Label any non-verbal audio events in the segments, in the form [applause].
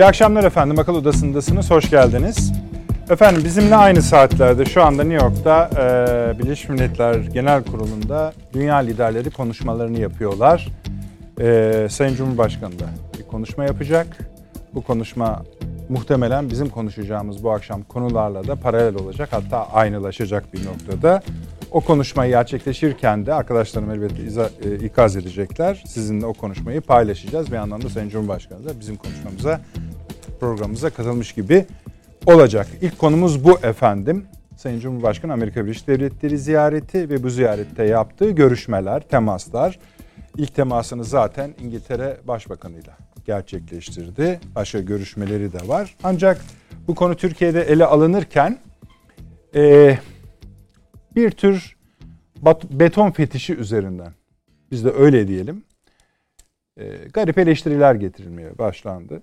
İyi akşamlar efendim. Akıl Odası'ndasınız. Hoş geldiniz. Efendim bizimle aynı saatlerde şu anda New York'ta e, Birleşmiş Milletler Genel Kurulu'nda dünya liderleri konuşmalarını yapıyorlar. E, Sayın Cumhurbaşkanı da bir konuşma yapacak. Bu konuşma muhtemelen bizim konuşacağımız bu akşam konularla da paralel olacak. Hatta aynılaşacak bir noktada. O konuşmayı gerçekleşirken de arkadaşlarım elbette iza, e, ikaz edecekler. Sizinle o konuşmayı paylaşacağız. Bir yandan da Sayın Cumhurbaşkanı da bizim konuşmamıza, programımıza katılmış gibi olacak. İlk konumuz bu efendim. Sayın Cumhurbaşkanı Amerika Birleşik Devletleri ziyareti ve bu ziyarette yaptığı görüşmeler, temaslar. İlk temasını zaten İngiltere Başbakanı'yla gerçekleştirdi. Başka görüşmeleri de var. Ancak bu konu Türkiye'de ele alınırken e, bir tür beton fetişi üzerinden biz de öyle diyelim e, garip eleştiriler getirilmeye başlandı.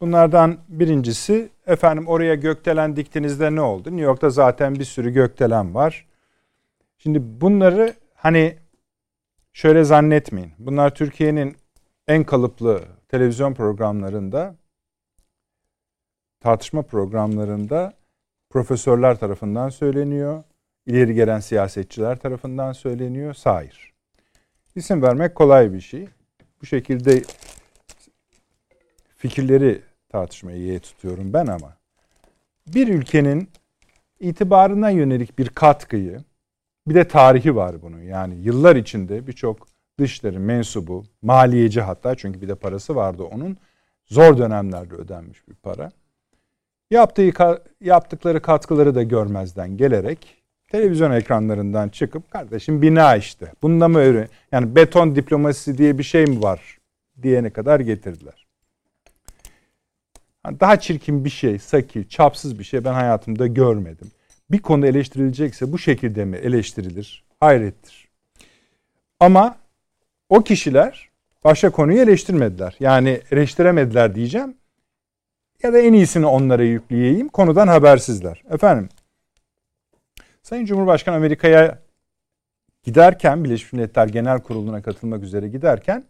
Bunlardan birincisi efendim oraya gökdelen diktiğinizde ne oldu? New York'ta zaten bir sürü gökdelen var. Şimdi bunları hani şöyle zannetmeyin. Bunlar Türkiye'nin en kalıplı televizyon programlarında tartışma programlarında profesörler tarafından söyleniyor. ileri gelen siyasetçiler tarafından söyleniyor. Hayır. İsim vermek kolay bir şey. Bu şekilde fikirleri tartışmayı ye tutuyorum ben ama bir ülkenin itibarına yönelik bir katkıyı bir de tarihi var bunun. Yani yıllar içinde birçok dışları mensubu, maliyeci hatta çünkü bir de parası vardı onun. Zor dönemlerde ödenmiş bir para. Yaptığı yaptıkları katkıları da görmezden gelerek televizyon ekranlarından çıkıp kardeşim bina işte. Bunda mı öyle? Yani beton diplomasisi diye bir şey mi var diyene kadar getirdiler. Daha çirkin bir şey, saki, çapsız bir şey ben hayatımda görmedim. Bir konu eleştirilecekse bu şekilde mi eleştirilir? Hayrettir. Ama o kişiler başka konuyu eleştirmediler. Yani eleştiremediler diyeceğim. Ya da en iyisini onlara yükleyeyim. Konudan habersizler. Efendim, Sayın Cumhurbaşkanı Amerika'ya giderken, Birleşmiş Milletler Genel Kurulu'na katılmak üzere giderken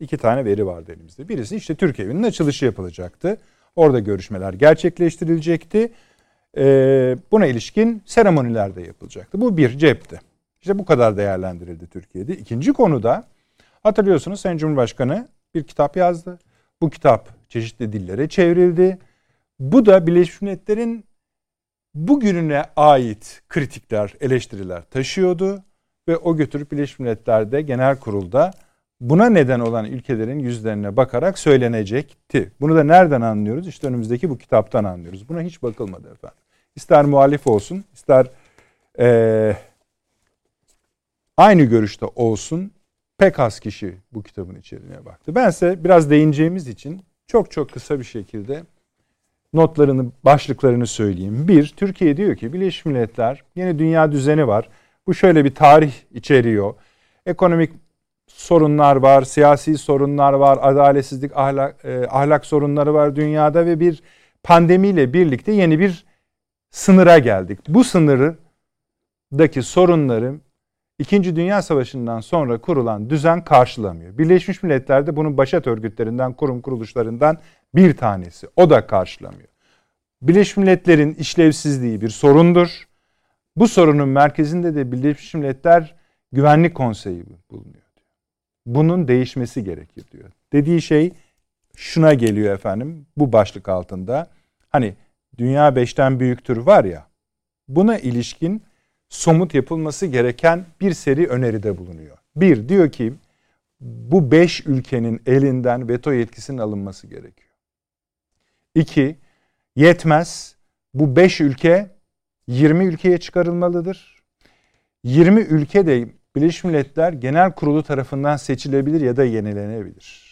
iki tane veri vardı elimizde. Birisi işte Türk evinin açılışı yapılacaktı. Orada görüşmeler gerçekleştirilecekti. Ee, buna ilişkin seremoniler de yapılacaktı. Bu bir cepti. İşte bu kadar değerlendirildi Türkiye'de. İkinci konuda hatırlıyorsunuz Sayın Cumhurbaşkanı bir kitap yazdı. Bu kitap çeşitli dillere çevrildi. Bu da Birleşmiş Milletler'in bugününe ait kritikler, eleştiriler taşıyordu ve o götürüp Birleşmiş Milletler'de genel kurulda buna neden olan ülkelerin yüzlerine bakarak söylenecekti. Bunu da nereden anlıyoruz? İşte önümüzdeki bu kitaptan anlıyoruz. Buna hiç bakılmadı efendim. İster muhalif olsun, ister ee, aynı görüşte olsun pek az kişi bu kitabın içeriğine baktı. Ben ise biraz değineceğimiz için çok çok kısa bir şekilde notlarını, başlıklarını söyleyeyim. Bir, Türkiye diyor ki Birleşmiş Milletler yeni dünya düzeni var. Bu şöyle bir tarih içeriyor. Ekonomik sorunlar var, siyasi sorunlar var, adaletsizlik, ahlak, e, ahlak sorunları var dünyada ve bir pandemiyle birlikte yeni bir sınıra geldik. Bu sınırdaki sorunları İkinci Dünya Savaşı'ndan sonra kurulan düzen karşılamıyor. Birleşmiş Milletler de bunun başat örgütlerinden, kurum kuruluşlarından bir tanesi. O da karşılamıyor. Birleşmiş Milletler'in işlevsizliği bir sorundur. Bu sorunun merkezinde de Birleşmiş Milletler Güvenlik Konseyi bulunuyor. Bunun değişmesi gerekir diyor. Dediği şey şuna geliyor efendim bu başlık altında. Hani dünya beşten büyüktür var ya buna ilişkin somut yapılması gereken bir seri öneride bulunuyor. Bir, diyor ki bu beş ülkenin elinden veto yetkisinin alınması gerekiyor. İki, yetmez. Bu beş ülke 20 ülkeye çıkarılmalıdır. 20 ülke de Birleşmiş Milletler Genel Kurulu tarafından seçilebilir ya da yenilenebilir.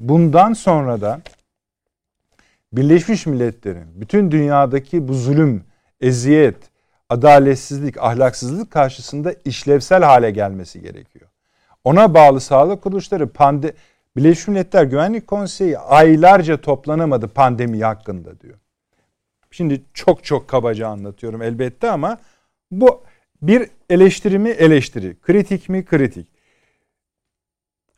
Bundan sonra da Birleşmiş Milletler'in bütün dünyadaki bu zulüm, eziyet, adaletsizlik, ahlaksızlık karşısında işlevsel hale gelmesi gerekiyor. Ona bağlı sağlık kuruluşları pande Birleşmiş Milletler Güvenlik Konseyi aylarca toplanamadı pandemi hakkında diyor. Şimdi çok çok kabaca anlatıyorum elbette ama bu bir eleştiri mi eleştiri, kritik mi kritik.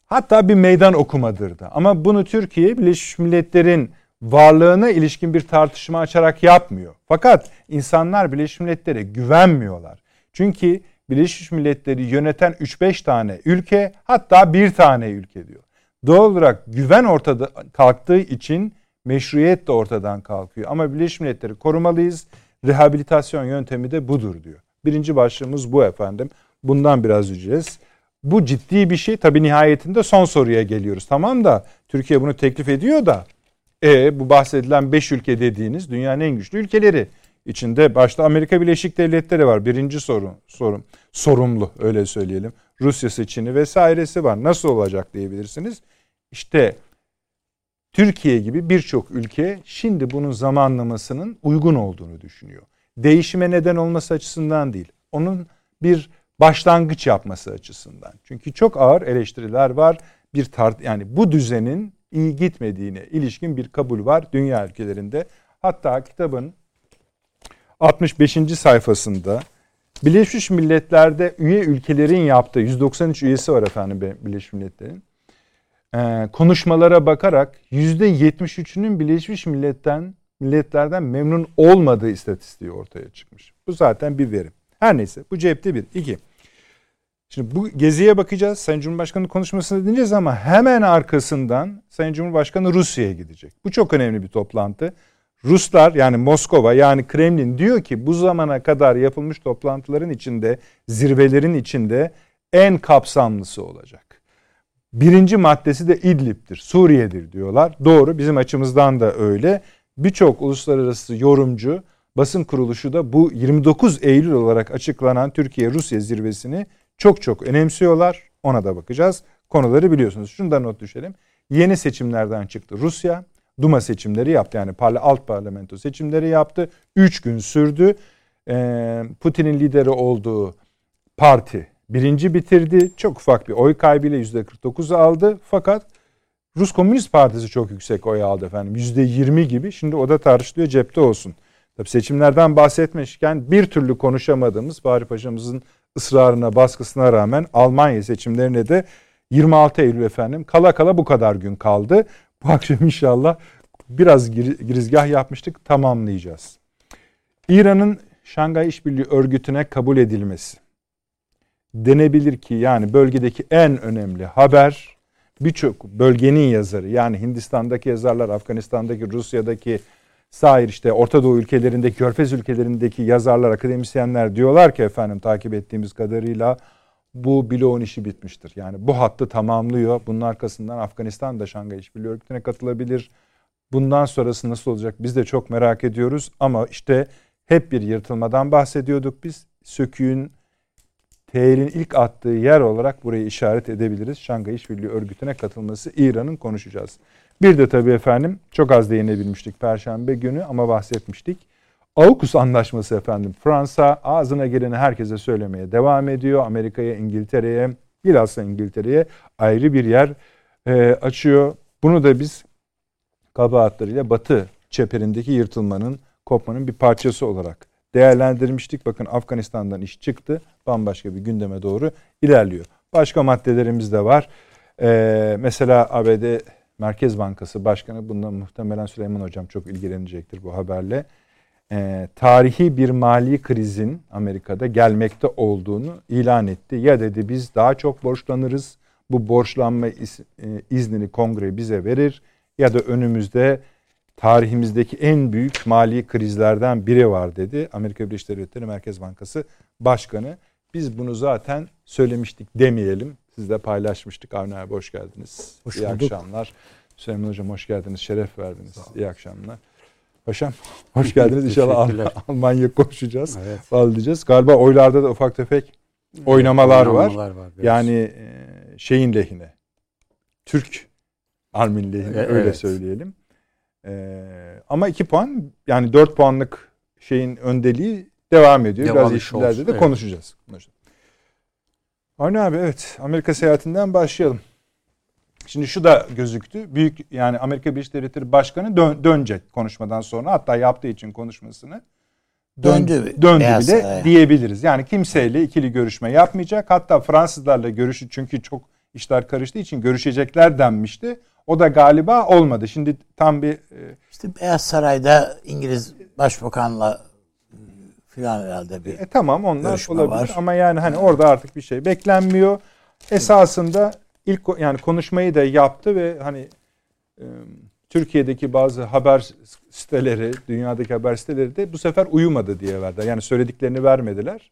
Hatta bir meydan okumadır da. Ama bunu Türkiye Birleşmiş Milletler'in varlığına ilişkin bir tartışma açarak yapmıyor. Fakat insanlar Birleşmiş Milletler'e güvenmiyorlar. Çünkü Birleşmiş Milletler'i yöneten 3-5 tane ülke hatta bir tane ülke diyor. Doğal olarak güven ortada kalktığı için meşruiyet de ortadan kalkıyor. Ama Birleşmiş Milletler'i korumalıyız. Rehabilitasyon yöntemi de budur diyor. Birinci başlığımız bu efendim. Bundan biraz ücrez. Bu ciddi bir şey. Tabi nihayetinde son soruya geliyoruz. Tamam da Türkiye bunu teklif ediyor da e bu bahsedilen 5 ülke dediğiniz dünyanın en güçlü ülkeleri. içinde başta Amerika Birleşik Devletleri var. Birinci sorun, sorun sorumlu öyle söyleyelim. Rusya'sı, Çin'i vesairesi var. Nasıl olacak diyebilirsiniz. İşte Türkiye gibi birçok ülke şimdi bunun zamanlamasının uygun olduğunu düşünüyor. Değişime neden olması açısından değil. Onun bir başlangıç yapması açısından. Çünkü çok ağır eleştiriler var. Bir tart yani bu düzenin iyi gitmediğine ilişkin bir kabul var dünya ülkelerinde. Hatta kitabın 65. sayfasında Birleşmiş Milletler'de üye ülkelerin yaptığı 193 üyesi var efendim Birleşmiş Milletler'in. Ee, konuşmalara bakarak %73'ünün Birleşmiş Millet'ten milletlerden memnun olmadığı istatistiği ortaya çıkmış. Bu zaten bir verim. Her neyse bu cepte bir. iki. Şimdi bu geziye bakacağız. Sayın Cumhurbaşkanı konuşmasını dinleyeceğiz ama hemen arkasından Sayın Cumhurbaşkanı Rusya'ya gidecek. Bu çok önemli bir toplantı. Ruslar yani Moskova yani Kremlin diyor ki bu zamana kadar yapılmış toplantıların içinde, zirvelerin içinde en kapsamlısı olacak. Birinci maddesi de İdlib'dir, Suriye'dir diyorlar. Doğru bizim açımızdan da öyle. Birçok uluslararası yorumcu, basın kuruluşu da bu 29 Eylül olarak açıklanan Türkiye-Rusya zirvesini çok çok önemsiyorlar. Ona da bakacağız. Konuları biliyorsunuz. Şunu da not düşelim. Yeni seçimlerden çıktı Rusya. Duma seçimleri yaptı. Yani parla, alt parlamento seçimleri yaptı. Üç gün sürdü. Ee, Putin'in lideri olduğu parti birinci bitirdi. Çok ufak bir oy kaybıyla yüzde 49 aldı. Fakat Rus Komünist Partisi çok yüksek oy aldı efendim. Yüzde 20 gibi. Şimdi o da tartışılıyor cepte olsun. Tabii seçimlerden bahsetmişken bir türlü konuşamadığımız Bahri Paşa'mızın ısrarına, baskısına rağmen Almanya seçimlerine de 26 Eylül efendim kala kala bu kadar gün kaldı. Bu akşam inşallah biraz girizgah yapmıştık tamamlayacağız. İran'ın Şangay İşbirliği Örgütü'ne kabul edilmesi denebilir ki yani bölgedeki en önemli haber birçok bölgenin yazarı yani Hindistan'daki yazarlar, Afganistan'daki, Rusya'daki Sair işte Orta Doğu ülkelerindeki, Körfez ülkelerindeki yazarlar, akademisyenler diyorlar ki efendim takip ettiğimiz kadarıyla bu bloğun işi bitmiştir. Yani bu hattı tamamlıyor. Bunun arkasından Afganistan da Şangay İşbirliği Örgütü'ne katılabilir. Bundan sonrası nasıl olacak biz de çok merak ediyoruz. Ama işte hep bir yırtılmadan bahsediyorduk biz. Söküğün T'nin ilk attığı yer olarak burayı işaret edebiliriz. Şangay İşbirliği Örgütü'ne katılması İran'ın konuşacağız. Bir de tabii efendim çok az değinebilmiştik Perşembe günü ama bahsetmiştik. AUKUS anlaşması efendim. Fransa ağzına geleni herkese söylemeye devam ediyor. Amerika'ya, İngiltere'ye, bilhassa İngiltere'ye ayrı bir yer e, açıyor. Bunu da biz kabahatleriyle Batı çeperindeki yırtılmanın, kopmanın bir parçası olarak değerlendirmiştik. Bakın Afganistan'dan iş çıktı. Bambaşka bir gündeme doğru ilerliyor. Başka maddelerimiz de var. Ee, mesela ABD Merkez Bankası Başkanı bundan muhtemelen Süleyman Hocam çok ilgilenecektir bu haberle. Ee, tarihi bir mali krizin Amerika'da gelmekte olduğunu ilan etti. Ya dedi biz daha çok borçlanırız. Bu borçlanma iz, e, iznini kongre bize verir. Ya da önümüzde tarihimizdeki en büyük mali krizlerden biri var dedi. Amerika Birleşik Devletleri Merkez Bankası Başkanı. Biz bunu zaten söylemiştik demeyelim. Sizle paylaşmıştık. Avni abi hoş geldiniz. Hoş İyi bulduk. akşamlar. Süleyman Hocam hoş geldiniz. Şeref verdiniz. İyi akşamlar. Paşam [laughs] hoş geldiniz. [laughs] İnşallah Almanya konuşacağız. Evet. Bağlayacağız. Galiba oylarda da ufak tefek oynamalar, oynamalar var. var yani e, şeyin lehine. Türk Armin lehine evet. öyle söyleyelim. Ee, ama iki puan yani dört puanlık şeyin öndeliği devam ediyor. Devam Biraz yeşillerde de evet. konuşacağız. Avni abi evet Amerika seyahatinden başlayalım. Şimdi şu da gözüktü. Büyük yani Amerika Birleşik Devletleri Başkanı dön, dönecek konuşmadan sonra hatta yaptığı için konuşmasını dön, döndü, döndü Beyaz, bile evet. diyebiliriz. Yani kimseyle ikili görüşme yapmayacak. Hatta Fransızlarla görüşü çünkü çok işler karıştığı için görüşecekler denmişti. O da galiba olmadı. Şimdi tam bir e, işte Beyaz Saray'da İngiliz Başbakanla filan herhalde bir e, tamam onlar olabilir var. ama yani hani orada artık bir şey beklenmiyor. Esasında ilk yani konuşmayı da yaptı ve hani e, Türkiye'deki bazı haber siteleri, dünyadaki haber siteleri de bu sefer uyumadı diye verdiler. Yani söylediklerini vermediler.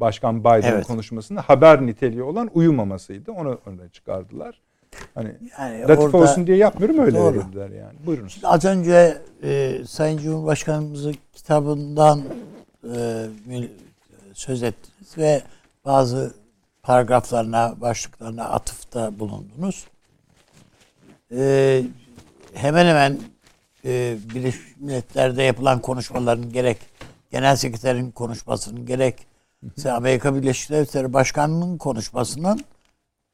Başkan Biden'ın evet. konuşmasında haber niteliği olan uyumamasıydı. Onu öne çıkardılar. Hani yani latif olsun diye yapmıyorum öyle doğru. dediler yani. Buyurunuz. Az önce e, Sayın Cumhurbaşkanımızın kitabından söz ettiniz ve bazı paragraflarına, başlıklarına atıfta bulundunuz. E, hemen hemen e, Birleşmiş Milletler'de yapılan konuşmaların gerek Genel Sekreterin konuşmasının gerek Amerika Birleşik Devletleri Başkanı'nın konuşmasının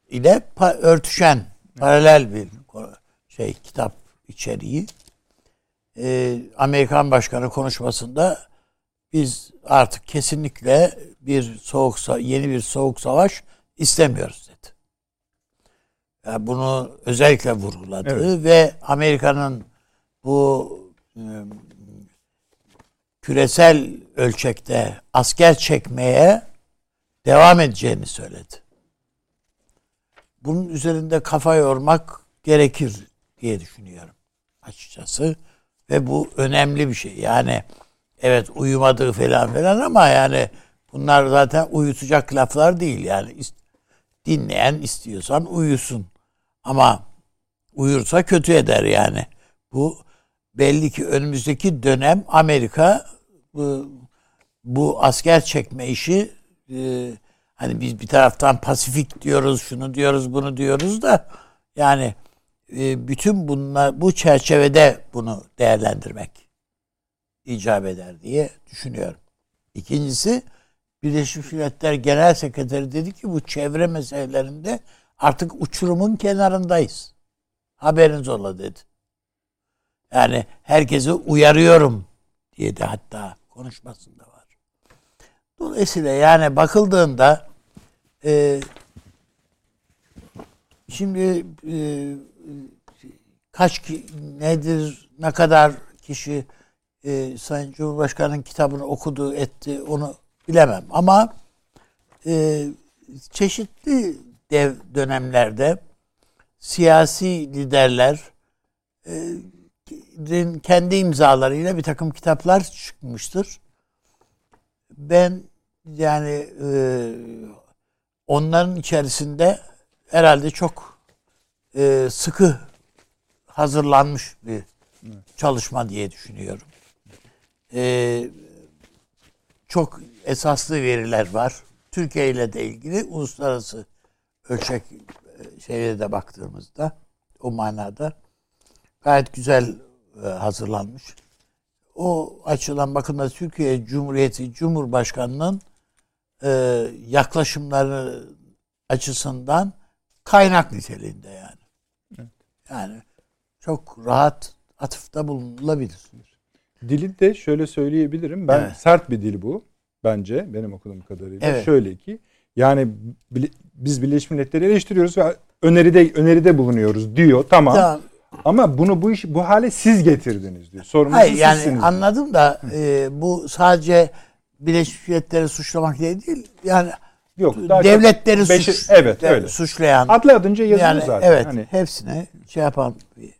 ile örtüşen paralel bir şey kitap içeriği. Ee, Amerikan Başkanı konuşmasında biz artık kesinlikle bir soğuk yeni bir soğuk savaş istemiyoruz dedi. Yani bunu özellikle vurguladı evet. ve Amerika'nın bu ıı, küresel ölçekte asker çekmeye devam edeceğini söyledi. Bunun üzerinde kafa yormak gerekir diye düşünüyorum açıkçası. Ve bu önemli bir şey. Yani evet uyumadığı falan falan ama yani bunlar zaten uyutacak laflar değil. Yani dinleyen istiyorsan uyusun. Ama uyursa kötü eder yani. Bu belli ki önümüzdeki dönem Amerika bu, bu asker çekme işi e, hani biz bir taraftan Pasifik diyoruz, şunu diyoruz, bunu diyoruz da yani e, bütün bunlar bu çerçevede bunu değerlendirmek icap eder diye düşünüyorum. İkincisi Birleşmiş Milletler Genel Sekreteri dedi ki bu çevre meselelerinde artık uçurumun kenarındayız. Haberiniz ola dedi. Yani herkesi uyarıyorum diye de hatta konuşmasında var. Dolayısıyla yani bakıldığında e, şimdi e, kaç ki, nedir ne kadar kişi e, Sayın Cumhurbaşkanı'nın kitabını okudu etti onu bilemem ama e, çeşitli dev dönemlerde siyasi liderler e, kendi imzalarıyla bir takım kitaplar çıkmıştır. Ben yani e, onların içerisinde herhalde çok e, sıkı hazırlanmış bir çalışma diye düşünüyorum. E, çok esaslı veriler var. Türkiye ile de ilgili uluslararası ölçek e, şeylere de baktığımızda o manada gayet güzel e, hazırlanmış. O açıdan bakın da Türkiye Cumhuriyeti Cumhurbaşkanı'nın e, yaklaşımları açısından kaynak niteliğinde yani. Yani çok rahat atıfta bulunulabilir. Dili de şöyle söyleyebilirim. Ben evet. sert bir dil bu bence benim okuduğum kadarıyla. Evet. Şöyle ki yani biz Birleşmiş Milletleri eleştiriyoruz ve öneride öneride bulunuyoruz diyor. Tamam. tamam. Ama bunu bu iş bu hale siz getirdiniz diyor. Sorumlusu Hayır, yani sizsiniz. Anladım da e, bu sadece Birleşmiş Milletleri suçlamak diye değil. Yani Yok, devletleri beşi, suç, evet, öyle. suçlayan. Adlı adınca yazılı yani, zaten. Evet. Hani. Hepsine şey yapan bir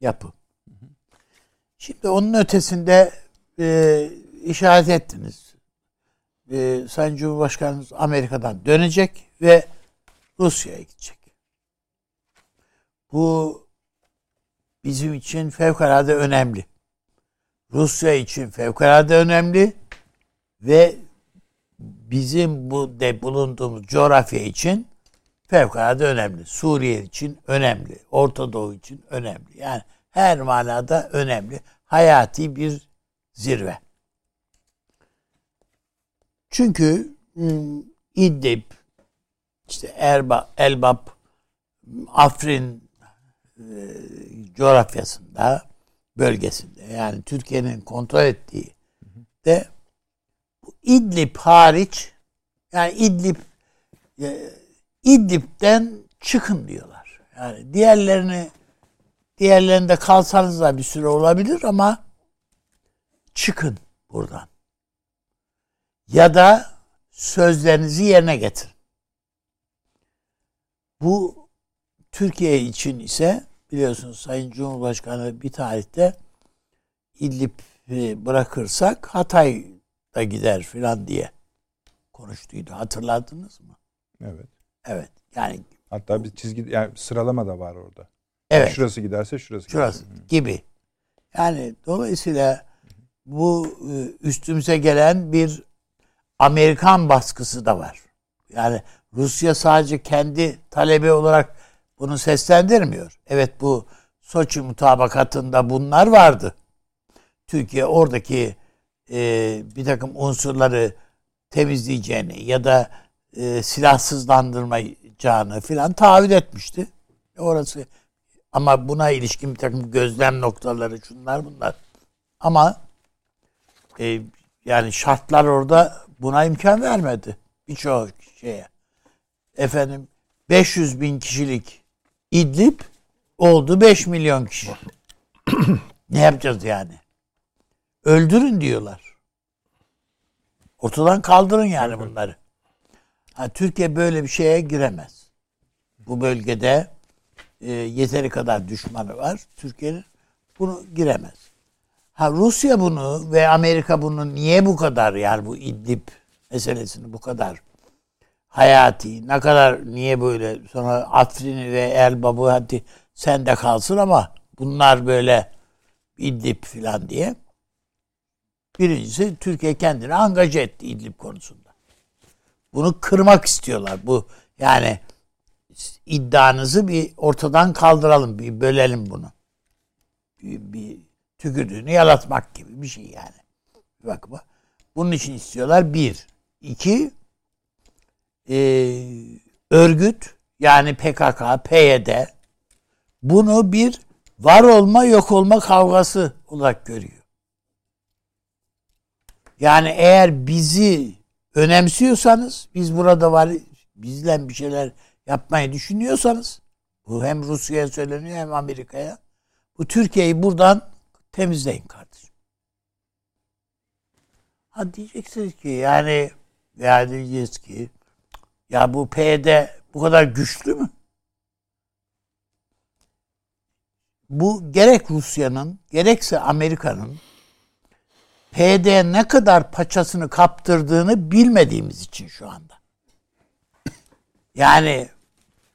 yapı. Şimdi onun ötesinde e, işaret ettiniz. E, Sayın Cumhurbaşkanımız Amerika'dan dönecek ve Rusya'ya gidecek. Bu bizim için fevkalade önemli. Rusya için fevkalade önemli ve bizim bu de bulunduğumuz coğrafya için fevkalade önemli. Suriye için önemli. Orta Doğu için önemli. Yani her manada önemli. Hayati bir zirve. Çünkü hmm, İdlib, işte Erba, Elbap, Afrin e, coğrafyasında, bölgesinde yani Türkiye'nin kontrol ettiği de İdlib hariç yani İdlib e, İdlib'den çıkın diyorlar. Yani diğerlerini Diğerlerinde kalsanız da bir süre olabilir ama çıkın buradan. Ya da sözlerinizi yerine getirin. Bu Türkiye için ise biliyorsunuz Sayın Cumhurbaşkanı bir tarihte İdlib bırakırsak Hatay da gider filan diye konuştuydu. Hatırladınız mı? Evet. Evet. Yani hatta bir çizgi yani sıralama da var orada. Evet. Şurası giderse şurası. Şurası giderse. gibi. Yani dolayısıyla bu e, üstümüze gelen bir Amerikan baskısı da var. Yani Rusya sadece kendi talebi olarak bunu seslendirmiyor. Evet bu Soçi mutabakatında bunlar vardı. Türkiye oradaki e, bir takım unsurları temizleyeceğini ya da e, silahsızlandırmayacağını filan taahhüt etmişti. Orası ama buna ilişkin bir takım gözlem noktaları şunlar bunlar. Ama e, yani şartlar orada buna imkan vermedi. Birçok şeye. Efendim 500 bin kişilik İdlib oldu 5 milyon kişi. [coughs] ne yapacağız yani? Öldürün diyorlar. Ortadan kaldırın yani bunları. Ha, Türkiye böyle bir şeye giremez. Bu bölgede e, yeteri kadar düşmanı var. Türkiye'nin bunu giremez. Ha Rusya bunu ve Amerika bunu niye bu kadar yani bu İdlib meselesini bu kadar hayati ne kadar niye böyle sonra Afrin'i ve Elbab'ı hadi sen de kalsın ama bunlar böyle İdlib filan diye. Birincisi Türkiye kendini angaje etti İdlib konusunda. Bunu kırmak istiyorlar. Bu yani iddianızı bir ortadan kaldıralım, bir bölelim bunu. Bir, bir tükürdüğünü yalatmak gibi bir şey yani. Bak bak. Bunun için istiyorlar bir. iki e, örgüt yani PKK, PYD bunu bir var olma yok olma kavgası olarak görüyor. Yani eğer bizi önemsiyorsanız biz burada var bizle bir şeyler yapmayı düşünüyorsanız bu hem Rusya'ya söyleniyor hem Amerika'ya bu Türkiye'yi buradan temizleyin kardeşim. Ha diyeceksiniz ki yani ya diyeceğiz ki ya bu PYD bu kadar güçlü mü? Bu gerek Rusya'nın gerekse Amerika'nın PD ne kadar paçasını kaptırdığını bilmediğimiz için şu anda. Yani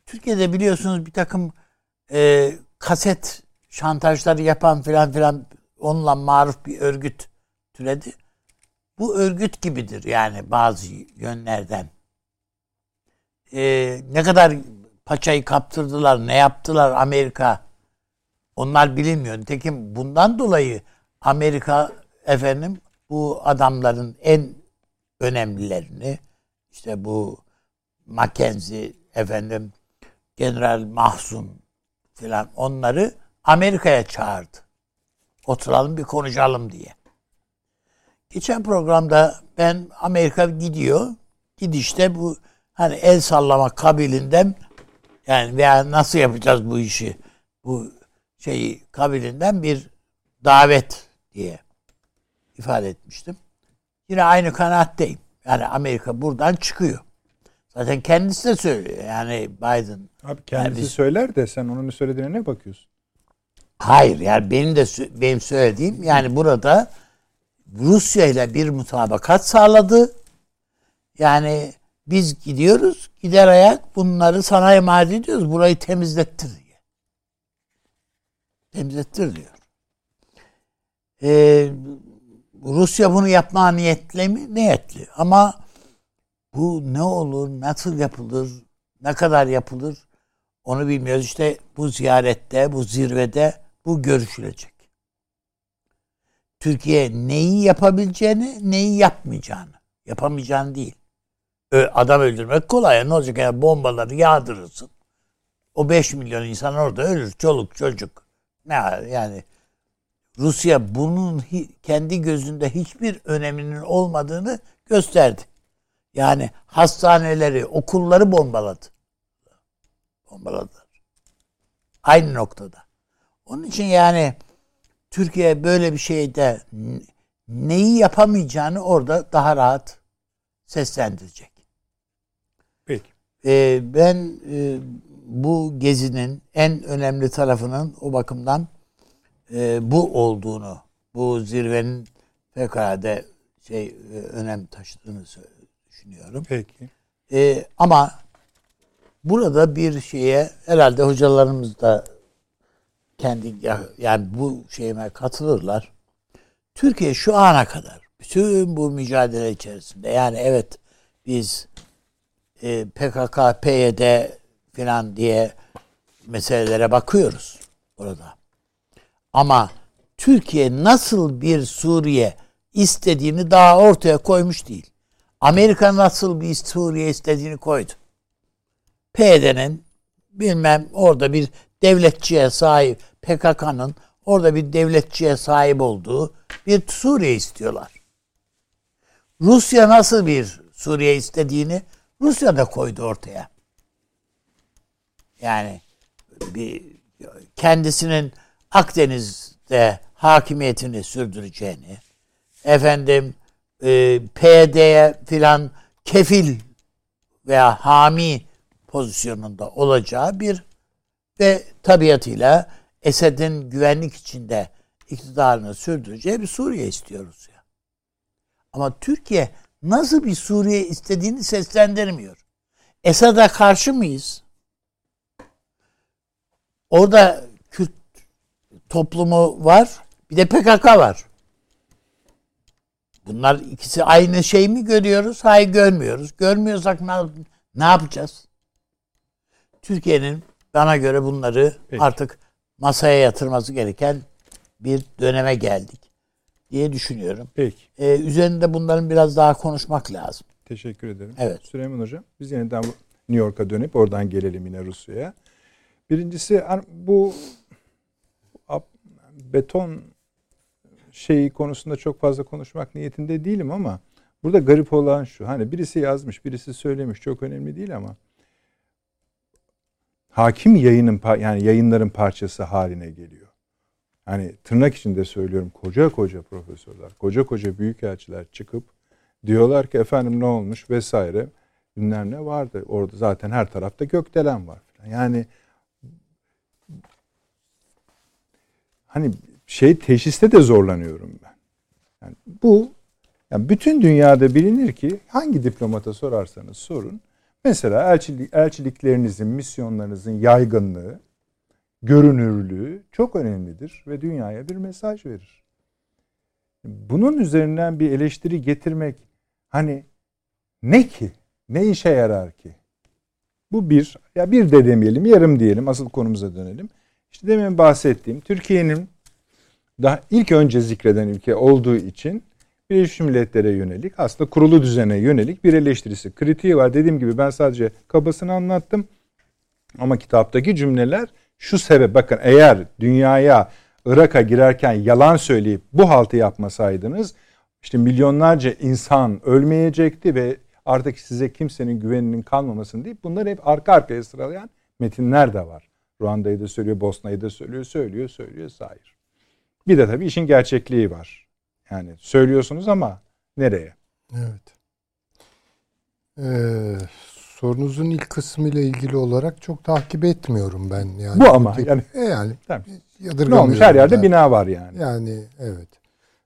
Türkiye'de biliyorsunuz bir takım e, kaset şantajları yapan filan filan onunla maruf bir örgüt türedi. Bu örgüt gibidir yani bazı yönlerden. E, ne kadar paçayı kaptırdılar, ne yaptılar Amerika onlar bilinmiyor. Nitekim bundan dolayı Amerika efendim bu adamların en önemlilerini işte bu Mackenzie efendim General Mahzun filan onları Amerika'ya çağırdı. Oturalım bir konuşalım diye. Geçen programda ben Amerika gidiyor. Gidişte bu hani el sallama kabilinden yani veya nasıl yapacağız bu işi bu şeyi kabilinden bir davet diye ifade etmiştim. Yine aynı kanaatteyim. Yani Amerika buradan çıkıyor. Zaten kendisi de söylüyor. Yani Biden. Abi kendisi yani biz, söyler de sen onun söylediğine ne bakıyorsun? Hayır yani benim de benim söylediğim yani burada Rusya ile bir mutabakat sağladı. Yani biz gidiyoruz gider ayak bunları sana emanet ediyoruz. Burayı temizlettir diye. Temizlettir diyor. Ee, Rusya bunu yapma niyetli mi? Niyetli. Ama bu ne olur, nasıl yapılır, ne kadar yapılır onu bilmiyoruz. İşte bu ziyarette, bu zirvede bu görüşülecek. Türkiye neyi yapabileceğini, neyi yapmayacağını. Yapamayacağını değil. Adam öldürmek kolay. Ne olacak yani bombaları yağdırırsın. O 5 milyon insan orada ölür. Çoluk çocuk. Ne yani Rusya bunun kendi gözünde hiçbir öneminin olmadığını gösterdi. Yani hastaneleri, okulları bombaladı. Bombaladılar. Aynı noktada. Onun için yani Türkiye böyle bir şeyde neyi yapamayacağını orada daha rahat seslendirecek. Peki. Ee, ben e, bu gezinin en önemli tarafının o bakımdan e, bu olduğunu, bu zirvenin fevkalade şey e, önem taşıdığını düşünüyorum. Peki. E, ama burada bir şeye herhalde hocalarımız da kendi yani bu şeyime katılırlar. Türkiye şu ana kadar bütün bu mücadele içerisinde yani evet biz e, PKK, PYD filan diye meselelere bakıyoruz orada. Ama Türkiye nasıl bir Suriye istediğini daha ortaya koymuş değil. Amerika nasıl bir Suriye istediğini koydu. PYD'nin bilmem orada bir devletçiye sahip PKK'nın orada bir devletçiye sahip olduğu bir Suriye istiyorlar. Rusya nasıl bir Suriye istediğini Rusya da koydu ortaya. Yani bir kendisinin Akdeniz'de hakimiyetini sürdüreceğini, efendim e, PD'ye filan kefil veya hami pozisyonunda olacağı bir ve tabiatıyla Esed'in güvenlik içinde iktidarını sürdüreceği bir Suriye istiyoruz ya. Ama Türkiye nasıl bir Suriye istediğini seslendirmiyor. Esad'a karşı mıyız? Orada Kürt toplumu var. Bir de PKK var. Bunlar ikisi aynı şey mi görüyoruz? Hayır görmüyoruz. Görmüyorsak ne, ne yapacağız? Türkiye'nin bana göre bunları Peki. artık masaya yatırması gereken bir döneme geldik diye düşünüyorum. Peki. Ee, üzerinde bunların biraz daha konuşmak lazım. Teşekkür ederim. Evet. Süleyman Hocam biz yeniden New York'a dönüp oradan gelelim yine Rusya'ya. Birincisi bu beton şeyi konusunda çok fazla konuşmak niyetinde değilim ama burada garip olan şu. Hani birisi yazmış, birisi söylemiş. Çok önemli değil ama hakim yayının yani yayınların parçası haline geliyor. Hani tırnak içinde söylüyorum koca koca profesörler, koca koca büyükelçiler çıkıp diyorlar ki efendim ne olmuş vesaire. Günler ne vardı? Orada zaten her tarafta gökdelen var. Yani hani şey teşhiste de zorlanıyorum ben. Yani bu yani bütün dünyada bilinir ki hangi diplomata sorarsanız sorun. Mesela elçilik, elçiliklerinizin, misyonlarınızın yaygınlığı, görünürlüğü çok önemlidir ve dünyaya bir mesaj verir. Bunun üzerinden bir eleştiri getirmek hani ne ki? Ne işe yarar ki? Bu bir, ya bir de demeyelim, yarım diyelim, asıl konumuza dönelim. İşte demin bahsettiğim Türkiye'nin daha ilk önce zikreden ülke olduğu için Birleşmiş Milletler'e yönelik aslında kurulu düzene yönelik bir eleştirisi. Kritiği var. Dediğim gibi ben sadece kabasını anlattım. Ama kitaptaki cümleler şu sebep bakın eğer dünyaya Irak'a girerken yalan söyleyip bu haltı yapmasaydınız işte milyonlarca insan ölmeyecekti ve artık size kimsenin güveninin kalmamasını deyip bunları hep arka arkaya sıralayan metinler de var. Ruanda'yı da söylüyor, Bosna'yı da söylüyor, söylüyor, söylüyor, sayır. Bir de tabii işin gerçekliği var. Yani söylüyorsunuz ama nereye? Evet. Ee, sorunuzun ilk kısmı ile ilgili olarak çok takip etmiyorum ben yani. Bu ama yani. E yani tamam. Ne olmuş her yerde da. bina var yani. Yani evet.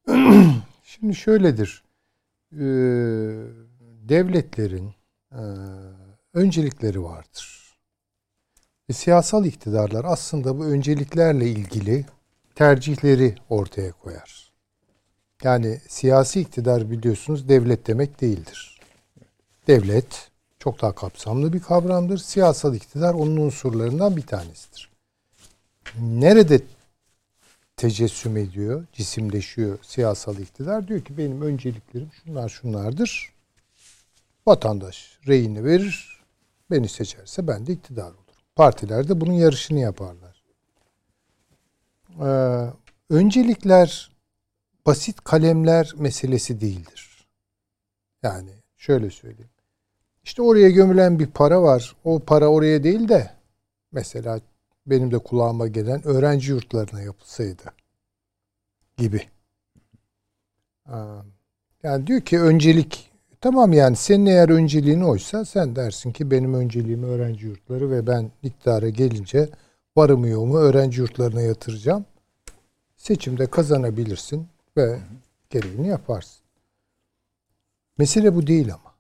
[clears throat] Şimdi şöyledir. Ee, devletlerin e, öncelikleri vardır. Ve siyasal iktidarlar aslında bu önceliklerle ilgili tercihleri ortaya koyar. Yani siyasi iktidar biliyorsunuz devlet demek değildir. Devlet çok daha kapsamlı bir kavramdır. Siyasal iktidar onun unsurlarından bir tanesidir. Nerede tecessüm ediyor, cisimleşiyor siyasal iktidar? Diyor ki benim önceliklerim şunlar şunlardır. Vatandaş reyini verir, beni seçerse ben de iktidar olurum. Partiler de bunun yarışını yaparlar. Ee, öncelikler basit kalemler meselesi değildir. Yani şöyle söyleyeyim. İşte oraya gömülen bir para var. O para oraya değil de mesela benim de kulağıma gelen öğrenci yurtlarına yapılsaydı gibi. Yani diyor ki öncelik tamam yani senin eğer önceliğin oysa sen dersin ki benim önceliğim öğrenci yurtları ve ben iktidara gelince varımı öğrenci yurtlarına yatıracağım. Seçimde kazanabilirsin ve gereğini yaparsın. Mesele bu değil ama.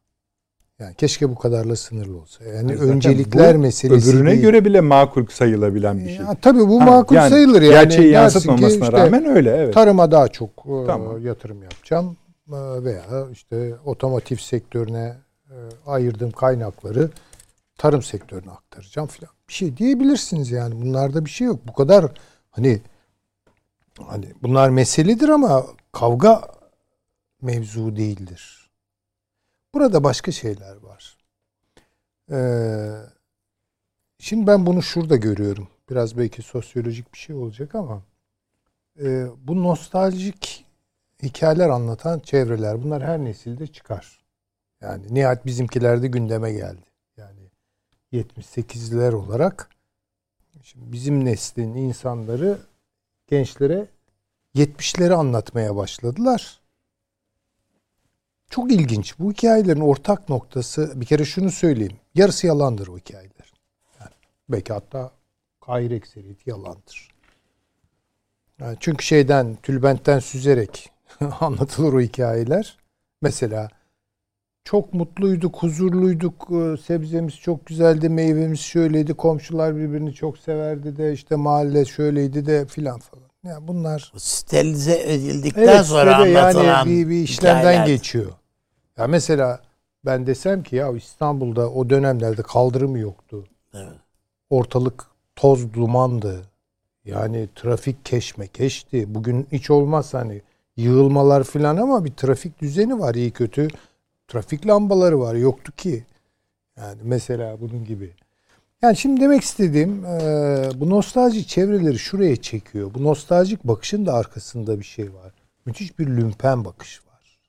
Yani keşke bu kadarla sınırlı olsa. Yani Zaten öncelikler meselesi öbürüne değil. göre bile makul sayılabilen bir şey. Ya, tabii bu ha, makul yani, sayılır yani. Gerçeği yansıtmamasına işte, rağmen öyle evet. Tarıma daha çok e, tamam. yatırım yapacağım e, veya işte otomotiv sektörüne e, ayırdığım kaynakları tarım sektörüne aktaracağım filan. Bir şey diyebilirsiniz yani. Bunlarda bir şey yok. Bu kadar hani hani bunlar meseledir ama kavga mevzu değildir. Burada başka şeyler var. Ee, şimdi ben bunu şurada görüyorum. Biraz belki sosyolojik bir şey olacak ama e, bu nostaljik hikayeler anlatan çevreler bunlar her nesilde çıkar. Yani nihayet bizimkilerde gündeme geldi. Yani 78'ler olarak şimdi bizim neslin insanları gençlere 70'leri anlatmaya başladılar. Çok ilginç. Bu hikayelerin ortak noktası bir kere şunu söyleyeyim. Yarısı yalandır o hikayeler. Yani belki hatta gayr ekseriyeti yalandır. Yani çünkü şeyden, tülbentten süzerek [laughs] anlatılır o hikayeler. Mesela çok mutluyduk, huzurluyduk, e, sebzemiz çok güzeldi, meyvemiz şöyleydi, komşular birbirini çok severdi de işte mahalle şöyleydi de filan falan. Yani bunlar sterilize edildikten evet, sonra anlatılan yani bir, bir işlemden hikayeler. geçiyor. Ya mesela ben desem ki ya İstanbul'da o dönemlerde kaldırım yoktu. Evet. Ortalık toz dumandı. Yani trafik keşme keşti. Bugün hiç olmaz hani yığılmalar falan ama bir trafik düzeni var iyi kötü. Trafik lambaları var yoktu ki. Yani mesela bunun gibi. Yani şimdi demek istediğim e, bu nostalji çevreleri şuraya çekiyor. Bu nostaljik bakışın da arkasında bir şey var. Müthiş bir lümpen bakış var.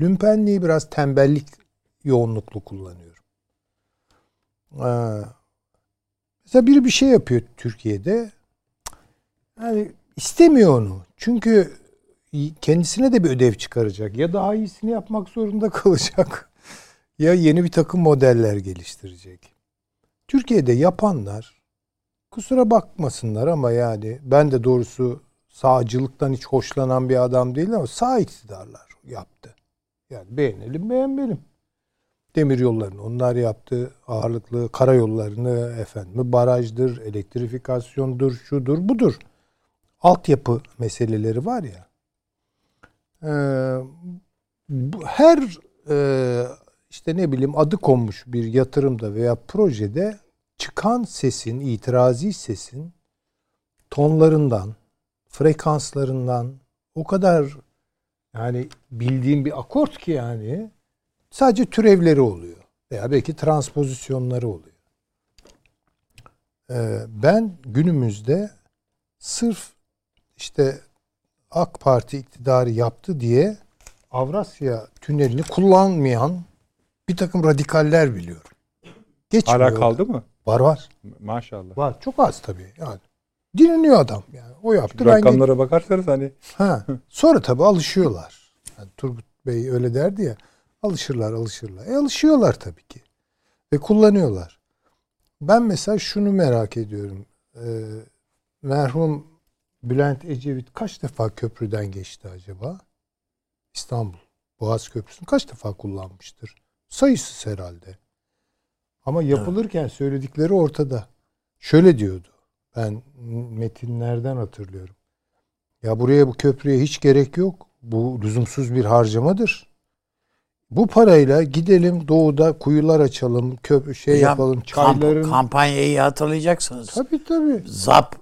Lümpenliği biraz tembellik yoğunluklu kullanıyorum. Ee, mesela biri bir şey yapıyor Türkiye'de. Yani istemiyor onu. Çünkü kendisine de bir ödev çıkaracak. Ya daha iyisini yapmak zorunda [laughs] kalacak. ya yeni bir takım modeller geliştirecek. Türkiye'de yapanlar kusura bakmasınlar ama yani ben de doğrusu sağcılıktan hiç hoşlanan bir adam değilim ama sağ iktidarlar yaptı. Yani beğenelim beğenmeyelim. Demir yollarını onlar yaptı. Ağırlıklı karayollarını efendim barajdır, elektrifikasyondur, şudur, budur. Altyapı meseleleri var ya. E, her e, işte ne bileyim adı konmuş bir yatırımda veya projede çıkan sesin, itirazi sesin tonlarından, frekanslarından o kadar yani bildiğim bir akort ki yani sadece türevleri oluyor. Veya belki transpozisyonları oluyor. Ee, ben günümüzde sırf işte AK Parti iktidarı yaptı diye Avrasya tünelini kullanmayan bir takım radikaller biliyorum. Geçmiyor. Hala kaldı mı? Var var. Maşallah. Var. Çok az tabii. Yani Dinleniyor adam yani. O yaptı. Şimdi rakamlara ben bakarsanız hani. Ha. Sonra tabii alışıyorlar. Yani Turgut Bey öyle derdi ya. Alışırlar, alışırlar. E alışıyorlar tabii ki. Ve kullanıyorlar. Ben mesela şunu merak ediyorum. Ee, merhum Bülent Ecevit kaç defa köprüden geçti acaba? İstanbul Boğaz Köprüsü'nü kaç defa kullanmıştır? Sayısız herhalde. Ama yapılırken söyledikleri ortada. Şöyle diyordu. Ben metinlerden hatırlıyorum. Ya buraya bu köprüye hiç gerek yok. Bu lüzumsuz bir harcamadır. Bu parayla gidelim doğuda kuyular açalım, köprü şey Hocam, yapalım, çayların kamp, kampanyayı hatırlayacaksınız. Tabii tabii. Zap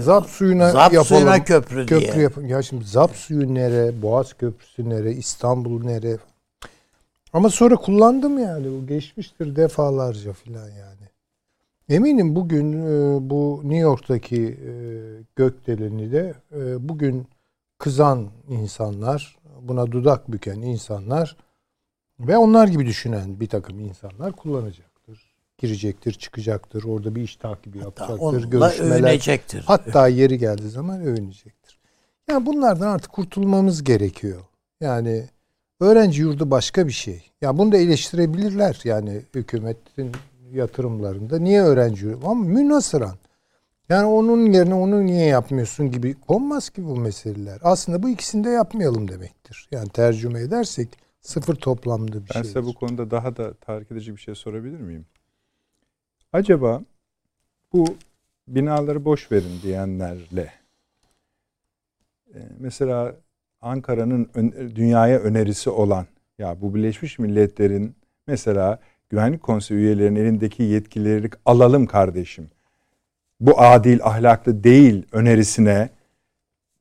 Zap suyuna Zap yapalım. suyuna köprü, köprü diye. Yapalım. Ya şimdi Zap suyu nere, Boğaz Köprüsü nere, İstanbul nere? Ama sonra kullandım yani. Bu geçmiştir defalarca filan yani. Eminim bugün e, bu New York'taki e, gökdeleni de e, bugün kızan insanlar, buna dudak büken insanlar ve onlar gibi düşünen bir takım insanlar kullanacaktır. Girecektir, çıkacaktır. Orada bir iş takibi Hatta yapacaktır, görüşmeler. övünecektir. Hatta yeri geldiği zaman övünecektir. Yani bunlardan artık kurtulmamız gerekiyor. Yani öğrenci yurdu başka bir şey. Ya bunu da eleştirebilirler yani hükümetin yatırımlarında. Niye öğrenci yurdu? Ama münasıran. Yani onun yerine onu niye yapmıyorsun gibi konmaz ki bu meseleler. Aslında bu ikisini de yapmayalım demektir. Yani tercüme edersek sıfır toplamda bir Ben şey. size bu konuda daha da tahrik edici bir şey sorabilir miyim? Acaba bu binaları boş verin diyenlerle e, mesela Ankara'nın dünyaya önerisi olan ya bu Birleşmiş Milletler'in mesela Güvenlik Konseyi üyelerinin elindeki yetkileri alalım kardeşim. Bu adil, ahlaklı değil önerisine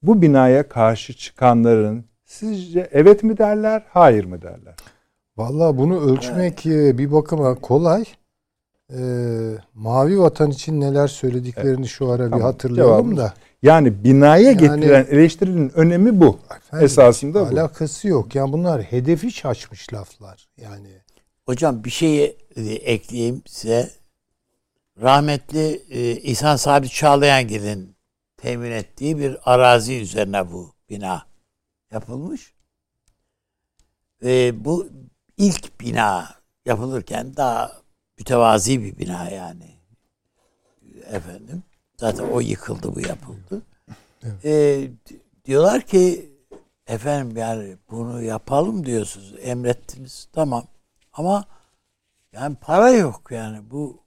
bu binaya karşı çıkanların sizce evet mi derler, hayır mı derler? Vallahi bunu ölçmek e, bir bakıma kolay. Ee, Mavi Vatan için neler söylediklerini şu ara bir Tamam, hatırlayalım cevabımız- da. Yani binaya Yani- getiren eleştirinin önemi bu. Efendim, Esasında bu. alakası yok. Yani bunlar hedefi şaşmış laflar. Yani Hocam bir şeyi e, ekleyeyim size. Rahmetli e, İhsan Sabit Çağlayangil'in temin ettiği bir arazi üzerine bu bina yapılmış. Ve bu ilk bina yapılırken daha mütevazi bir bina yani. Efendim. Zaten o yıkıldı bu yapıldı. E, di- diyorlar ki efendim yani bunu yapalım diyorsunuz. Emrettiniz. Tamam. Ama yani para yok yani bu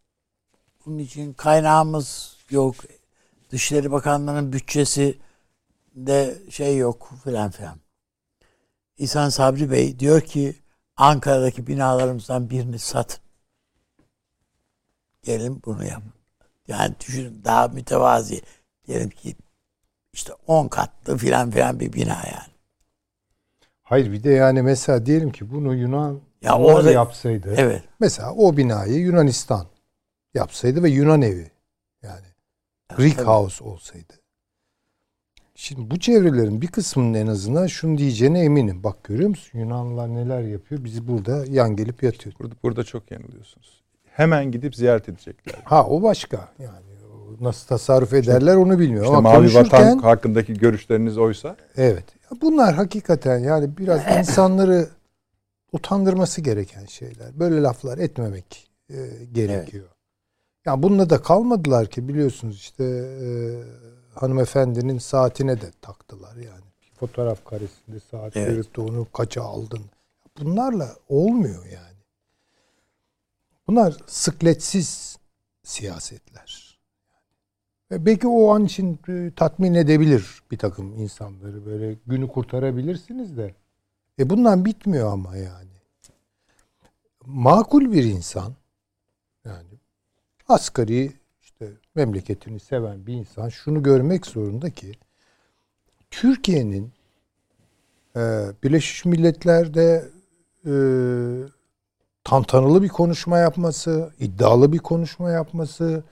bunun için kaynağımız yok. Dışişleri Bakanlığı'nın bütçesi de şey yok filan filan. İhsan Sabri Bey diyor ki Ankara'daki binalarımızdan birini satın. Gelin bunu yapın. Yani düşünün daha mütevazi. Diyelim ki işte 10 katlı filan filan bir bina yani. hayır bir de yani mesela diyelim ki bunu Yunan Ya orada yapsaydı. Evet. Mesela o binayı Yunanistan yapsaydı ve Yunan evi yani Greek tabii. House olsaydı. Şimdi bu çevrelerin bir kısmının en azından şunu diyeceğine eminim. Bak görüyor musun Yunanlılar neler yapıyor? Biz burada yan gelip yatıyor. Burada, burada çok yanılıyorsunuz. Hemen gidip ziyaret edecekler. Ha o başka. Yani nasıl tasarruf ederler onu bilmiyorum. İşte Ama Mavi Vatan hakkındaki görüşleriniz oysa evet. Ya Bunlar hakikaten yani biraz [laughs] insanları utandırması gereken şeyler. Böyle laflar etmemek e, gerekiyor. Ya bununla da kalmadılar ki biliyorsunuz işte e, hanımefendinin saatine de taktılar yani. Fotoğraf karesinde saat Evet. görüp de onu kaça aldın. Bunlarla olmuyor yani. Bunlar sıkletsiz siyasetler. Ve belki o an için e, tatmin edebilir bir takım insanları. Böyle günü kurtarabilirsiniz de. E bundan bitmiyor ama yani. Makul bir insan yani asgari işte memleketini seven bir insan şunu görmek zorunda ki Türkiye'nin e, Birleşmiş Milletler'de e, tantanalı bir konuşma yapması, iddialı bir konuşma yapması,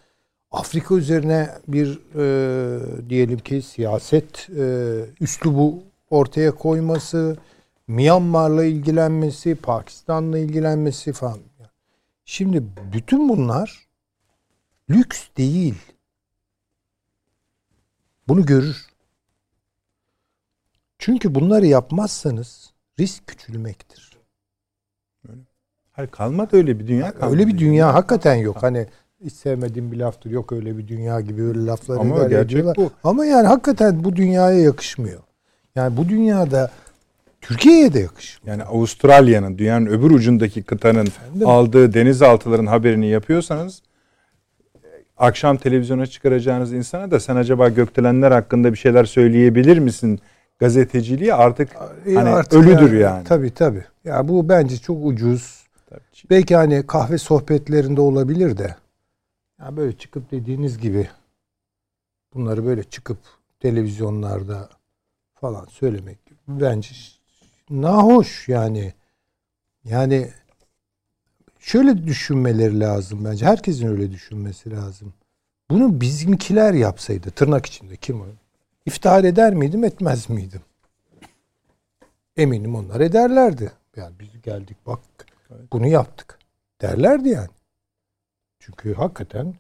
Afrika üzerine bir e, diyelim ki siyaset e, üslubu ortaya koyması, Myanmar'la ilgilenmesi, Pakistan'la ilgilenmesi falan. Şimdi bütün bunlar lüks değil. Bunu görür. Çünkü bunları yapmazsanız risk küçülmektir. Hayır kalmadı öyle bir dünya kalmadı. Öyle bir dünya hakikaten yok. Hani hiç sevmediğim bir laftır. Yok öyle bir dünya gibi öyle laflar Ama gerçek ediyorlar. bu. Ama yani hakikaten bu dünyaya yakışmıyor. Yani bu dünyada Türkiye'ye de yakışmıyor. Yani Avustralya'nın dünyanın öbür ucundaki kıtanın Efendim? aldığı denizaltıların haberini yapıyorsanız akşam televizyona çıkaracağınız insana da sen acaba gökdelenler hakkında bir şeyler söyleyebilir misin? Gazeteciliği artık E hani artık ölüdür yani. Tabii tabii. Ya bu bence çok ucuz. Tabii. Belki hani kahve sohbetlerinde olabilir de. Ya böyle çıkıp dediğiniz gibi bunları böyle çıkıp televizyonlarda falan söylemek bence nahoş yani. Yani şöyle düşünmeleri lazım bence. Herkesin öyle düşünmesi lazım. Bunu bizimkiler yapsaydı tırnak içinde kim o? İftihar eder miydim etmez miydim? Eminim onlar ederlerdi. Yani biz geldik bak bunu yaptık derlerdi yani. Çünkü hakikaten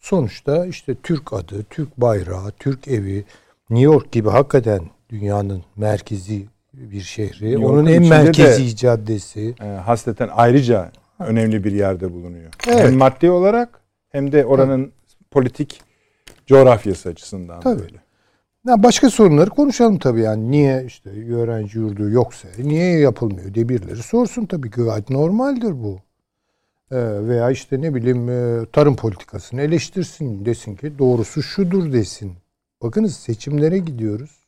sonuçta işte Türk adı, Türk bayrağı, Türk evi, New York gibi hakikaten dünyanın merkezi bir şehri. New Onun en merkezi de- caddesi. E, hasleten ayrıca önemli bir yerde bulunuyor. Evet. Hem maddi olarak hem de oranın politik coğrafyası açısından Tabii. böyle. Ya başka sorunları konuşalım tabii yani. Niye işte öğrenci yurdu yoksa niye yapılmıyor diye birileri sorsun tabii gayet normaldir bu. Ee, veya işte ne bileyim e, tarım politikasını eleştirsin desin ki doğrusu şudur desin. Bakınız seçimlere gidiyoruz.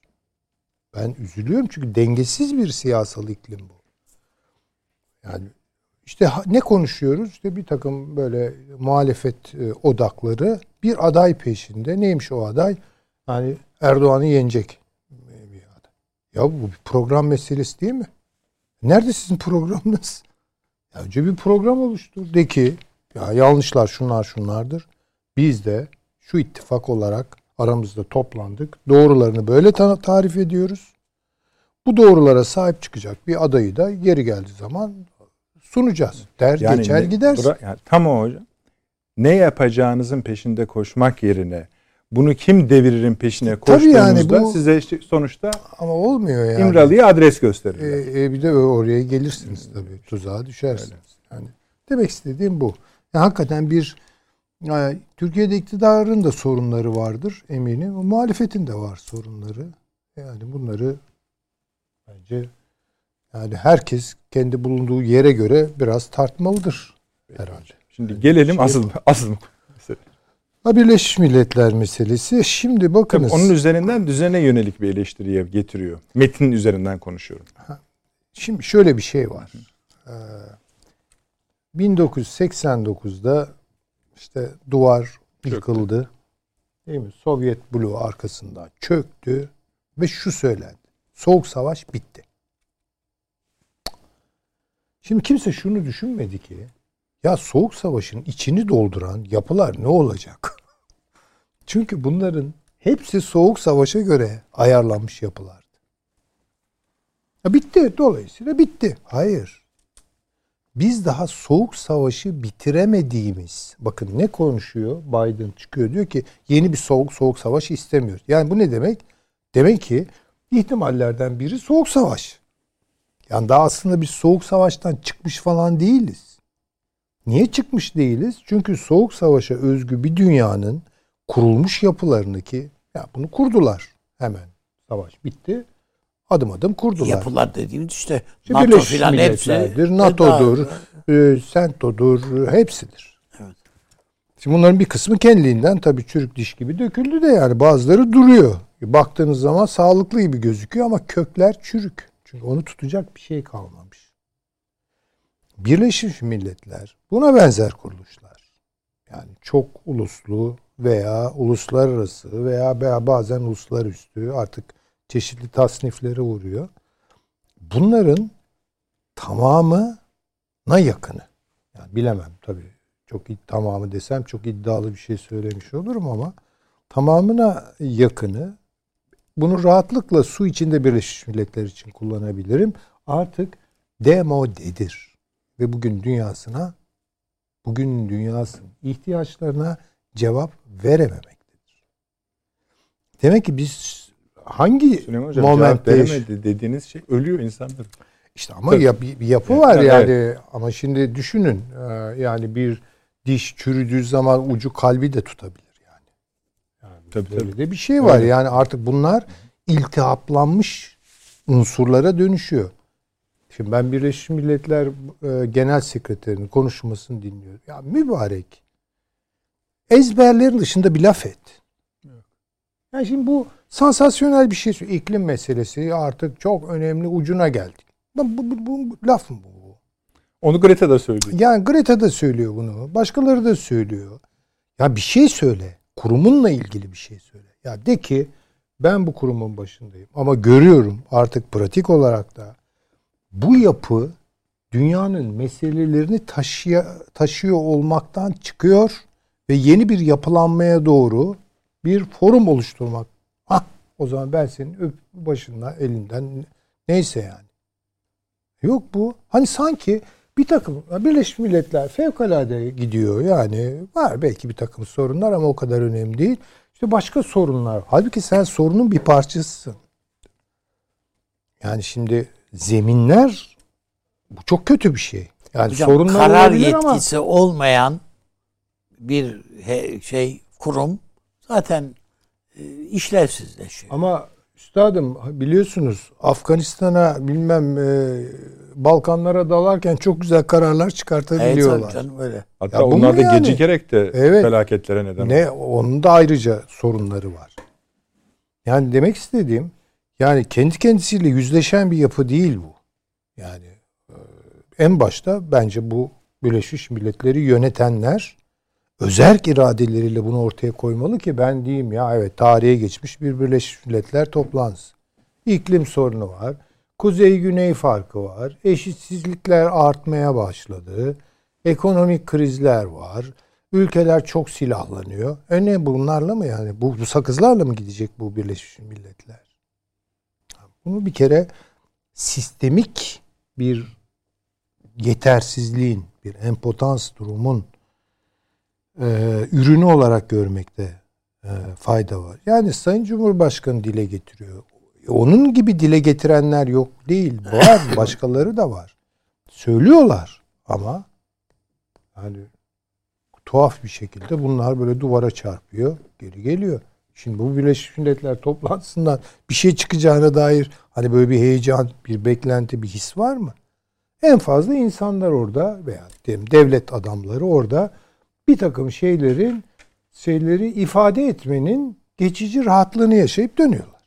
Ben üzülüyorum çünkü dengesiz bir siyasal iklim bu. Yani işte ne konuşuyoruz? İşte bir takım böyle muhalefet e, odakları bir aday peşinde. Neymiş o aday? Yani Erdoğan'ı yenecek. Ya bu bir program meselesi değil mi? Nerede sizin [laughs] programınız? Ya önce bir program oluştur. De ki ya yanlışlar şunlar şunlardır. Biz de şu ittifak olarak aramızda toplandık. Doğrularını böyle ta- tarif ediyoruz. Bu doğrulara sahip çıkacak bir adayı da yeri geldiği zaman sunacağız. Der geçer ne- gidersin. bura- yani tam o hocam. Ne yapacağınızın peşinde koşmak yerine bunu kim deviririn peşine Tabii yani koştuğunuzda bu- size işte sonuçta Ama olmuyor yani. İmralı'ya adres gösterirler. E, e, bir de oraya gelirsiniz tabii. Tuzağa düşersiniz. Yani demek istediğim bu. Yani hakikaten bir e, Türkiye'de iktidarın da sorunları vardır eminim. Muhalefetin de var sorunları. Yani bunları bence yani herkes kendi bulunduğu yere göre biraz tartmalıdır herhalde. Şimdi gelelim Şey- asıl asıl. Ha Birleşmiş Milletler meselesi. Şimdi Tabii bakınız. onun üzerinden düzene yönelik bir eleştiriye getiriyor. Metin üzerinden konuşuyorum. Şimdi şöyle bir şey var. Ee, 1989'da işte duvar yıkıldı. Değil mi? Sovyet bloğu arkasından çöktü ve şu söylendi. Soğuk savaş bitti. Şimdi kimse şunu düşünmedi ki ya soğuk savaşın içini dolduran yapılar ne olacak? [laughs] Çünkü bunların hepsi soğuk savaşa göre ayarlanmış yapılardı. Ya bitti. Dolayısıyla bitti. Hayır. Biz daha soğuk savaşı bitiremediğimiz. Bakın ne konuşuyor? Biden çıkıyor diyor ki yeni bir soğuk soğuk savaş istemiyoruz. Yani bu ne demek? Demek ki ihtimallerden biri soğuk savaş. Yani daha aslında biz soğuk savaştan çıkmış falan değiliz. Niye çıkmış değiliz? Çünkü soğuk savaşa özgü bir dünyanın kurulmuş yapılarını ki ya bunu kurdular hemen. Savaş bitti. Adım adım kurdular. Yapılar dediğimiz işte İşte NATO filan hepsi. Milletler'dir, NATO'dur, e, hepsidir. Evet. Şimdi bunların bir kısmı kendiliğinden tabii çürük diş gibi döküldü de yani bazıları duruyor. Baktığınız zaman sağlıklı gibi gözüküyor ama kökler çürük. Çünkü onu tutacak bir şey kalmamış. Birleşmiş Milletler buna benzer kuruluşlar. Yani çok uluslu veya uluslararası veya veya bazen uluslararası artık çeşitli tasniflere uğruyor. Bunların tamamına yakını. Yani bilemem tabii. Çok tamamı desem çok iddialı bir şey söylemiş olurum ama tamamına yakını bunu rahatlıkla su içinde Birleşmiş Milletler için kullanabilirim. Artık demodedir. Ve bugün dünyasına bugün dünyasının ihtiyaçlarına cevap verememektedir. Demek ki biz hangi Süleyman Hocam cevap momentte veremedi dediğiniz şey ölüyor insanlar. işte ama Tabii. ya bir, yapı Evet, var yani ama şimdi düşünün e, yani bir diş çürüdüğü zaman ucu kalbi de tutabilir yani. yani Tabii, böyle tabii. de bir şey var Öyle. yani artık bunlar iltihaplanmış unsurlara dönüşüyor. Şimdi ben Birleşmiş Milletler e, Genel Sekreterinin konuşmasını dinliyorum. Ya mübarek. Ezberlerin dışında bir laf et. Yani şimdi bu sansasyonel bir şey. söylüyor. İklim meselesi artık çok önemli ucuna geldik. Bu, bu, bu, bu laf mı bu? Onu Greta da söyledi. Yani Greta da söylüyor bunu. Başkaları da söylüyor. Ya bir şey söyle. Kurumunla ilgili bir şey söyle. Ya de ki ben bu kurumun başındayım. Ama görüyorum artık pratik olarak da bu yapı dünyanın meselelerini taşıya, taşıyor olmaktan çıkıyor ve yeni bir yapılanmaya doğru bir forum oluşturmak. Hah o zaman ben senin öp başından elinden neyse yani. Yok bu. Hani sanki bir takım Birleşmiş Milletler fevkalade gidiyor yani var belki bir takım sorunlar ama o kadar önemli değil. İşte başka sorunlar. Halbuki sen sorunun bir parçasısın. Yani şimdi zeminler bu çok kötü bir şey. Yani Hocam, sorunlar karar olabilir ama yetkisi olmayan bir he- şey kurum zaten e, işlevsizleşiyor. ama üstadım biliyorsunuz Afganistan'a bilmem e, Balkanlara dalarken çok güzel kararlar evet çıkartabiliyorlar. tabii canım öyle. Hatta Ya onlar da yani? gecikerek de Evet. felaketlere neden Ne onun da ayrıca sorunları var. Yani demek istediğim yani kendi kendisiyle yüzleşen bir yapı değil bu. Yani e, en başta bence bu Birleşmiş Milletleri yönetenler özerk iradeleriyle bunu ortaya koymalı ki ben diyeyim ya evet tarihe geçmiş bir Birleşmiş Milletler toplantısı. İklim sorunu var. Kuzey-güney farkı var. Eşitsizlikler artmaya başladı. Ekonomik krizler var. Ülkeler çok silahlanıyor. E bunlarla mı yani? Bu, bu sakızlarla mı gidecek bu Birleşmiş Milletler? Bunu bir kere sistemik bir yetersizliğin, bir empotans durumun e, ürünü olarak görmekte e, fayda var. Yani Sayın Cumhurbaşkanı dile getiriyor. Onun gibi dile getirenler yok değil. Var. [laughs] Başkaları da var. Söylüyorlar ama yani tuhaf bir şekilde bunlar böyle duvara çarpıyor. Geri geliyor. Şimdi bu Birleşmiş Milletler toplantısından bir şey çıkacağına dair hani böyle bir heyecan, bir beklenti, bir his var mı? En fazla insanlar orada veya diyelim devlet adamları orada bir takım şeylerin şeyleri ifade etmenin geçici rahatlığını yaşayıp dönüyorlar.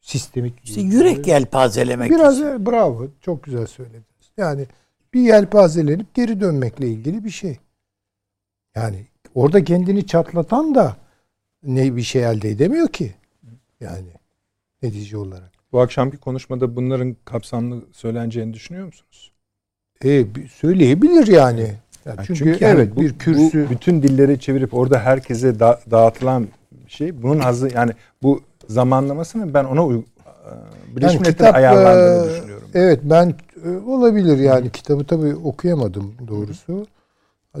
Sistemik. İşte yürek yelpazelemek Biraz için. e, bravo. Çok güzel söylediniz. Yani bir yelpazelenip geri dönmekle ilgili bir şey. Yani orada kendini çatlatan da ne bir şey elde edemiyor ki. Yani netice olarak. Bu akşamki konuşmada bunların kapsamlı söyleneceğini düşünüyor musunuz? E, söyleyebilir yani. Ya Yani çünkü, yani evet bu- bir kürsü bu bütün dilleri çevirip orada herkese da- dağıtılan şey. Bunun hazı yani bu zamanlamasını ben ona uy- e, Birleşmiş Yani Milletler'e kitap, ayarlandığını e, düşünüyorum. Evet ben e, olabilir yani kitabı tabii okuyamadım doğrusu.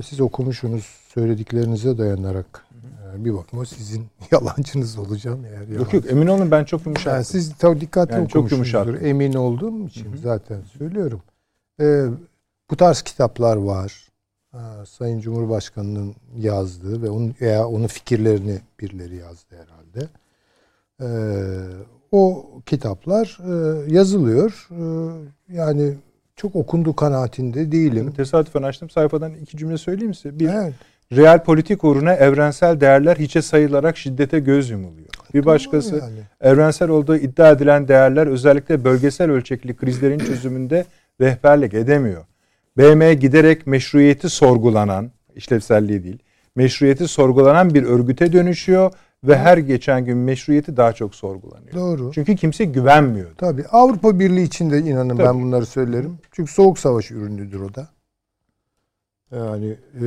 Siz okumuşsunuz söylediklerinize dayanarak e, bir bakıma sizin [laughs] yalancınız olacağım eğer Yok yalan. yok emin olun ben çok yumuşak. Yani siz tabii dikkatli Yani çok yumuşattım. Emin olduğum için zaten söylüyorum. Ee, bu tarz kitaplar var. Ha, Sayın Cumhurbaşkanı'nın yazdığı ve onun veya onun fikirlerini birileri yazdı herhalde. Ee, o kitaplar e, yazılıyor. Ee, yani çok okundu kanaatinde değilim. Tesadüfen açtım sayfadan iki cümle söyleyeyim size. Bir, Evet. Real politik uğruna evrensel değerler hiçe sayılarak şiddete göz yumuluyor. Bir başkası yani. evrensel olduğu iddia edilen değerler özellikle bölgesel ölçekli krizlerin çözümünde rehberlik edemiyor. BM giderek meşruiyeti sorgulanan, işlevselliği değil, meşruiyeti sorgulanan bir örgüte dönüşüyor ve her geçen gün meşruiyeti daha çok sorgulanıyor. Doğru. Çünkü kimse güvenmiyor. Tabii Avrupa Birliği için de inanın ben Tabii. bunları söylerim. Çünkü soğuk savaş ürünüdür o da. Yani e,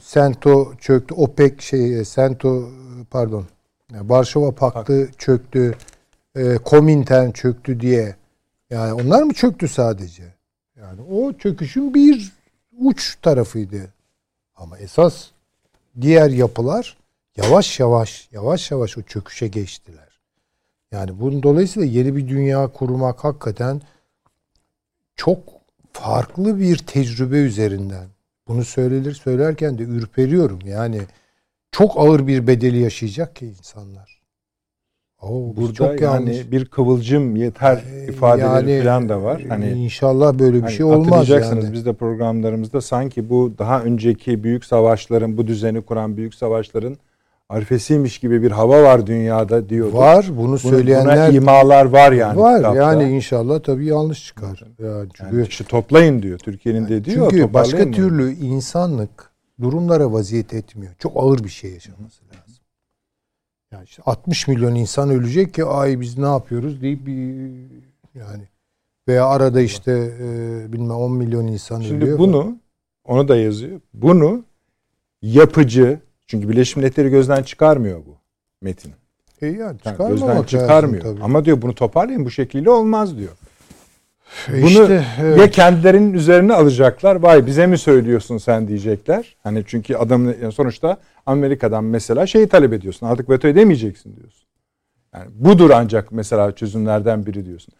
Sento çöktü, OPEC şey Sento pardon. yani Varşova Paktı çöktü. E, Komintern çöktü diye. Yani onlar mı çöktü sadece? Yani o çöküşün bir uç tarafıydı. Ama esas diğer yapılar yavaş yavaş yavaş yavaş o çöküşe geçtiler. Yani bunun dolayısıyla yeni bir dünya kurmak hakikaten çok farklı bir tecrübe üzerinden. Bunu söylenir söylerken de ürperiyorum. Yani çok ağır bir bedeli yaşayacak ki insanlar. Oo, Burada çok yani yanlış. bir kıvılcım yeter Ee, ifadeleri yani, falan da var. Hani inşallah böyle bir Hani şey olmaz hatırlayacaksınız yani. biz de programlarımızda sanki bu daha önceki büyük savaşların, bu düzeni kuran büyük savaşların arifesiymiş gibi bir hava var dünyada diyorduk. Var bunu söyleyenler buna imalar var yani. var. kitapta. Yani inşallah tabii yanlış çıkar. Yani çünkü Yani işte toplayın diyor Türkiye'nin dediği o, Çünkü başka toparlayın diyor. türlü insanlık durumlara vaziyet etmiyor. Çok ağır bir şey yaşaması lazım. Yani işte 60 milyon insan ölecek ki ay biz ne yapıyoruz deyip bir yani veya arada işte e, bilmem 10 milyon insan Şimdi ölüyor. bunu onu da yazıyor. Bunu yapıcı çünkü Birleşmiş Milletleri gözden çıkarmıyor bu metin. E yani Yani çıkarmamak gözden lazım çıkarmıyor. tabii. Ama diyor bunu toparlayın bu şekliyle olmaz diyor. Bunu İşte, evet. ya kendilerinin üzerine alacaklar. Vay bize mi söylüyorsun sen diyecekler. Hani çünkü adamın yani sonuçta Amerika'dan mesela şeyi talep ediyorsun. Artık veto edemeyeceksin diyorsun. Yani budur ancak mesela çözümlerden biri diyorsun.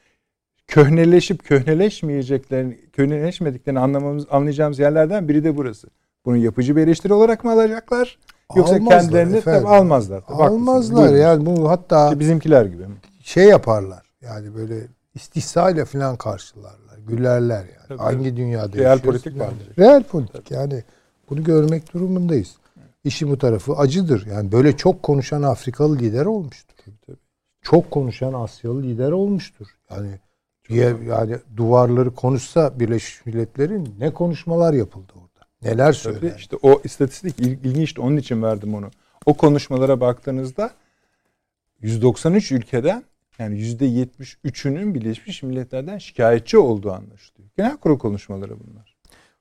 Köhneleşip köhneleşmeyeceklerini, köhneleşmediklerini anlamamız, anlayacağımız yerlerden biri de burası. Bunu yapıcı bir eleştiri olarak mı alacaklar? Yoksa Almazlar kendilerini efendim. tabii almazlar. Tabii. Almazlar Buyurun. yani bu hatta İşte bizimkiler gibi. şey yaparlar. Yani böyle istihsayla falan karşılarlar. Gülerler yani. Tabii. Hangi dünyada Real politik vardır. Real politik yani bunu görmek durumundayız. İşin bu tarafı acıdır. Yani böyle çok konuşan Afrikalı lider olmuştur. tabii. Çok konuşan Asyalı lider olmuştur. Yani diye, yani duvarları konuşsa Birleşmiş Milletler'in ne konuşmalar yapıldı Neler Tabii söylendi. işte o istatistik il- ilginçti. Onun için verdim onu. O konuşmalara baktığınızda 193 ülkeden yani %73'ünün Birleşmiş Milletler'den şikayetçi olduğu anlaşılıyor. Genel kurul konuşmaları bunlar.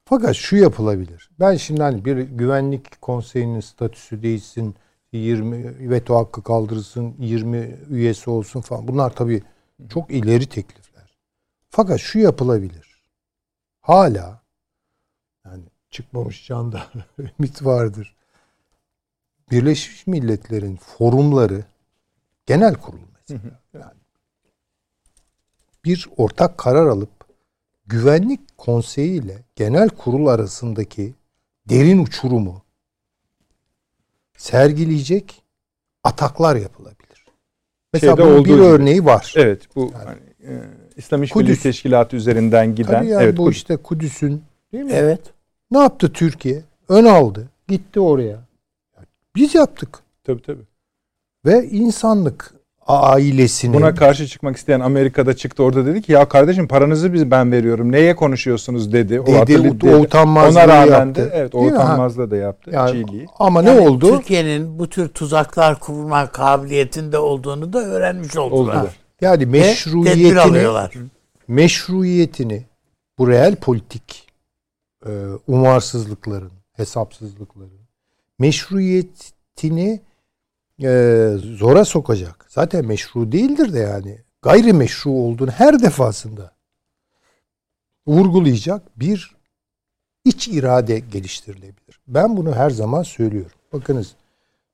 Fakat şu yapılabilir. Ben şimdi hani bir güvenlik konseyinin statüsü değişsin, 20 veto hakkı kaldırılsın, 20 üyesi olsun falan. Bunlar tabii çok ileri teklifler. Fakat şu yapılabilir. Hala çıkmamış canda [laughs] ümit vardır. Birleşmiş Milletler'in forumları genel kurul mesela. Yani bir ortak karar alıp güvenlik konseyi ile genel kurul arasındaki derin uçurumu sergileyecek ataklar yapılabilir. Mesela Şeyde bunun bir gibi. örneği var. Evet bu hani, e, İslam İşbirliği. Teşkilatı üzerinden giden Tabii yani evet bu Kudüs. işte Kudüs'ün değil mi? Evet. Ne yaptı Türkiye? Ön aldı. Gitti oraya. Biz yaptık. tabii tabii. Ve insanlık ailesinin Buna karşı çıkmak isteyen Amerika'da çıktı orada dedi ki ya kardeşim paranızı biz ben veriyorum. Neye konuşuyorsunuz dedi. O dedi, o, o utanmazlığı Ona rağmen yaptı. de evet o Değil mi? Ha. utanmazlığı da yaptı. Yani, Çiğliği. ama Yani ne oldu? Türkiye'nin bu tür tuzaklar kurma kabiliyetinde olduğunu da öğrenmiş oldular. Oldular. Yani meşruiyetini meşruiyetini bu real politik umarsızlıkların, hesapsızlıkların meşruiyetini e, zora sokacak. Zaten meşru değildir de yani gayrimeşru olduğunu her defasında vurgulayacak bir iç irade geliştirilebilir. Ben bunu her zaman söylüyorum. Bakınız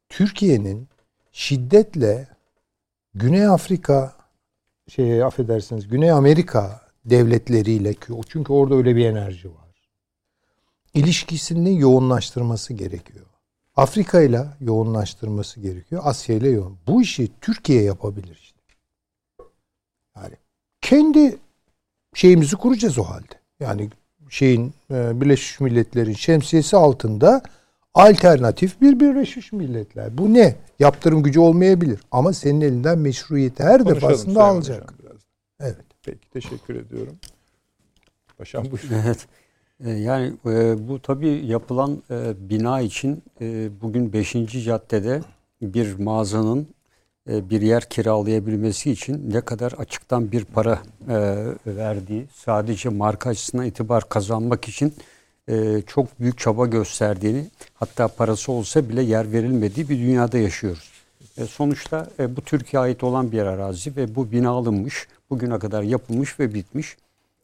Türkiye'nin şiddetle Güney Afrika şey affedersiniz Güney Amerika devletleriyle çünkü orada öyle bir enerji var. İlişkisini yoğunlaştırması gerekiyor. Afrika ile yoğunlaştırması gerekiyor. Asya ile yoğun. Bu işi Türkiye yapabilir işte. Yani kendi şeyimizi kuracağız o halde. Yani şeyin e, Birleşmiş Milletler'in şemsiyesi altında alternatif bir Birleşmiş Milletler. Bu ne? Yaptırım gücü olmayabilir ama senin elinden meşruiyeti her Konuşalım defasında alacak. Evet. Peki teşekkür ediyorum. Paşam buyur. Evet. E, Yani e, bu tabii yapılan e, bina için e, bugün 5. caddede bir mağazanın e, bir yer kiralayabilmesi için ne kadar açıktan bir para e, verdiği, sadece marka açısından itibar kazanmak için e, çok büyük çaba gösterdiğini, hatta parası olsa bile yer verilmediği bir dünyada yaşıyoruz. E, sonuçta e, bu Türkiye ait olan bir arazi ve bu bina alınmış, bugüne kadar yapılmış ve bitmiş.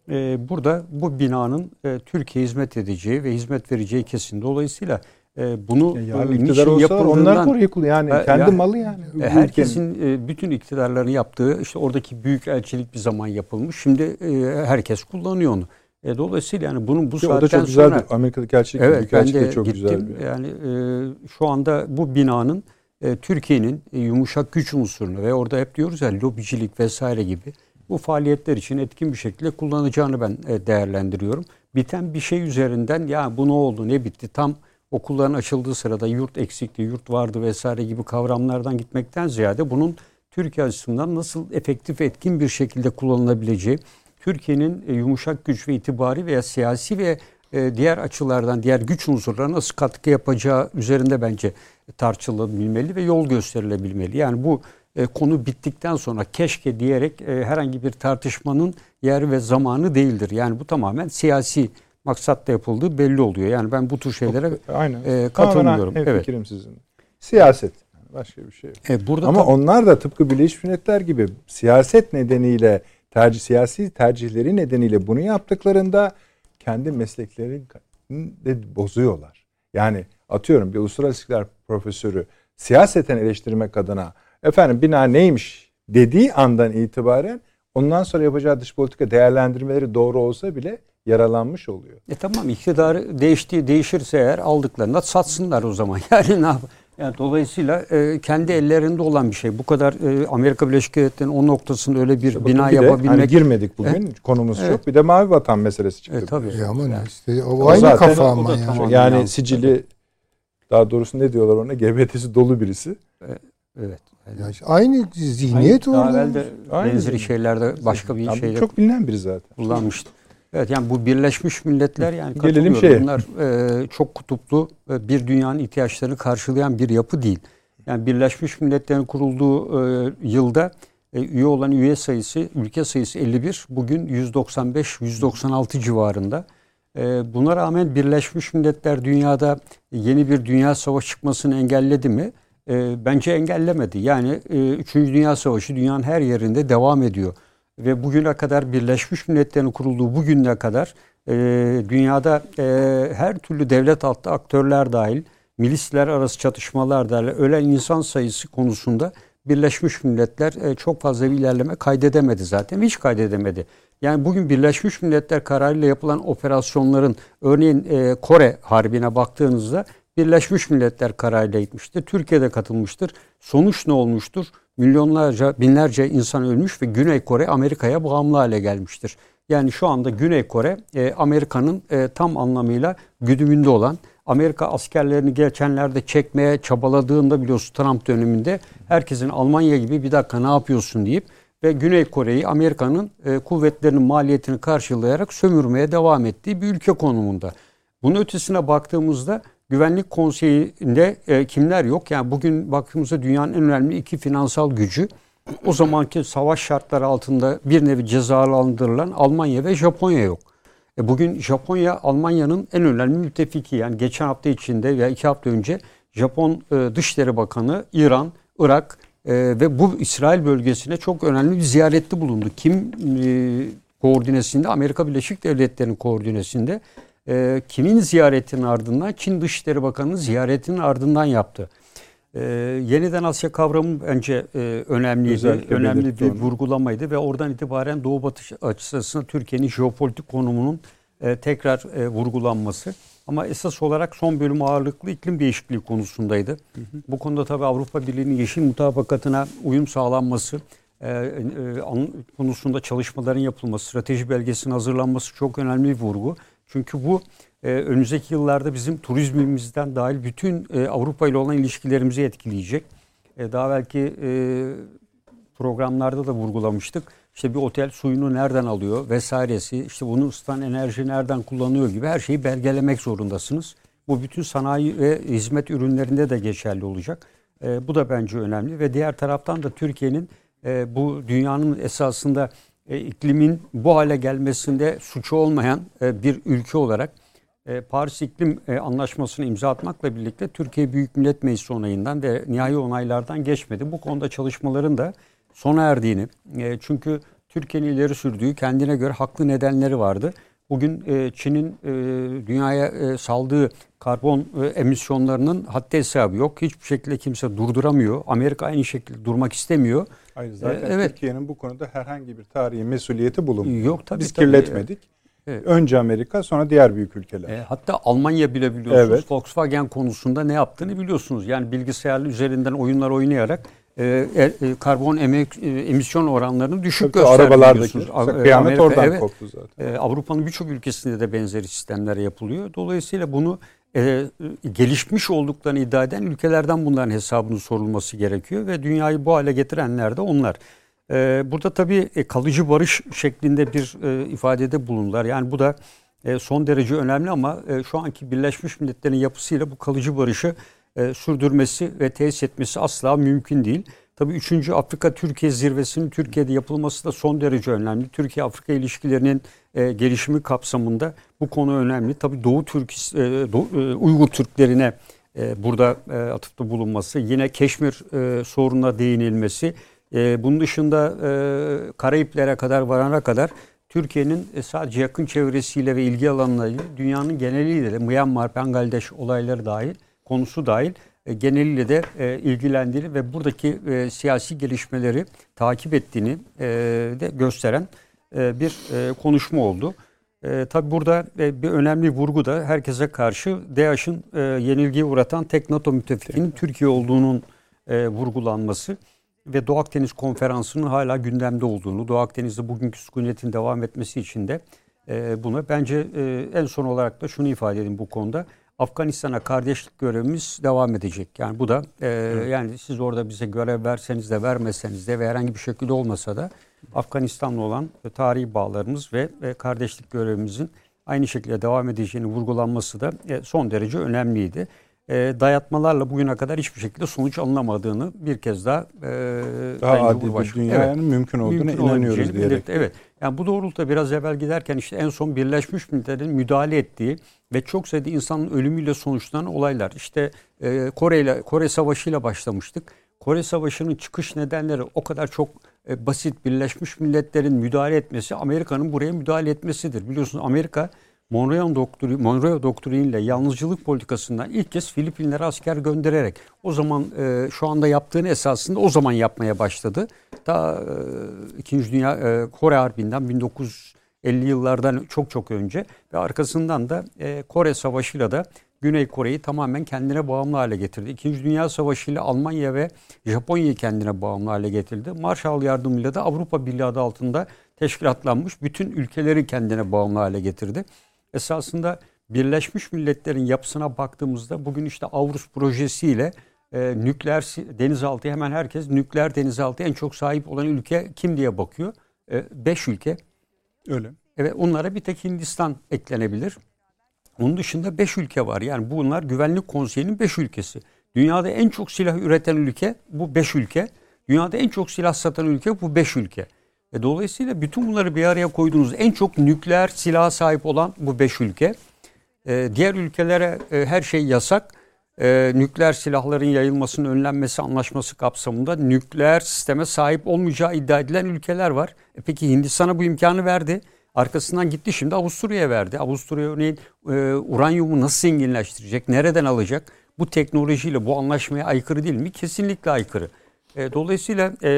E, burada bu binanın e, Türkiye hizmet edeceği ve hizmet vereceği kesin. Dolayısıyla e, bunu Ya yarın e, iktidar olsalar onlar koruyor yani. E, kendi ya- malı yani. E, herkesin e, bütün iktidarların yaptığı işte oradaki büyük elçilik bir zaman yapılmış. Şimdi e, herkes kullanıyor onu. E, dolayısıyla yani bunun bu Ki o da saatten çok güzel sonra bir Amerika'daki elçilik, Evet büyük elçilik de de çok gittim. güzel bir. Yani e, şu anda bu binanın e, Türkiye'nin e, yumuşak güç unsurunu ve orada hep diyoruz ya lobicilik vesaire gibi bu faaliyetler için etkin bir şekilde kullanacağını ben e, değerlendiriyorum. Biten bir şey üzerinden ya bu ne oldu ne bitti tam okulların açıldığı sırada yurt eksikti, yurt vardı vesaire gibi kavramlardan gitmekten ziyade bunun Türkiye açısından nasıl efektif etkin bir şekilde kullanılabileceği, Türkiye'nin e, yumuşak güç ve itibari veya siyasi ve e, diğer açılardan diğer güç unsurlarına nasıl katkı yapacağı üzerinde bence tartışılabilmeli ve yol gösterilebilmeli. Yani bu e, konu bittikten sonra keşke diyerek e, herhangi bir tartışmanın yer ve zamanı değildir. Yani bu tamamen siyasi maksatla yapıldığı belli oluyor. Yani ben bu tür şeylere Aynen. e, Tamamen katılmıyorum. Evet. hemfikirim sizin. Siyaset. Yani başka bir şey yok. E, burada Ama tabii- onlar da tıpkı Birleşmiş Milletler gibi siyaset nedeniyle tercih siyasi tercihleri nedeniyle bunu yaptıklarında kendi mesleklerini de bozuyorlar. Yani atıyorum bir uluslararası ilişkiler profesörü siyaseten eleştirmek adına efendim bina neymiş dediği andan itibaren ondan sonra yapacağı dış politika değerlendirmeleri doğru olsa bile yaralanmış oluyor. E tamam iktidarı değiştiği değişirse eğer aldıklarında satsınlar o zaman. [laughs] Yani ne yap? Yani dolayısıyla e, kendi ellerinde olan bir şey. Bu kadar e, Amerika Birleşik Devletleri'nin o noktasında öyle bir İşte bina bir de, yapabilmek. hani girmedik bugün Evet. konumuz Evet. çok. Bir de mavi vatan meselesi çıktı. E, tabii. Ya ama ne Yani. işte o, O aynı zaten- kafa ama da yani. tamam. yani Yani- sicili daha doğrusu ne diyorlar ona GBT'si dolu birisi. Evet. Ya işte aynı zihniyet Aynı- daha evvel de Aynı benzeri zihniyet. şeylerde başka bir bu şeyde çok bilinen biri zaten. kullanmıştı. Evet yani bu Birleşmiş Milletler yani Gelelim katılıyorum. şeye. Bunlar e, çok kutuplu e, bir dünyanın ihtiyaçlarını karşılayan bir yapı değil. Yani Birleşmiş Milletler'in kurulduğu e, yılda e, üye olan üye sayısı, ülke sayısı 51. Bugün 195-196 civarında. E, buna rağmen Birleşmiş Milletler dünyada yeni bir dünya savaşı çıkmasını engelledi mi? E, bence engellemedi. Yani e, 3. Dünya Savaşı dünyanın her yerinde devam ediyor. Ve bugüne kadar Birleşmiş Milletler'in kurulduğu bugüne kadar e, dünyada e, her türlü devlet altı aktörler dahil milisler arası çatışmalar dahil ölen insan sayısı konusunda Birleşmiş Milletler e, çok fazla bir ilerleme kaydedemedi zaten. Hiç kaydedemedi. Yani bugün Birleşmiş Milletler kararıyla yapılan operasyonların örneğin e, Kore Harbi'ne baktığınızda Birleşmiş Milletler kararıyla gitmiştir. Türkiye'de katılmıştır. Sonuç ne olmuştur? Milyonlarca, binlerce insan ölmüş ve Güney Kore Amerika'ya bağımlı hale gelmiştir. Yani şu anda Güney Kore e, Amerika'nın e, tam anlamıyla güdümünde olan Amerika askerlerini geçenlerde çekmeye çabaladığında biliyorsun Trump döneminde herkesin Almanya gibi bir dakika ne yapıyorsun deyip ve Güney Kore'yi Amerika'nın e, kuvvetlerinin maliyetini karşılayarak sömürmeye devam ettiği bir ülke konumunda. Bunun ötesine baktığımızda Güvenlik Konseyi'nde e, kimler yok? Yani bugün baktığımızda dünyanın en önemli iki finansal gücü o zamanki savaş şartları altında bir nevi cezalandırılan Almanya ve Japonya yok. E bugün Japonya Almanya'nın en önemli müttefiki. Yani geçen hafta içinde veya iki hafta önce Japon e, Dışişleri Bakanı İran, Irak e, ve bu İsrail bölgesine çok önemli bir ziyarette bulundu. Kim e, koordinesinde? Amerika Birleşik Devletleri'nin koordinesinde. E, kimin ziyaretinin ardından? Çin Dışişleri Bakanı'nın ziyaretinin ardından yaptı. E, yeniden Asya kavramı bence e, önemliydi. Özellikle önemli bir onu. vurgulamaydı ve oradan itibaren Doğu Batı açısından Türkiye'nin jeopolitik konumunun e, tekrar e, vurgulanması. Ama esas olarak son bölüm ağırlıklı iklim değişikliği konusundaydı. Bu konuda tabii Avrupa Birliği'nin yeşil mutabakatına uyum sağlanması, e, e, konusunda çalışmaların yapılması, strateji belgesinin hazırlanması çok önemli bir vurgu. Çünkü bu e, önümüzdeki yıllarda bizim turizmimizden dahil bütün e, Avrupa ile olan ilişkilerimizi etkileyecek. E, daha belki e, programlarda da vurgulamıştık. İşte bir otel suyunu nereden alıyor vesairesi, işte bunu ısıtan enerji nereden kullanıyor gibi her şeyi belgelemek zorundasınız. Bu bütün sanayi ve hizmet ürünlerinde de geçerli olacak. E, bu da bence önemli ve diğer taraftan da Türkiye'nin e, bu dünyanın esasında e, iklimin bu hale gelmesinde suçu olmayan e, bir ülke olarak e, Paris İklim e, Anlaşması'nı imza atmakla birlikte Türkiye Büyük Millet Meclisi onayından ve nihai onaylardan geçmedi. Bu konuda çalışmaların da sona erdiğini, e, çünkü Türkiye'nin ileri sürdüğü kendine göre haklı nedenleri vardı. Bugün e, Çin'in e, dünyaya e, saldığı karbon e, emisyonlarının haddi hesabı yok. Hiçbir şekilde kimse durduramıyor. Amerika aynı şekilde durmak istemiyor. Hayır zaten evet. Türkiye'nin bu konuda herhangi bir tarihi mesuliyeti bulunmuyor. Yok tabii. Biz tabii. kirletmedik. Evet. Önce Amerika sonra diğer büyük ülkeler. E, hatta Almanya bile biliyorsunuz Evet. Volkswagen konusunda ne yaptığını biliyorsunuz. Yani bilgisayarlı üzerinden oyunlar oynayarak e, e, e, karbon emek, e, emisyon oranlarını düşük e, kıyamet Amerika, oradan evet. koptu zaten. E, Avrupa'nın birçok ülkesinde de benzeri sistemler yapılıyor. Dolayısıyla bunu e, gelişmiş olduklarını iddia eden ülkelerden bunların hesabının sorulması gerekiyor ve dünyayı bu hale getirenler de onlar. E, burada tabii e, kalıcı barış şeklinde bir e, ifadede bulundular. Yani bu da e, son derece önemli ama e, şu anki Birleşmiş Milletler'in yapısıyla bu kalıcı barışı e, sürdürmesi ve tesis etmesi asla mümkün değil. Tabii 3. Afrika-Türkiye zirvesinin Türkiye'de yapılması da son derece önemli. Türkiye-Afrika ilişkilerinin e, gelişimi kapsamında bu konu önemli. Tabii Doğu Türk, e, e, Uygur Türklerine e, burada e, atıfta bulunması, yine Keşmir e, sorununa değinilmesi, E, bunun dışında e, Karayiplere kadar varana kadar Türkiye'nin e, sadece yakın çevresiyle ve ilgi alanlarıyla dünyanın geneliyle de Myanmar, Bangladeş olayları dahil, konusu dahil e, geneliyle de e, ilgilendiğini ve buradaki e, siyasi gelişmeleri takip ettiğini e, de gösteren bir e, konuşma oldu. E, tabii burada e, bir önemli vurgu da herkese karşı DAEŞ'in e, yenilgiye uğratan tek NATO müttefikinin Türkiye olduğunun e, vurgulanması ve Doğu Akdeniz Konferansı'nın hala gündemde olduğunu, Doğu Akdeniz'de bugünkü sükunetin devam etmesi için de e, buna bence e, en son olarak da şunu ifade edeyim bu konuda. Afganistan'a kardeşlik görevimiz devam edecek. Yani bu da e, yani siz orada bize görev verseniz de vermeseniz de ve herhangi bir şekilde olmasa da Afganistan'la olan tarihi bağlarımız ve kardeşlik görevimizin aynı şekilde devam edeceğini vurgulanması da e, son derece önemliydi. E, dayatmalarla bugüne kadar hiçbir şekilde sonuç alınamadığını bir kez daha e, daha adil bir dünyanın evet, mümkün olduğuna mümkün inanıyoruz diyerek. Belirtti. Evet. Yani bu doğrultuda biraz evvel giderken işte en son Birleşmiş Milletler'in müdahale ettiği ve çok sayıda insanın ölümüyle sonuçlanan olaylar. İşte Kore ile Kore Savaşı ile başlamıştık. Kore Savaşı'nın çıkış nedenleri o kadar çok e, basit Birleşmiş Milletler'in müdahale etmesi Amerika'nın buraya müdahale etmesidir. Biliyorsunuz Amerika Monroe doktrini, Monroe doktriniyle yalnızcılık politikasından ilk kez Filipinlere asker göndererek o zaman e, şu anda yaptığını esasında o zaman yapmaya başladı. Ta e, 2. Dünya e, Kore Harbi'nden 1950 yıllardan çok çok önce ve arkasından da e, Kore Savaşı'yla da Güney Kore'yi tamamen kendine bağımlı hale getirdi. İkinci Dünya Savaşı ile Almanya ve Japonya'yı kendine bağımlı hale getirdi. Marshall yardımıyla da Avrupa Birliği adı altında teşkilatlanmış bütün ülkeleri kendine bağımlı hale getirdi. Esasında Birleşmiş Milletler'in yapısına baktığımızda bugün işte Avrus projesiyle e, nükleer denizaltı hemen herkes nükleer denizaltı en çok sahip olan ülke kim diye bakıyor. E, beş ülke. Öyle. Evet onlara bir tek Hindistan eklenebilir. Onun dışında 5 ülke var. Yani bunlar Güvenlik Konseyi'nin 5 ülkesi. Dünyada en çok silah üreten ülke bu 5 ülke. Dünyada en çok silah satan ülke bu 5 ülke. E dolayısıyla bütün bunları bir araya koyduğunuz en çok nükleer silah sahip olan bu 5 ülke. E, diğer ülkelere e, her şey yasak. E, nükleer silahların yayılmasının önlenmesi anlaşması kapsamında nükleer sisteme sahip olmayacağı iddia edilen ülkeler var. E peki Hindistan'a bu imkanı verdi. Arkasından gitti şimdi Avusturya'ya verdi. Avusturya örneğin e, uranyumu nasıl zenginleştirecek? Nereden alacak? Bu teknolojiyle bu anlaşmaya aykırı değil mi? Kesinlikle aykırı. E, dolayısıyla e,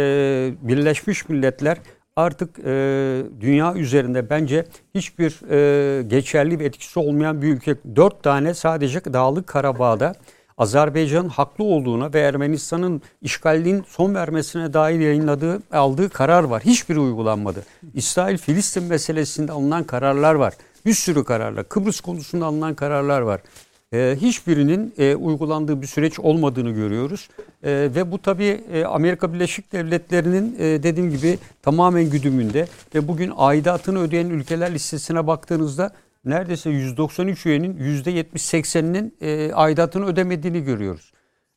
Birleşmiş Milletler artık e, dünya üzerinde bence hiçbir e, geçerli bir etkisi olmayan bir ülke. Dört tane sadece Dağlık Karabağ'da Azerbaycan'ın haklı olduğuna ve Ermenistan'ın işgalinin son vermesine dair yayınladığı, aldığı karar var. Hiçbiri uygulanmadı. İsrail-Filistin meselesinde alınan kararlar var. Bir sürü kararlar. Kıbrıs konusunda alınan kararlar var. Ee, hiçbirinin e, uygulandığı bir süreç olmadığını görüyoruz. E, ve bu tabii e, Amerika Birleşik Devletleri'nin e, dediğim gibi tamamen güdümünde ve bugün aidatını ödeyen ülkeler listesine baktığınızda neredeyse 193 üyenin %70-80'inin e, aidatını ödemediğini görüyoruz.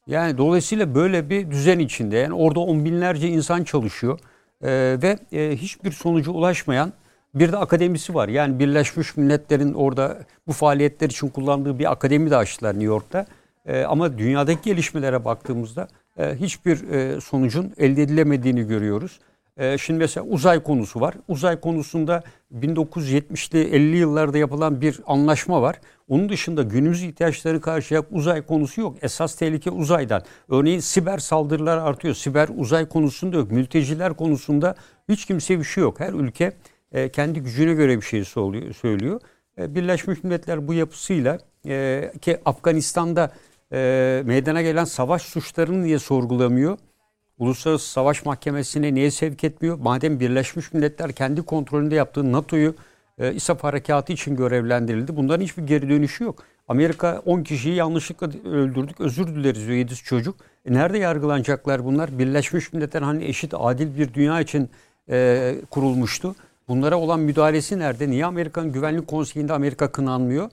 Yani dolayısıyla böyle bir düzen içinde yani orada on binlerce insan çalışıyor e, ve e, hiçbir sonuca ulaşmayan bir de akademisi var. Yani Birleşmiş Milletler'in orada bu faaliyetler için kullandığı bir akademi de açtılar New York'ta. E, ama dünyadaki gelişmelere baktığımızda e, hiçbir e, sonucun elde edilemediğini görüyoruz. Ee, şimdi mesela uzay konusu var. Uzay konusunda 1970'li 50 yıllarda yapılan bir anlaşma var. Onun dışında günümüz ihtiyaçları karşılayan uzay konusu yok. Esas tehlike uzaydan. Örneğin siber saldırılar artıyor. Siber uzay konusunda yok. Mülteciler konusunda hiç kimse bir şey yok. Her ülke e, kendi gücüne göre bir şey söylüyor. E, Birleşmiş Milletler bu yapısıyla e, ki Afganistan'da meydana gelen savaş suçlarını niye sorgulamıyor? Uluslararası Savaş Mahkemesi'ne niye sevk etmiyor? Madem Birleşmiş Milletler kendi kontrolünde yaptığı NATO'yu e, İSAF harekatı için görevlendirildi. Bunların hiçbir geri dönüşü yok. Amerika 10 kişiyi yanlışlıkla öldürdük. Özür dileriz diyor 7 çocuk. E nerede yargılanacaklar bunlar? Birleşmiş Milletler hani eşit adil bir dünya için e, kurulmuştu. Bunlara olan müdahalesi nerede? Niye Amerikan Güvenlik Konseyi'nde Amerika kınanmıyor?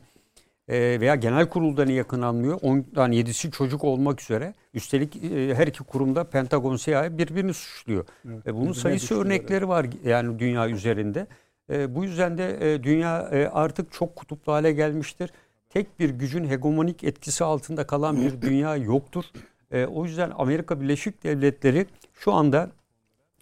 E, veya genel kurulda niye kınanmıyor? 10'dan 7'si çocuk olmak üzere. Üstelik e, her iki kurumda Pentagon CIA birbirini suçluyor. Evet, e, bunun sayısı örnekleri var yani dünya üzerinde. E, bu yüzden de e, dünya e, artık çok kutuplu hale gelmiştir. Tek bir gücün hegemonik etkisi altında kalan bir dünya yoktur. E, o yüzden Amerika Birleşik Devletleri şu anda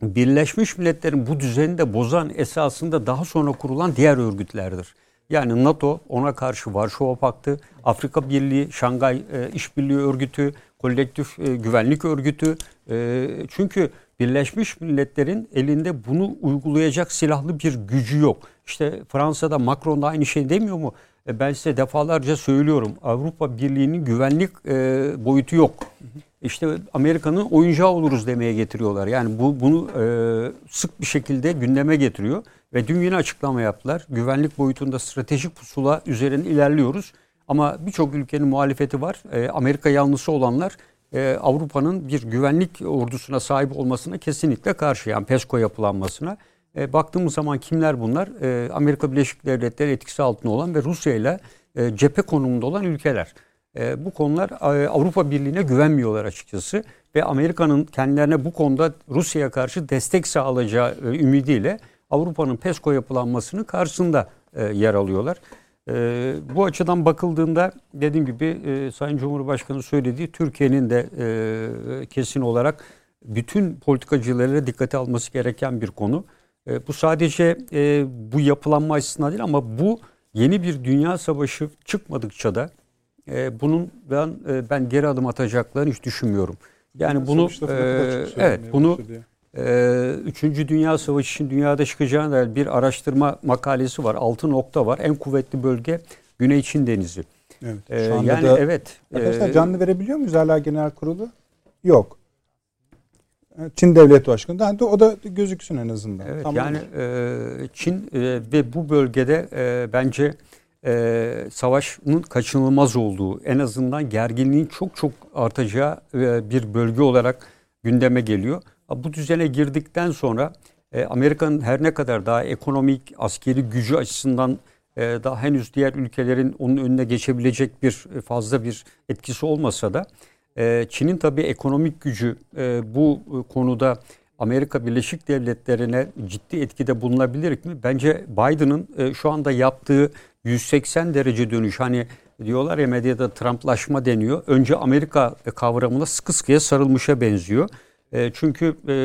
Birleşmiş Milletler'in bu düzeni de bozan esasında daha sonra kurulan diğer örgütlerdir. Yani NATO ona karşı Varşova Paktı, Afrika Birliği, Şangay e, İşbirliği Örgütü, Kolektif e, Güvenlik Örgütü. E, çünkü Birleşmiş Milletler'in elinde bunu uygulayacak silahlı bir gücü yok. İşte Fransa'da Macron da aynı şey demiyor mu? E, ben size defalarca söylüyorum. Avrupa Birliği'nin güvenlik e, boyutu yok. İşte Amerika'nın oyuncağı oluruz demeye getiriyorlar. Yani bu bunu e, sık bir şekilde gündeme getiriyor ve dün yine açıklama yaptılar. Güvenlik boyutunda stratejik pusula üzerine ilerliyoruz. Ama birçok ülkenin muhalefeti var. E, Amerika yanlısı olanlar e, Avrupa'nın bir güvenlik ordusuna sahip olmasına kesinlikle karşı. Yani PESCO yapılanmasına. E, baktığımız zaman kimler bunlar? E, Amerika Birleşik Devletleri etkisi altında olan ve Rusya ile e, cephe konumunda olan ülkeler. E, bu konular e, Avrupa Birliği'ne güvenmiyorlar açıkçası ve Amerika'nın kendilerine bu konuda Rusya'ya karşı destek sağlayacağı e, ümidiyle Avrupa'nın PESCO yapılanmasının karşısında e, yer alıyorlar. E, bu açıdan bakıldığında dediğim gibi e, Sayın Cumhurbaşkanı söylediği Türkiye'nin de e, kesin olarak bütün politikacılara dikkate alması gereken bir konu. E, bu sadece e, bu yapılanma açısından değil ama bu yeni bir dünya savaşı çıkmadıkça da e, bunun ben e, ben geri adım atacaklarını hiç düşünmüyorum. Yani bunu e, evet bunu e, Üçüncü Dünya Savaşı için dünyada çıkacağına dair bir araştırma makalesi var. Altı nokta var. En kuvvetli bölge Güney Çin Denizi. Evet. E, Şu anda yani da, evet. Arkadaşlar e, canlı verebiliyor muyuz hala genel kurulu? Yok. Çin Devlet Başkanı. Da o da gözüksün en azından. Evet Tamam. yani e, Çin e, ve bu bölgede e, bence e, savaşın kaçınılmaz olduğu, en azından gerginliğin çok çok artacağı e, bir bölge olarak gündeme geliyor. Bu düzene girdikten sonra e, Amerika'nın her ne kadar daha ekonomik, askeri gücü açısından e, daha henüz diğer ülkelerin onun önüne geçebilecek bir e, fazla bir etkisi olmasa da e, Çin'in tabii ekonomik gücü e, bu konuda Amerika Birleşik Devletleri'ne ciddi etkide bulunabilir mi? Bence Biden'ın e, şu anda yaptığı 180 derece dönüş hani diyorlar ya medyada Trumplaşma deniyor. Önce Amerika kavramına sıkı sıkıya sarılmışa benziyor. E, çünkü e,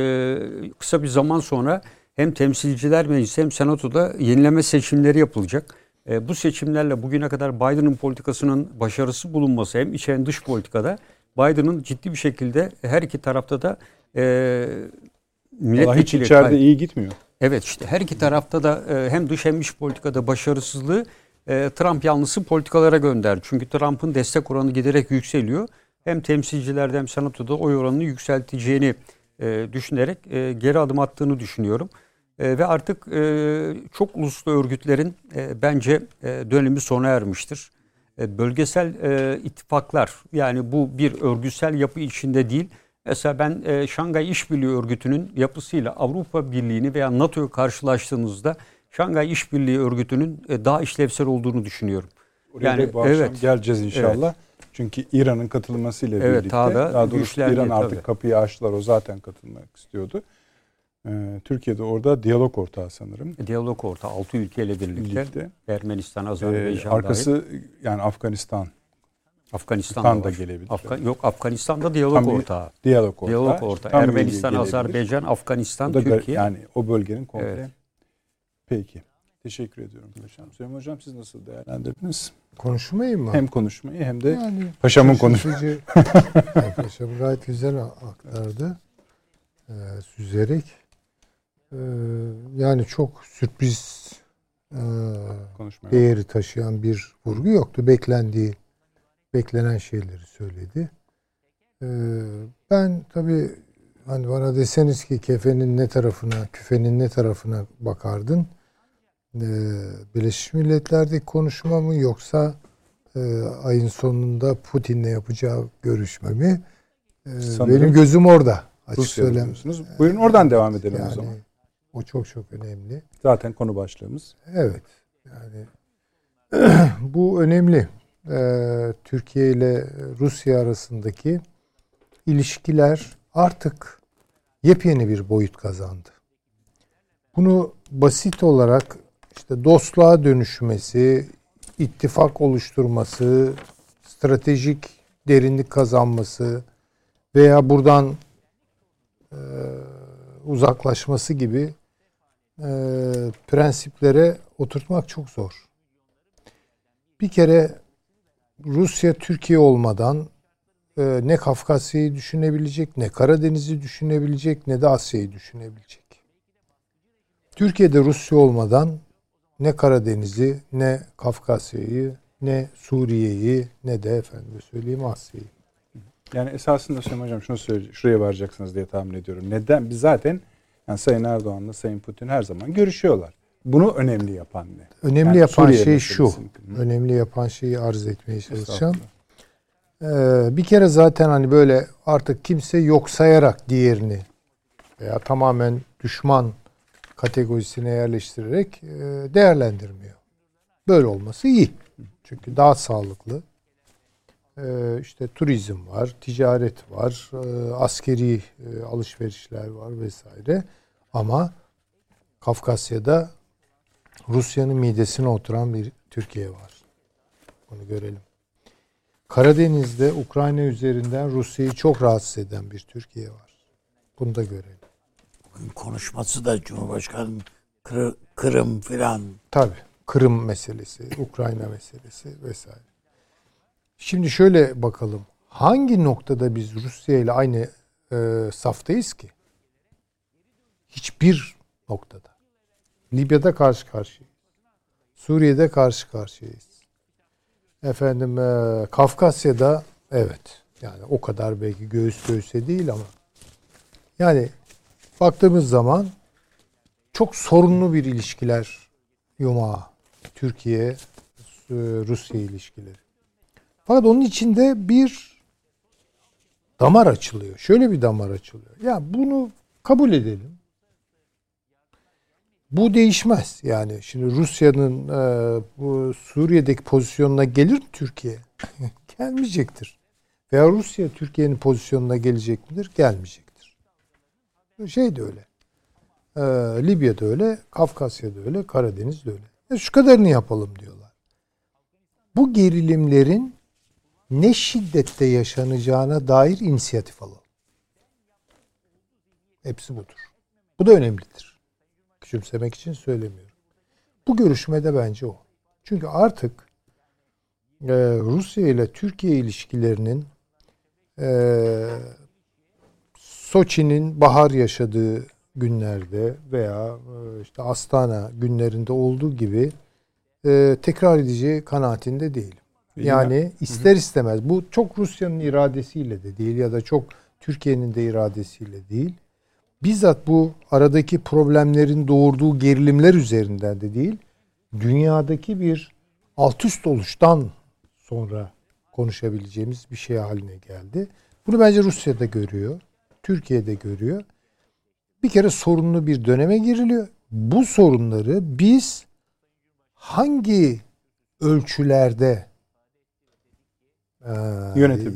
kısa bir zaman sonra hem temsilciler meclisi hem senatoda yenileme seçimleri yapılacak. E, bu seçimlerle bugüne kadar Biden'ın politikasının başarısı bulunması hem iç hem dış politikada Biden'ın ciddi bir şekilde her iki tarafta da e, milletvekili... hiç içeride iyi gitmiyor. Evet işte her iki tarafta da e, hem dış hem iç politikada başarısızlığı e, Trump yanlısı politikalara gönderdi. Çünkü Trump'ın destek oranı giderek yükseliyor. Hem temsilcilerde hem senatoda oy oranını yükselteceğini e, düşünerek e, geri adım attığını düşünüyorum. Ve artık çok uluslu örgütlerin bence dönemi sona ermiştir. Bölgesel ittifaklar yani bu bir örgütsel yapı içinde değil. Mesela ben e, Şangay İşbirliği Örgütü'nün yapısıyla Avrupa Birliği'ni veya NATO'yu karşılaştığınızda Şangay İşbirliği Örgütü'nün e, daha işlevsel olduğunu düşünüyorum. Oraya yani bu evet, geleceğiz inşallah. Evet. Çünkü İran'ın katılmasıyla evet, birlikte daha, da daha doğrusu İran artık tabii. kapıyı açtılar. O zaten katılmak istiyordu. Ee, Türkiye'de orada diyalog ortağı sanırım. E, diyalog ortağı 6 ülkeyle birlikte. birlikte. Ermenistan, Azerbaycan ee, Arkası dahil. yani Afganistan. Afganistan da gelebilir. Afgan, yok Afganistan'da diyalog Tam ortağı. Diyalog ortağı. Diyalog ortağı. Tam Ermenistan, Azerbaycan, Afganistan, Türkiye. Yani o bölgenin komple. Evet. Peki. Teşekkür ediyorum hocam. Süleyman Hocam siz nasıl değerlendirdiniz? Konuşmayı mı? Hem konuşmayı hem de yani, paşamın konuşmayı. [laughs] paşam gayet güzel aktardı. Ee, süzerek. Ee, yani çok sürpriz e, değeri taşıyan bir vurgu yoktu. Beklendiği, beklenen şeyleri söyledi. Ee, ben tabii hani bana deseniz ki kefenin ne tarafına, küfenin ne tarafına bakardın? Ee, Birleşmiş Milletler'deki konuşma mı yoksa e, ayın sonunda Putin'le yapacağı görüşme mi? Ee, benim gözüm orada açık söylem. Buyurun oradan devam edelim yani, o zaman. O çok çok önemli. Zaten konu başlığımız. Evet. Yani [clears throat] bu önemli. Ee, Türkiye ile Rusya arasındaki ilişkiler artık yepyeni bir boyut kazandı. Bunu basit olarak işte dostluğa dönüşmesi, ittifak oluşturması, stratejik derinlik kazanması veya buradan e, uzaklaşması gibi e, prensiplere oturtmak çok zor. Bir kere Rusya Türkiye olmadan e, ne Kafkasya'yı düşünebilecek, ne Karadeniz'i düşünebilecek, ne de Asya'yı düşünebilecek. Türkiye'de Rusya olmadan ne Karadeniz'i, ne Kafkasya'yı, ne Suriye'yi, ne de efendim söyleyeyim Asya'yı. Yani esasında Süleyman Hocam şunu söyle, şuraya varacaksınız diye tahmin ediyorum. Neden? Biz zaten yani Sayın Erdoğan'la Sayın Putin her zaman görüşüyorlar. Bunu önemli yapan ne? Önemli Yani yapan Suriye şey şu. Hı. Önemli yapan şeyi arz etmeye çalışacağım. Ee, bir kere zaten hani böyle artık kimse yok sayarak diğerini veya tamamen düşman kategorisine yerleştirerek e, değerlendirmiyor. Böyle olması iyi. Çünkü daha sağlıklı. Ee, işte turizm var, ticaret var, e, askeri e, alışverişler var vesaire. Ama Kafkasya'da Rusya'nın midesine oturan bir Türkiye var. Bunu görelim. Karadeniz'de Ukrayna üzerinden Rusya'yı çok rahatsız eden bir Türkiye var. Bunu da görelim. Konuşması da Cumhurbaşkanı Kır- Kırım filan Tabii. Kırım meselesi, [laughs] Ukrayna meselesi vesaire. Şimdi şöyle bakalım. Hangi noktada biz Rusya ile aynı e, saftayız ki? Hiçbir noktada. Libya'da karşı karşıyayız. Suriye'de karşı karşıyayız. Efendim e, Kafkasya'da evet. Yani o kadar belki göğüs göğüse değil ama yani baktığımız zaman çok sorunlu bir ilişkiler yumağı. Türkiye e, Rusya ilişkileri. Fakat onun içinde bir damar açılıyor. Şöyle bir damar açılıyor. Ya bunu kabul edelim. Bu değişmez. Yani şimdi Rusya'nın e, bu Suriye'deki pozisyonuna gelir mi Türkiye? [laughs] Gelmeyecektir. Veya Rusya Türkiye'nin pozisyonuna gelecek midir? Gelmeyecektir. Şey de öyle. E, Libya'da öyle, Kafkasya'da öyle, Karadeniz'de öyle. E, şu kadarını yapalım diyorlar. Bu gerilimlerin ne şiddette yaşanacağına dair inisiyatif alalım. Hepsi budur. Bu da önemlidir. Küçümsemek için söylemiyorum. Bu görüşmede bence o. Çünkü artık e, Rusya ile Türkiye ilişkilerinin e, Soçi'nin bahar yaşadığı günlerde veya e, işte Astana günlerinde olduğu gibi e, tekrar edeceği kanaatinde değilim. Yani ister istemez bu çok Rusya'nın iradesiyle de değil ya da çok Türkiye'nin de iradesiyle değil. Bizzat bu aradaki problemlerin doğurduğu gerilimler üzerinden de değil. Dünyadaki bir alt üst oluştan sonra konuşabileceğimiz bir şey haline geldi. Bunu bence Rusya'da görüyor. Türkiye'de görüyor. Bir kere sorunlu bir döneme giriliyor. Bu sorunları biz hangi ölçülerde e,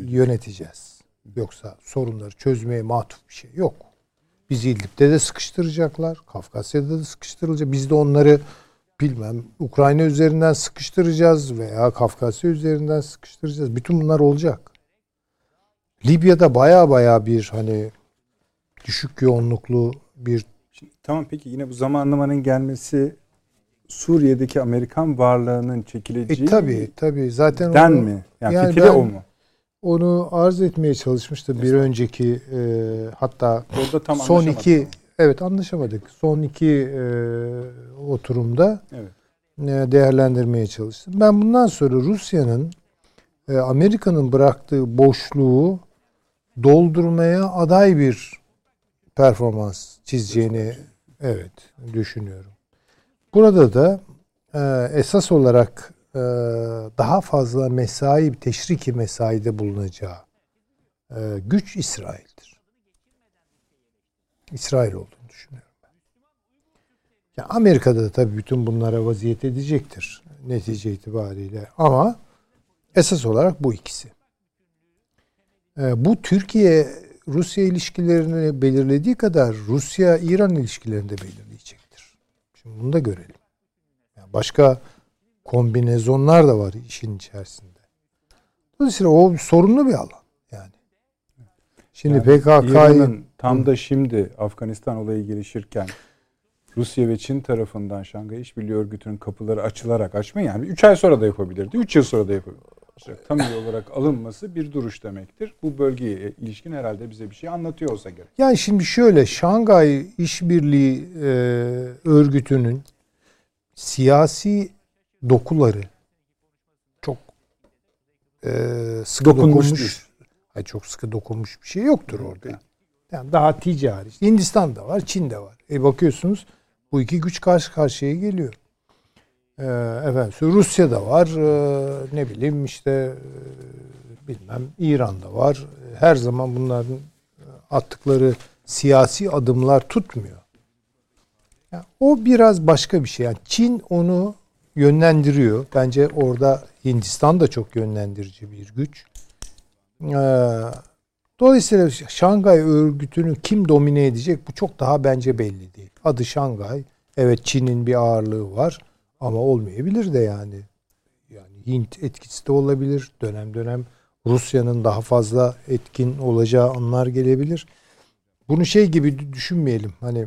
yöneteceğiz? Yoksa sorunları çözmeye matuf bir şey yok. Bizi İdlib'de de sıkıştıracaklar. Kafkasya'da da sıkıştırılacak. Biz de onları bilmem Ukrayna üzerinden sıkıştıracağız veya Kafkasya üzerinden sıkıştıracağız. Bütün bunlar olacak. Libya'da baya baya bir hani düşük yoğunluklu bir Tamam peki yine bu zamanlamanın gelmesi Suriye'deki Amerikan varlığının çekileceği e, tabii tabii zaten den onu, mi? Yani, Yani ben- o mu? onu arz etmeye çalışmıştım bir önceki e, hatta Orada tam son iki evet anlaşamadık. Son iki e, oturumda Evet. e, değerlendirmeye çalıştım. Ben bundan sonra Rusya'nın e, Amerika'nın bıraktığı boşluğu doldurmaya aday bir performans çizeceğini evet düşünüyorum. Burada da e, esas olarak e, daha fazla mesai, teşriki mesaide bulunacağı e, güç İsrail'dir. İsrail olduğunu düşünüyorum ben. Ya Amerika'da da tabii bütün bunlara vaziyet edecektir netice itibariyle ama esas olarak bu ikisi. E, bu Türkiye Rusya ilişkilerini belirlediği kadar Rusya İran ilişkilerini de belirleyecektir. Şimdi bunu da görelim. Yani başka kombinezonlar da var işin içerisinde. Dolayısıyla o sorunlu bir alan yani. Şimdi Yani PKK'yı İran'ın tam da şimdi Afganistan olayı gelişirken Rusya ve Çin tarafından Şangay İşbirliği Örgütü'nün kapıları açılarak açmayın yani 3 ay sonra da yapabilirdi. 3 yıl sonra da yapabilirdi. Tam olarak alınması bir duruş demektir. Bu bölgeye ilişkin herhalde bize bir şey anlatıyor olsa gerek. Yani şimdi şöyle Şangay İşbirliği e, Örgütü'nün siyasi dokuları çok e, sıkı Dokunmuş dokunmuş. Hayır, çok sıkı dokunmuş bir şey yoktur orada. Yani daha ticari. İşte Hindistan'da var, Çin'de var. E bakıyorsunuz bu iki güç karşı karşıya geliyor. Ee, efendim Rusya'da var, ee, ne bileyim işte ee, bilmem İran'da var. Her zaman bunların attıkları siyasi adımlar tutmuyor. Yani o biraz başka bir şey. Yani Çin onu yönlendiriyor. Bence orada Hindistan da çok yönlendirici bir güç. Ee, dolayısıyla Şangay örgütünü kim domine edecek bu çok daha bence belli değil. Adı Şangay. Evet Çin'in bir ağırlığı var ama olmayabilir de yani. Yani Hint etkisi de olabilir. Dönem dönem Rusya'nın daha fazla etkin olacağı anlar gelebilir. Bunu şey gibi düşünmeyelim. Hani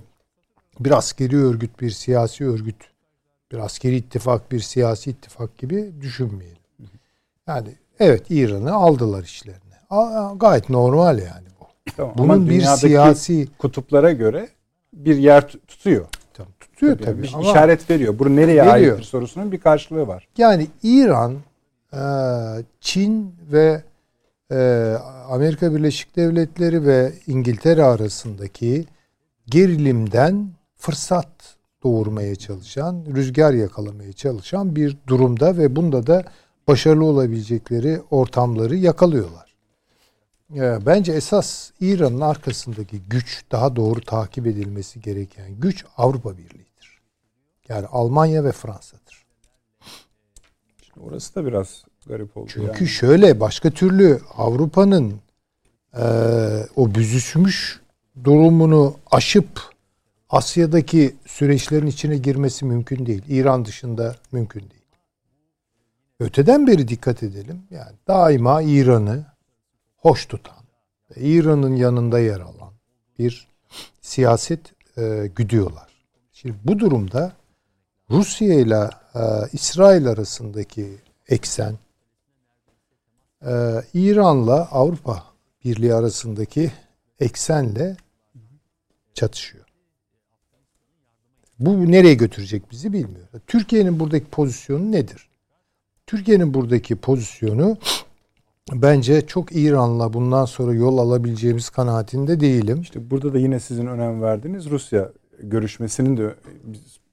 bir askeri örgüt, bir siyasi örgüt, bir askeri ittifak, bir siyasi ittifak gibi düşünmeyelim. Yani evet İran'ı aldılar işlerine. Gayet normal yani bu. Tamam, Bunun bir siyasi kutuplara göre bir yer tutuyor. Tabii, tutuyor tabii. tabii. Bir ama işaret veriyor. Bu nereye Veriyor. aittir sorusunun bir karşılığı var. Yani İran, e, Çin ve e, Amerika Birleşik Devletleri ve İngiltere arasındaki gerilimden fırsat doğurmaya çalışan, rüzgar yakalamaya çalışan bir durumda ve bunda da başarılı olabilecekleri ortamları yakalıyorlar. E, Bence esas İran'ın arkasındaki güç, daha doğru takip edilmesi gereken güç Avrupa Birliği'dir. Yani Almanya ve Fransa'dır. Şimdi orası da biraz garip oldu. Çünkü yani. şöyle başka türlü Avrupa'nın e, o büzüşmüş durumunu aşıp Asya'daki süreçlerin içine girmesi mümkün değil. İran dışında mümkün değil. Öteden beri dikkat edelim. Yani daima İran'ı hoş tutan İran'ın yanında yer alan bir siyaset e, güdüyorlar. Şimdi bu durumda Rusya ile e, İsrail arasındaki eksen e, İran'la Avrupa Birliği arasındaki eksenle çatışıyor. Bu nereye götürecek bizi bilmiyor. Türkiye'nin buradaki pozisyonu nedir? Türkiye'nin buradaki pozisyonu bence çok İran'la bundan sonra yol alabileceğimiz kanaatinde değilim. İşte burada da yine sizin önem verdiğiniz Rusya görüşmesinin de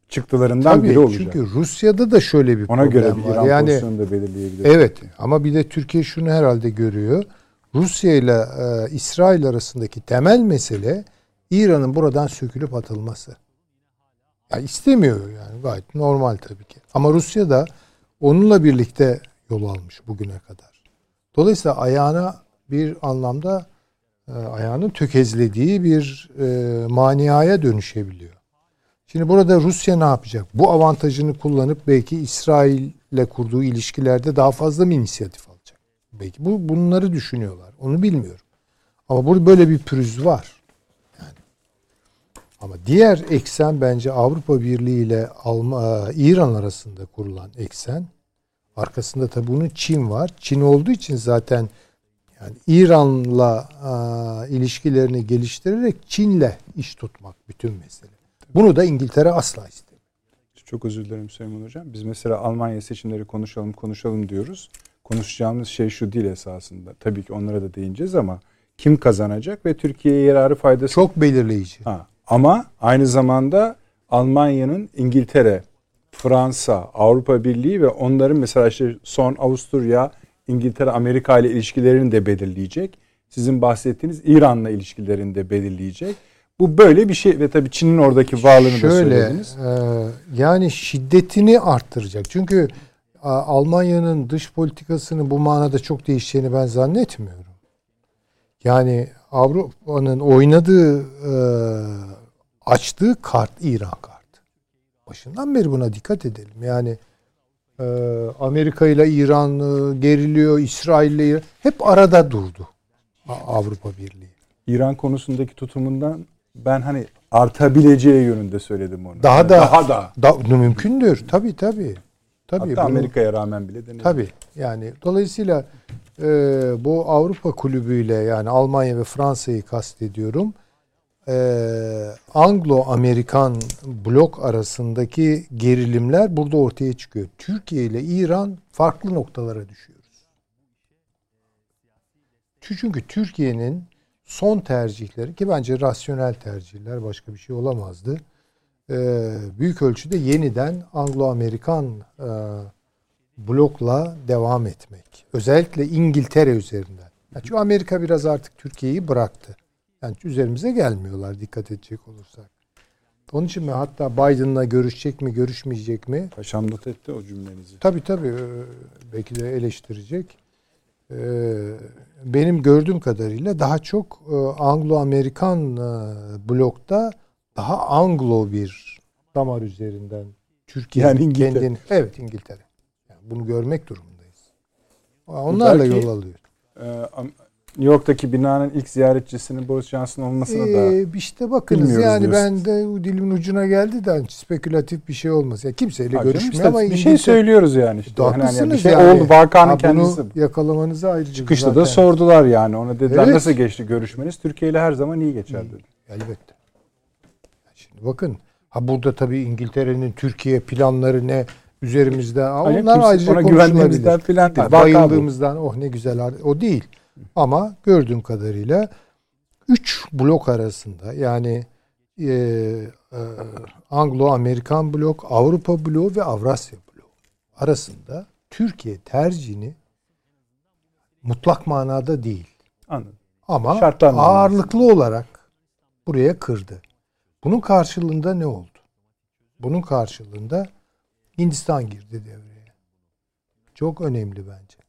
çıktılarından Tabii, biri olacak. Çünkü Rusya'da da şöyle bir Ona problem göre bir var. İran yani pozisyonu da belirleyebilir. Evet ama bir de Türkiye şunu herhalde görüyor. Rusya ile e, İsrail arasındaki temel mesele İran'ın buradan sökülüp atılması. Ya istemiyor yani gayet normal tabii ki. Ama Rusya da onunla birlikte yol almış bugüne kadar. Dolayısıyla ayağına bir anlamda e, ayağını tökezlediği bir e, maniaya dönüşebiliyor. Şimdi burada Rusya ne yapacak? Bu avantajını kullanıp belki İsrail'le kurduğu ilişkilerde daha fazla mı inisiyatif alacak? Belki bu bunları düşünüyorlar. Onu bilmiyorum. Ama burada böyle bir pürüz var. Yani. Ama diğer eksen bence Avrupa Birliği ile Alma, İran arasında kurulan eksen. Arkasında tabii bunun Çin var. Çin olduğu için zaten yani İran'la a, ilişkilerini geliştirerek Çin'le iş tutmak bütün mesele. Bunu da İngiltere asla istemiyor. Çok özür dilerim Süleyman Hocam. Biz mesela Almanya seçimleri konuşalım konuşalım diyoruz. Konuşacağımız şey şu değil esasında. Tabii ki onlara da değineceğiz ama kim kazanacak ve Türkiye'ye yararı faydası. Çok belirleyici. Ha, ama aynı zamanda Almanya'nın İngiltere, Fransa, Avrupa Birliği ve onların mesela işte son Avusturya, İngiltere, Amerika ile ilişkilerini de belirleyecek. Sizin bahsettiğiniz İran'la ilişkilerini de belirleyecek. Bu böyle bir şey ve tabii Çin'in oradaki varlığını Şöyle, da söylediniz. E, yani şiddetini arttıracak. Çünkü a, Almanya'nın dış politikasının bu manada çok değişeceğini ben zannetmiyorum. Yani Avrupa'nın oynadığı, e, açtığı kart İran kartı. Başından beri buna dikkat edelim. Yani e, Amerika ile İran e, geriliyor, İsrail ile İran, hep arada durdu Avrupa Birliği. İran konusundaki tutumundan ben hani artabileceği yönünde söyledim onu. Daha Yani da daha da. da mümkündür. Tabii tabii. Tabii Hatta bunu- Amerika'ya rağmen bile denedi. Tabii yani dolayısıyla e, bu Avrupa kulübüyle yani Almanya ve Fransa'yı kastediyorum. E, Anglo-Amerikan blok arasındaki gerilimler burada ortaya çıkıyor. Türkiye ile İran farklı noktalara düşüyoruz. Çünkü Türkiye'nin son tercihleri ki bence rasyonel tercihler başka bir şey olamazdı. E, büyük ölçüde yeniden Anglo-Amerikan e, blokla devam etmek. Özellikle İngiltere üzerinden. Çünkü Amerika biraz artık Türkiye'yi bıraktı. Yani üzerimize gelmiyorlar dikkat edecek olursak. Onun için mi hatta Biden'la görüşecek mi görüşmeyecek mi? Paşam not etti o cümlenizi. Tabii tabii e, belki de eleştirecek. E, Benim gördüğüm kadarıyla daha çok e, Anglo-Amerikan e, blokta daha Anglo bir damar üzerinden Türkiye Yani İngiltere. kendini evet İngiltere. Yani bunu görmek durumundayız. Onlarla belki- yol alıyor. New York'taki binanın ilk ziyaretçisinin Boris Johnson olmasına da Ee, işte bakınız yani diyorsun. ben de dilimin ucuna geldi de spekülatif bir şey olmaz. Ya kimseyle Ha görüşmüyor işte ama bir şey söylüyoruz yani işte. Hani Haklısınız bir şey yani. oldu vakanın Ha, kendisi. Yakalamanızı ayrıca Çıkışta zaten- da sordular yani. Ona dediler Evet. nasıl geçti görüşmeniz? Türkiye ile her zaman iyi geçer dedi. Elbette. Şimdi bakın ha burada tabii İngiltere'nin Türkiye planları ne üzerimizde ha, Hani onlar kimse ayrıca ona konuşulabilir. güvendiğimizden filan değil. Bayıldığımızdan oh ne güzel o değil. Ama gördüğüm kadarıyla üç blok arasında yani e, e, Anglo-Amerikan blok, Avrupa bloğu ve Avrasya bloğu arasında Türkiye tercihini mutlak manada değil Anladım. ama Şartlar ağırlıklı olarak buraya kırdı. Bunun karşılığında ne oldu? Bunun karşılığında Hindistan girdi devreye. Çok önemli bence.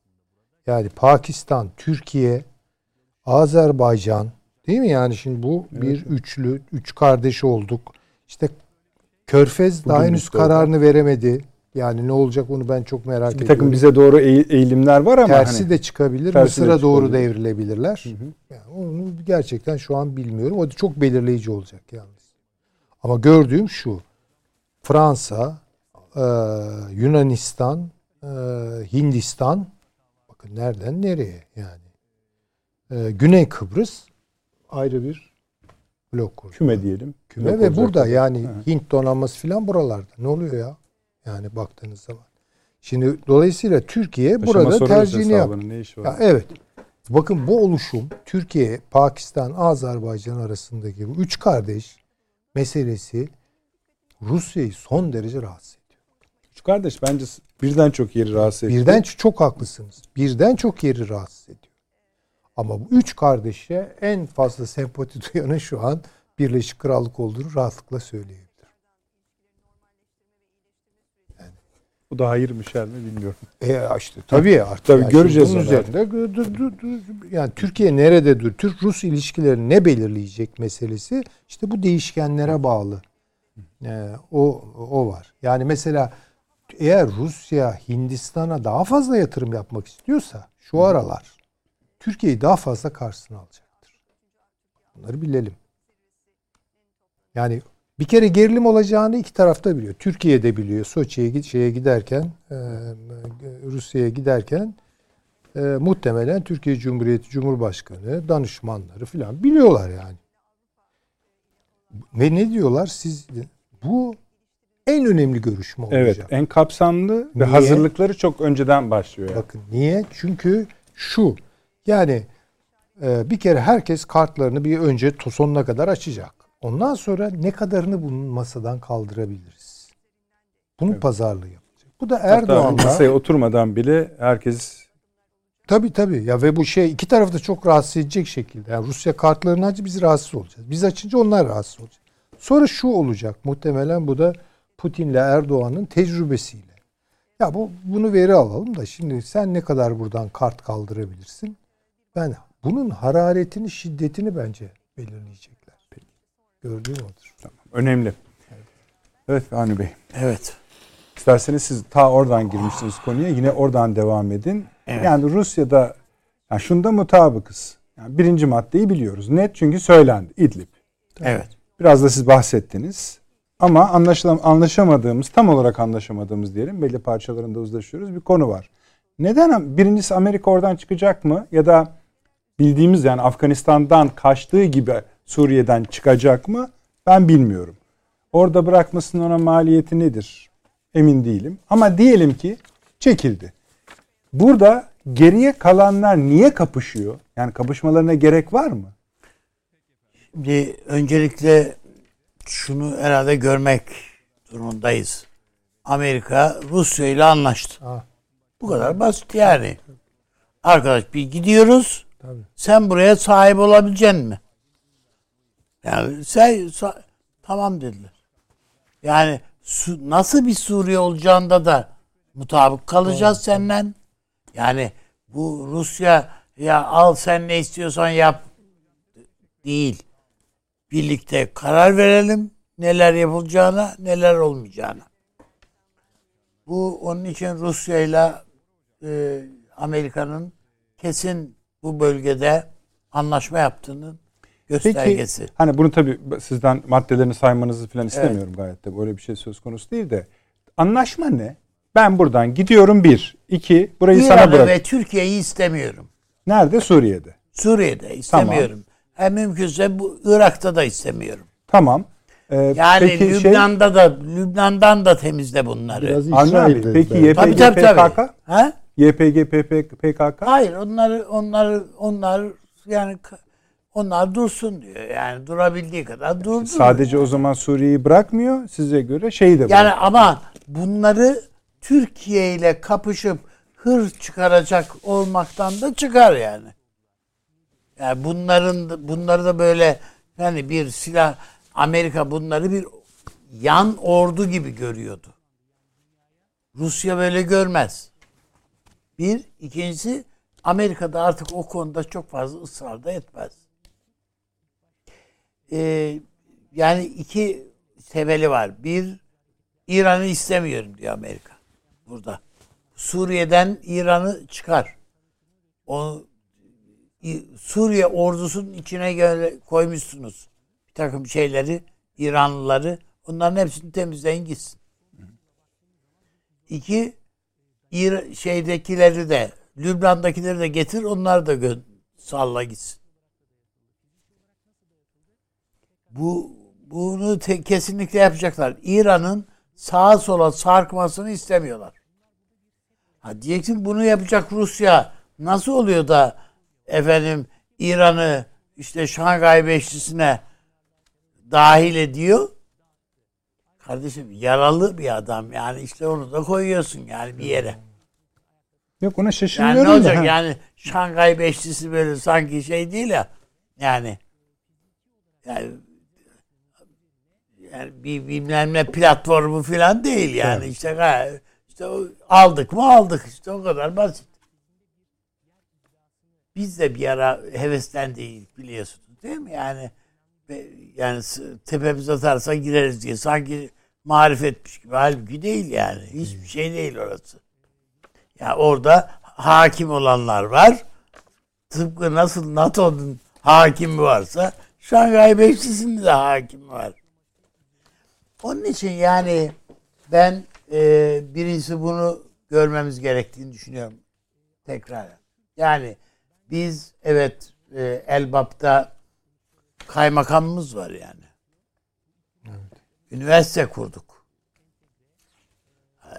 Yani Pakistan, Türkiye, Azerbaycan değil mi? Yani şimdi bu bir üçlü, üç kardeş olduk. İşte Körfez daha Bugün henüz bitti orada. kararını veremedi. Yani ne olacak onu ben çok merak Bir ediyorum. takım bize doğru eğ- eğilimler var ama Tersi hani de çıkabilir. tersi de Mısır'a doğru çıkabilir. devrilebilirler. Hı hı. Yani onu gerçekten şu an bilmiyorum. O da çok belirleyici olacak yalnız. Ama gördüğüm şu. Fransa, e, Yunanistan, e, Hindistan bakın nereden nereye yani. E, Güney Kıbrıs ayrı bir blok kurdu. küme diyelim. Küme Yok ve olacak burada yani Hı. Hint donanması falan buralarda. Ne oluyor ya? Yani baktığınız zaman. Şimdi dolayısıyla Türkiye Paşama burada tercihini yaptı. Ne işi var? Ya evet. Bakın bu oluşum Türkiye, Pakistan, Azerbaycan arasındaki bu üç kardeş meselesi Rusya'yı son derece rahatsız ediyor. Üç kardeş bence birden çok yeri rahatsız etti. Birden çok haklısınız. Birden çok yeri rahatsız ediyor. Ama bu üç kardeşe en fazla sempati [laughs] duyanın şu an Birleşik Krallık olduğunu rahatlıkla söyleyebilirim. Bu da hayır mı şer mi bilmiyorum. E işte tabii artık. Tabii yani göreceğiz bunun üzerinde dü- dü- dü- yani Türkiye nerede dur? Türk-Rus ilişkileri ne belirleyecek meselesi işte bu değişkenlere bağlı. E, o o var. Yani mesela eğer Rusya Hindistan'a daha fazla yatırım yapmak istiyorsa şu aralar Türkiye'yi daha fazla karşısına alacaktır. Bunları bilelim. Yani bir kere gerilim olacağını iki tarafta biliyor. Türkiye de biliyor. Soçi'ye şeye giderken, e, Rusya'ya giderken e, muhtemelen Türkiye Cumhuriyeti Cumhurbaşkanı, danışmanları filan biliyorlar yani. Ve ne diyorlar? Siz bu en önemli görüşme olacak. Evet en kapsamlı ve Niye? hazırlıkları çok önceden başlıyor. Yani. Bakın niye? Çünkü şu yani e, bir kere herkes kartlarını bir önce sonuna kadar açacak. Ondan sonra ne kadarını bunun masadan kaldırabiliriz? Bunun pazarlığı yapılacak. Bu da Hatta Erdoğan'la masaya oturmadan bile herkes tabii tabii ya ve bu şey iki tarafı da çok rahatsız edecek şekilde. Yani Rusya kartlarını açınca biz rahatsız olacağız. Biz açınca onlar rahatsız olacak. Sonra şu olacak muhtemelen bu da Putin'le Erdoğan'ın tecrübesiyle. Ya bu bunu veri alalım da şimdi sen ne kadar buradan kart kaldırabilirsin? Ben bunun hararetini, şiddetini bence belirleyecekler. Gördüğüm odur. önemli. Evet Avni Bey. Evet. İsterseniz siz ta oradan girmişsiniz konuya. Yine oradan devam edin. Evet. Yani Rusya'da yani şunda mutabıkız. Yani birinci maddeyi biliyoruz. Net çünkü söylendi. İdlib. Evet. Biraz da siz bahsettiniz. Ama anlaşamadığımız, tam olarak anlaşamadığımız diyelim, belli parçalarında uzlaşıyoruz bir konu var. Neden birincisi Amerika oradan çıkacak mı? Ya da bildiğimiz yani Afganistan'dan kaçtığı gibi Suriye'den çıkacak mı? Ben bilmiyorum. Orada bırakmasının ona maliyeti nedir? Emin değilim. Ama diyelim ki çekildi. Burada geriye kalanlar niye kapışıyor? Yani kapışmalarına gerek var mı? Şimdi öncelikle şunu herhalde görmek durumundayız. Amerika Rusya ile anlaştı. Ha, Bu kadar basit yani. Arkadaş bir gidiyoruz. tabii. Sen buraya sahip olabilecek mi? Yani sen sa- tamam dediler. Yani su, nasıl bir Suriye olacağında da mutabık kalacağız senden. Yani bu Rusya ya al sen ne istiyorsan yap değil. Birlikte karar verelim neler yapılacağına, neler olmayacağına. Bu onun için Rusya ile e, Amerika'nın kesin bu bölgede anlaşma yaptığının göstergesi. Peki hani bunu tabii sizden maddelerini saymanızı falan istemiyorum gayet de böyle bir şey söz konusu değil de anlaşma ne? Ben buradan gidiyorum bir. iki burayı sana İran'ı bırak. ve Türkiye'yi istemiyorum. Nerede? Suriye'de. Suriye'de istemiyorum. Hem mümkünse bu Irak'ta da istemiyorum. Tamam. Ee, Yani peki şey, Lübnan'da da Lübnan'dan da temizle bunları. Biraz Avni abi, İsrail'de peki. YPG, tabii tabii tabii. PKK? Ha? YPG, PKK? Hayır onları onları onlar yani onlar dursun diyor. Yani durabildiği kadar durdur. Sadece o zaman Suriye'yi bırakmıyor. Size göre şeyi de Yani bırakıyor. ama bunları Türkiye ile kapışıp hır çıkaracak olmaktan da çıkar yani. Yani bunların bunları da böyle yani bir silah Amerika bunları bir yan ordu gibi görüyordu. Rusya böyle görmez. Bir, ikincisi Amerika'da artık o konuda çok fazla ısrar da etmez. Ee, yani iki sebeli var. Bir, İran'ı istemiyorum diyor Amerika burada. Suriye'den İran'ı çıkar. O İ- Suriye ordusunun içine koymuşsunuz bir takım şeyleri, İranlıları. Onların hepsini temizleyin gitsin. İki, İra- şeydekileri de, Lübnan'dakileri de getir, onları da gö- salla gitsin. Bu bunu te- kesinlikle yapacaklar. İran'ın sağa sola sarkmasını istemiyorlar. Ha diyeceksin bunu yapacak Rusya nasıl oluyor da efendim İran'ı işte Şangay Beşlisi'ne dahil ediyor? Kardeşim yaralı bir adam yani işte onu da koyuyorsun yani bir yere. Yok ona Yani şaşırmıyorum ne da. olacak Ha. yani Şangay Beşlisi böyle sanki şey değil ya yani yani yani bir bilmem ne platformu falan değil yani işte gay- işte o- aldık mı aldık işte o kadar basit. Biz de bir ara heveslendik biliyorsunuz değil mi yani yani tepemiz atarsa gireriz diye sanki marifetmiş gibi halbuki değil yani hiçbir şey değil orası. Ya orada hakim olanlar var. Tıpkı nasıl NATO'nun hakimi varsa Şangay Beşlisi'nin de hakimi var. Onun için yani ben e, birincisi bunu görmemiz gerektiğini düşünüyorum. Tekrar. Yani biz evet e, Elbap'ta kaymakamımız var yani. Üniversite kurduk.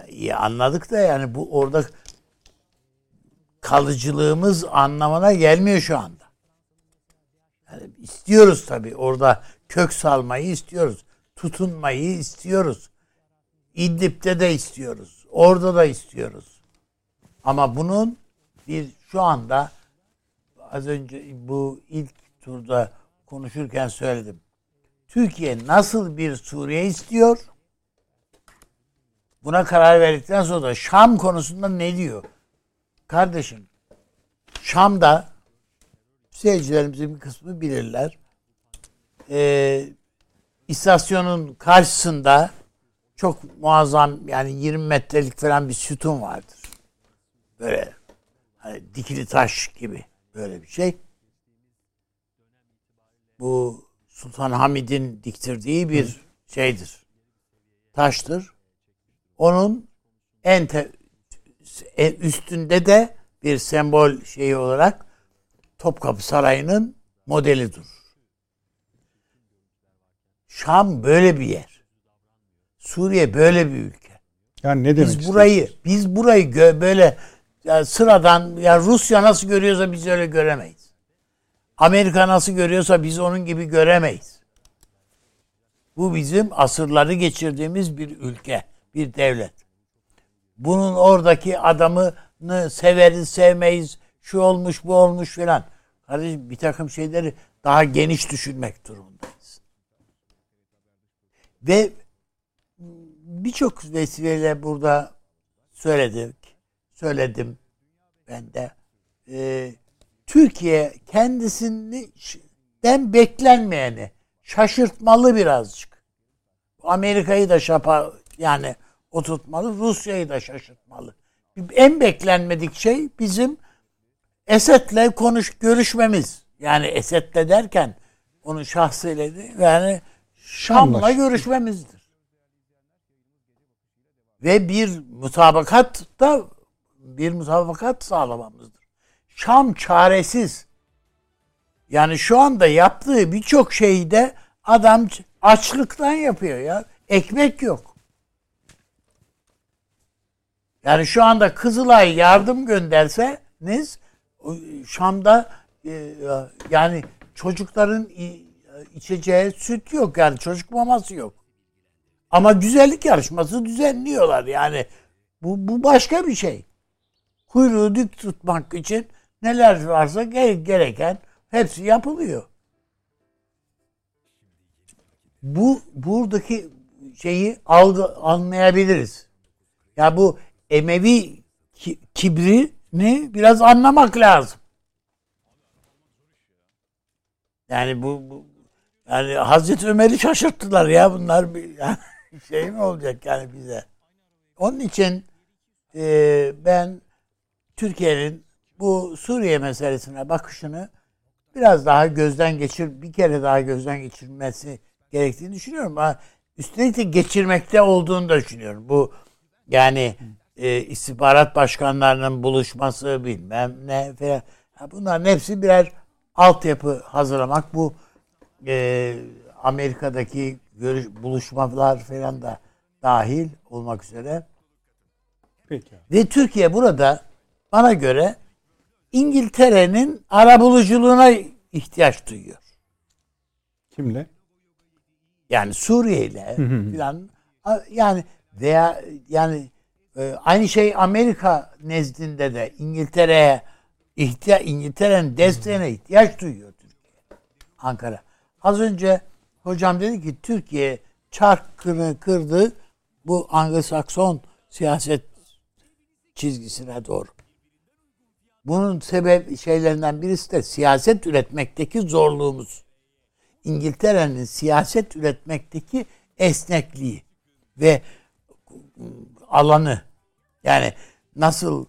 İyi anladık da yani bu orada kalıcılığımız anlamına gelmiyor şu anda. Yani istiyoruz tabii orada kök salmayı istiyoruz. Tutunmayı istiyoruz. İdlib'de de istiyoruz. Orada da istiyoruz. Ama bunun bir şu anda az önce bu ilk turda konuşurken söyledim. Türkiye nasıl bir Suriye istiyor? Buna karar verdikten sonra da Şam konusunda ne diyor? Kardeşim Şam'da seyircilerimizin bir kısmı bilirler. Ee, istasyonun karşısında çok muazzam yani 20 metrelik falan bir sütun vardır. Böyle hani dikili taş gibi böyle bir şey. bu Sultan Hamid'in diktirdiği bir şeydir. Taştır. Onun en te- en üstünde de bir sembol şeyi olarak Topkapı Sarayı'nın modeli durur. Şam böyle bir yer. Suriye böyle bir ülke. Yani ne demek Biz burayı biz burayı gö- böyle ya sıradan ya Rusya nasıl görüyorsa biz öyle göremeyiz. Amerika nasıl görüyorsa biz onun gibi göremeyiz. Bu bizim asırları geçirdiğimiz bir ülke, bir devlet. Bunun oradaki adamını severiz, sevmeyiz, şu olmuş, bu olmuş filan. Kardeşim bir takım şeyleri daha geniş düşünmek durumundayız. Ve birçok vesileyle burada söyledik, söyledim ben de. Ee, Türkiye kendisinden beklenmeyeni şaşırtmalı birazcık. Amerika'yı da şapa yani oturtmalı, Rusya'yı da şaşırtmalı. En beklenmedik şey bizim Esed'le konuş görüşmemiz. Yani Esed'le derken onun şahsıyla değil, yani Şam'la görüşmemizdir. Ve bir mutabakat da bir mutabakat sağlamamızdır. Şam çaresiz. Yani şu anda yaptığı birçok şeyde adam açlıktan yapıyor ya. Ekmek yok. Yani şu anda Kızılay yardım gönderseniz Şam'da e, yani çocukların içeceği süt yok yani çocuk maması yok. Ama güzellik yarışması düzenliyorlar yani. Bu, bu başka bir şey. Kuyruğu dik tutmak için neler varsa gere- gereken hepsi yapılıyor. Bu buradaki şeyi algı anlayabiliriz. Ya bu Emevi ki- kibrini biraz anlamak lazım. Yani bu, bu yani Hazreti Ömer'i şaşırttılar ya bunlar bir yani [laughs] şey mi olacak yani bize. Onun için e, ben Türkiye'nin bu Suriye meselesine bakışını biraz daha gözden geçir, bir kere daha gözden geçirmesi gerektiğini düşünüyorum. Ama üstelik de geçirmekte olduğunu da düşünüyorum. Bu yani e, istihbarat başkanlarının buluşması bilmem ne falan. Bunların hepsi birer altyapı hazırlamak. Bu e, Amerika'daki görüş, buluşmalar falan da dahil olmak üzere. Peki. Ve Türkiye burada bana göre İngiltere'nin arabuluculuğuna ihtiyaç duyuyor. Kimle? Yani Suriye ile filan yani veya yani e, aynı şey Amerika nezdinde de İngiltere'ye ihtiya İngiltere'nin desteğine ihtiyaç duyuyor Türkiye. Ankara. Az önce hocam dedi ki Türkiye çarkını kırdı bu Anglo-Sakson siyaset çizgisine doğru. Bunun sebep şeylerinden birisi de siyaset üretmekteki zorluğumuz. İngiltere'nin siyaset üretmekteki esnekliği ve alanı. Yani nasıl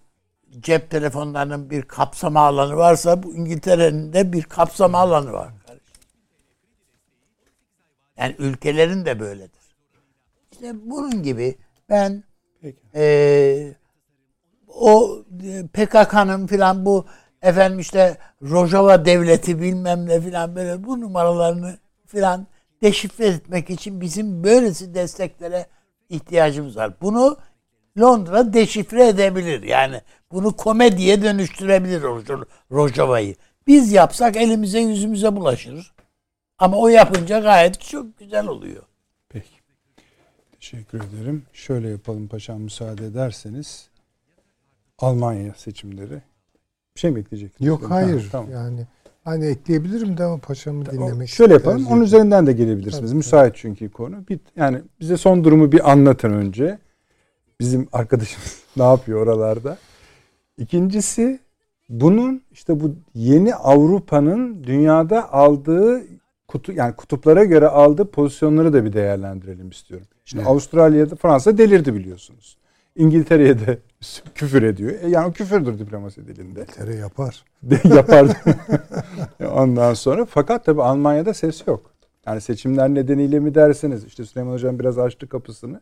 cep telefonlarının bir kapsama alanı varsa bu İngiltere'nin de bir kapsama alanı var. Yani ülkelerin de böyledir. İşte bunun gibi ben Peki. eee o e, PKK'nın filan bu efendim işte Rojava devleti bilmem ne filan böyle bu numaralarını filan deşifre etmek için bizim böylesi desteklere ihtiyacımız var. Bunu Londra deşifre edebilir. Yani bunu komediye dönüştürebilir Roj- Rojava'yı. Biz yapsak elimize yüzümüze bulaşır. Ama o yapınca gayet çok güzel oluyor. Peki. Teşekkür ederim. Şöyle yapalım paşam müsaade ederseniz. Almanya seçimleri. Bir şey mi ekleyeceksiniz? Yok Ha, hayır. tamam. Yani hani ekleyebilirim de ama paşamı dinlemek Şöyle yapalım. Onun üzerinden de gelebilirsiniz. Tabii, Müsait çünkü konu. Bir, yani bize son durumu bir anlatın önce. Bizim arkadaşımız [laughs] ne yapıyor oralarda? İkincisi bunun işte bu yeni Avrupa'nın dünyada aldığı kutu yani kutuplara göre aldığı pozisyonları da bir değerlendirelim istiyorum. Şimdi Evet. Avustralya'da Fransa delirdi biliyorsunuz. İngiltere'ye de [laughs] küfür ediyor. E yani o küfürdür diplomasi dilinde. Tere yapar. [laughs] Yapar. [laughs] Ondan sonra fakat tabii Almanya'da ses yok. Yani seçimler nedeniyle mi dersiniz? İşte Süleyman Hocam biraz açtı kapısını.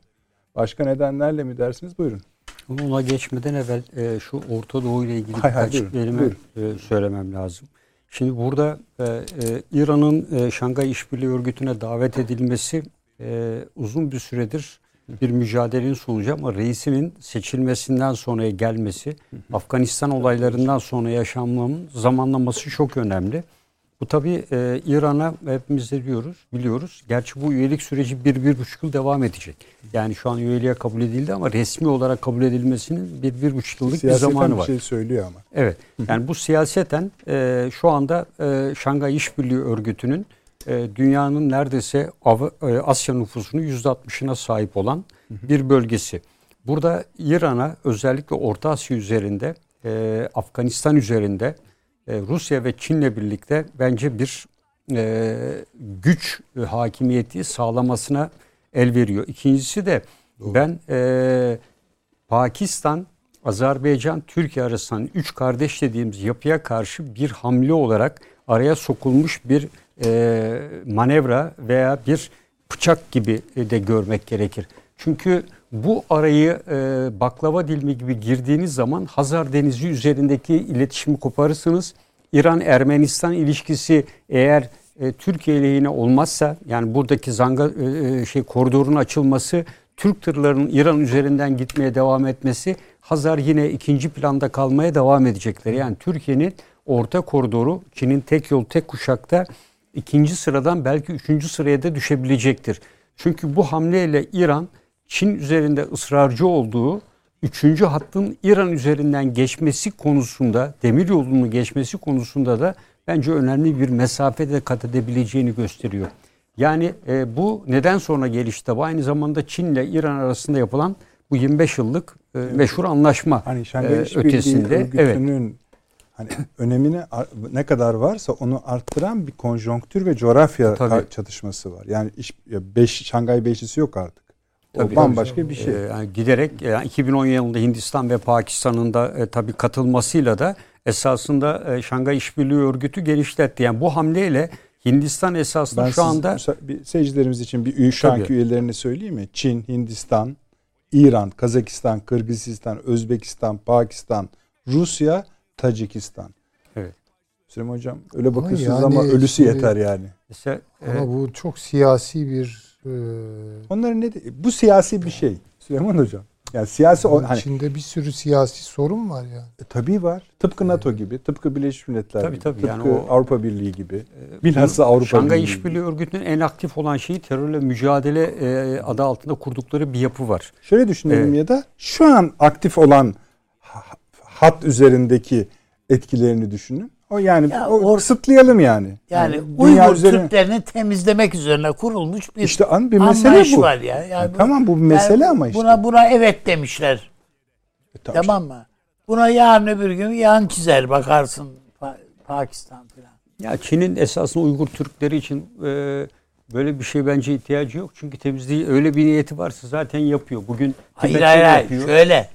Başka nedenlerle mi dersiniz? Buyurun. Ona geçmeden evvel e, şu Orta Doğu ile ilgili Hay hay, birkaç buyurun, kelime e, söylemem lazım. Şimdi burada e, e, İran'ın e, Şangay İşbirliği Örgütü'ne davet edilmesi e, uzun bir süredir bir mücadelenin sonucu ama reisinin seçilmesinden sonraya gelmesi, Afganistan olaylarından sonra yaşanmanın zamanlaması çok önemli. Bu tabii e, İran'a hepimiz de diyoruz, biliyoruz. Gerçi bu üyelik süreci bir, bir buçuk yıl devam edecek. Yani şu an üyeliğe kabul edildi ama resmi olarak kabul edilmesinin bir, bir buçuk yıllık Siyaseten bir zamanı bir var. şey söylüyor ama. Evet. Yani bu siyaseten e, şu anda e, Şangay İşbirliği Örgütü'nün e, dünyanın neredeyse Av- e, Asya nüfusunun %60'ına sahip olan bir bölgesi. Burada İran'a özellikle Orta Asya üzerinde, e, Afganistan üzerinde, e, Rusya ve Çin'le birlikte bence bir e, güç e, hakimiyeti sağlamasına el veriyor. İkincisi de ben e, Pakistan, Azerbaycan, Türkiye arasından üç kardeş dediğimiz yapıya karşı bir hamle olarak araya sokulmuş bir e, manevra veya bir bıçak gibi de görmek gerekir. Çünkü bu arayı e, baklava dilimi gibi girdiğiniz zaman Hazar Denizi üzerindeki iletişimi koparırsınız. İran-Ermenistan ilişkisi eğer e, Türkiye lehine olmazsa yani buradaki zanga e, e, şey koridorun açılması Türk tırlarının İran üzerinden gitmeye devam etmesi Hazar yine ikinci planda kalmaya devam edecekler. Yani Türkiye'nin orta koridoru Çin'in tek yol tek kuşakta ikinci sıradan belki üçüncü sıraya da düşebilecektir. Çünkü bu hamleyle İran Çin üzerinde ısrarcı olduğu üçüncü hattın İran üzerinden geçmesi konusunda, demir yolunu geçmesi konusunda da bence önemli bir mesafede kat edebileceğini gösteriyor. Yani e, bu neden sonra gelişti? Bu aynı zamanda Çin ile İran arasında yapılan bu 25 yıllık e, meşhur anlaşma Hani e, ötesinde. Evet. Hani [laughs] önemini ar- ne kadar varsa onu arttıran bir konjonktür ve coğrafya Tabii. çatışması var. Yani iş, beş, Şangay Beşlisi yok artık. O Tabii, bambaşka bir şey. E, yani giderek yani 2010 yılında Hindistan ve Pakistan'ın da e, tabii katılmasıyla da esasında e, Şangay İşbirliği Örgütü genişletti. Yani bu hamleyle Hindistan esasında ben şu siz- anda bir seyircilerimiz için bir şu anki Tabii. üyelerini söyleyeyim mi? Çin, Hindistan, İran, Kazakistan, Kırgızistan, Özbekistan, Pakistan, Rusya, Tacikistan. Evet. Süleyman Hocam öyle bakıyorsunuz yani ama ölüsü şimdi- yeter yani. mesela e, Ama bu çok siyasi bir e, Onların ne bu siyasi bir şey Süleyman Hocam. Yani siyasi bunun hani içinde bir sürü siyasi sorun var ya. e, tabii var. Tıpkı NATO gibi, tıpkı Birleşmiş Milletler Tabii, gibi, tabii. tıpkı Yani o- Avrupa Birliği gibi. Bilhassa Avrupa Şangay Birliği. İşbirliği Örgütü'nün en aktif olan şeyi terörle mücadele e, adı altında kurdukları bir yapı var. Şöyle düşünelim Evet. ya da şu an aktif olan hat üzerindeki etkilerini düşünün. O yani Ya o or- kısıtlayalım yani. Yani dünya Uygur üzerine- Türklerini temizlemek üzerine kurulmuş bir işte an bir mesele bu. var ya. Yani Yani bu- tamam bu bir mesele yani ama işte. Buna buna evet demişler. E, tamam. Tamam mı? Buna yarın öbür gün yan çizer bakarsın Pa- Pakistan falan. Ya Çin'in esasında Uygur Türkleri için e, böyle bir şey bence ihtiyacı yok. Çünkü temizliği öyle bir niyeti varsa zaten yapıyor. Bugün Hayır hayır hayır. yapıyor. Şöyle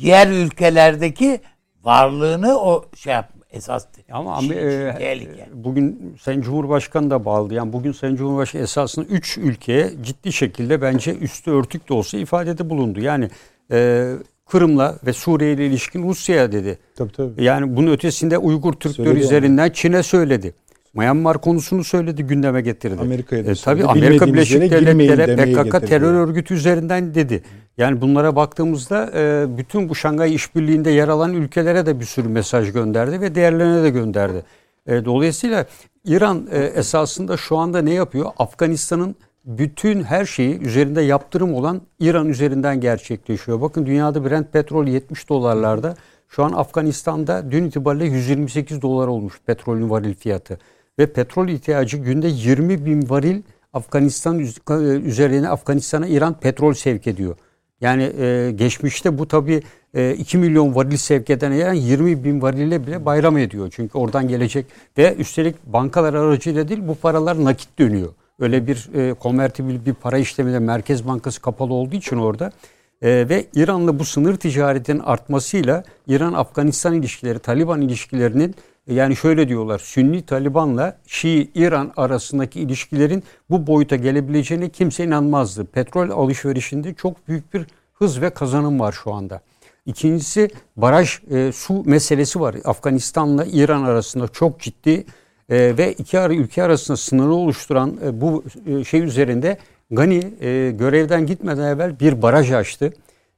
diğer ülkelerdeki varlığını o şey yap esas. Ama Çin ama, için e, tehlike. bugün Sayın Cumhurbaşkanı da bağlı. Yani bugün Sayın Cumhurbaşkanı esasında 3 ülkeye ciddi şekilde bence üstü örtük de olsa ifadede bulundu. Yani e, Kırım'la ve Suriye ile ilişkin Rusya'ya dedi. Tabii tabii. Yani bunun ötesinde Uygur Türkleri Söyledi üzerinden Çin'e söyledi. Myanmar konusunu söyledi, gündeme getirdi. Amerika'ya da E, tabii. Amerika Birleşik Devletleri PKK getirdi. terör örgütü üzerinden dedi. Yani bunlara baktığımızda e, bütün bu Şangay İşbirliği'nde yer alan ülkelere de bir sürü mesaj gönderdi ve diğerlerine de gönderdi. E, dolayısıyla İran e, esasında şu anda ne yapıyor? Afganistan'ın bütün her şeyi üzerinde yaptırım olan İran üzerinden gerçekleşiyor. Bakın dünyada Brent petrol 70 dolarlarda. Şu an Afganistan'da dün itibariyle 128 dolar olmuş petrolün varil fiyatı. Ve petrol ihtiyacı günde 20 bin varil Afganistan üz- üzerine Afganistan'a İran petrol sevk ediyor. Yani e, geçmişte bu tabi e, 2 milyon varil sevk eden İran 20 bin varille bile bayram ediyor. Çünkü oradan gelecek ve üstelik bankalar aracıyla değil bu paralar nakit dönüyor. Öyle bir e, konvertibil bir para işlemi de Merkez Bankası kapalı olduğu için orada E, ve İran'la bu sınır ticaretinin artmasıyla İran-Afganistan ilişkileri, Taliban ilişkilerinin yani şöyle diyorlar Sünni Taliban'la Şii İran arasındaki ilişkilerin bu boyuta gelebileceğine kimse inanmazdı. Petrol alışverişinde çok büyük bir hız ve kazanım var şu anda. İkincisi baraj e, su meselesi var. Afganistan'la İran arasında çok ciddi e, ve iki ara, ülke arasında sınırı oluşturan e, bu e, şey üzerinde Gani e, görevden gitmeden evvel bir baraj açtı.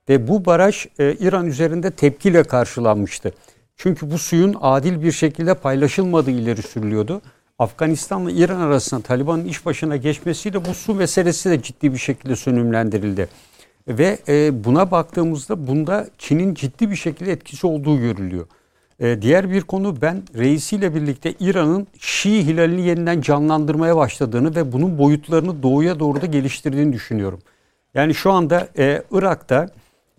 Ve bu baraj e, İran üzerinde tepkiyle karşılanmıştı. Çünkü bu suyun adil bir şekilde paylaşılmadığı ileri sürülüyordu. Afganistan'la İran arasında Taliban'ın iş başına geçmesiyle bu su meselesi de ciddi bir şekilde sönümlendirildi. Ve e, buna baktığımızda bunda Çin'in ciddi bir şekilde etkisi olduğu görülüyor. E, diğer bir konu ben reisiyle birlikte İran'ın Şii hilalini yeniden canlandırmaya başladığını ve bunun boyutlarını doğuya doğru da geliştirdiğini düşünüyorum. Yani şu anda e, Irak'ta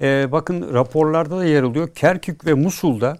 e, bakın raporlarda da yer alıyor. Kerkük ve Musul'da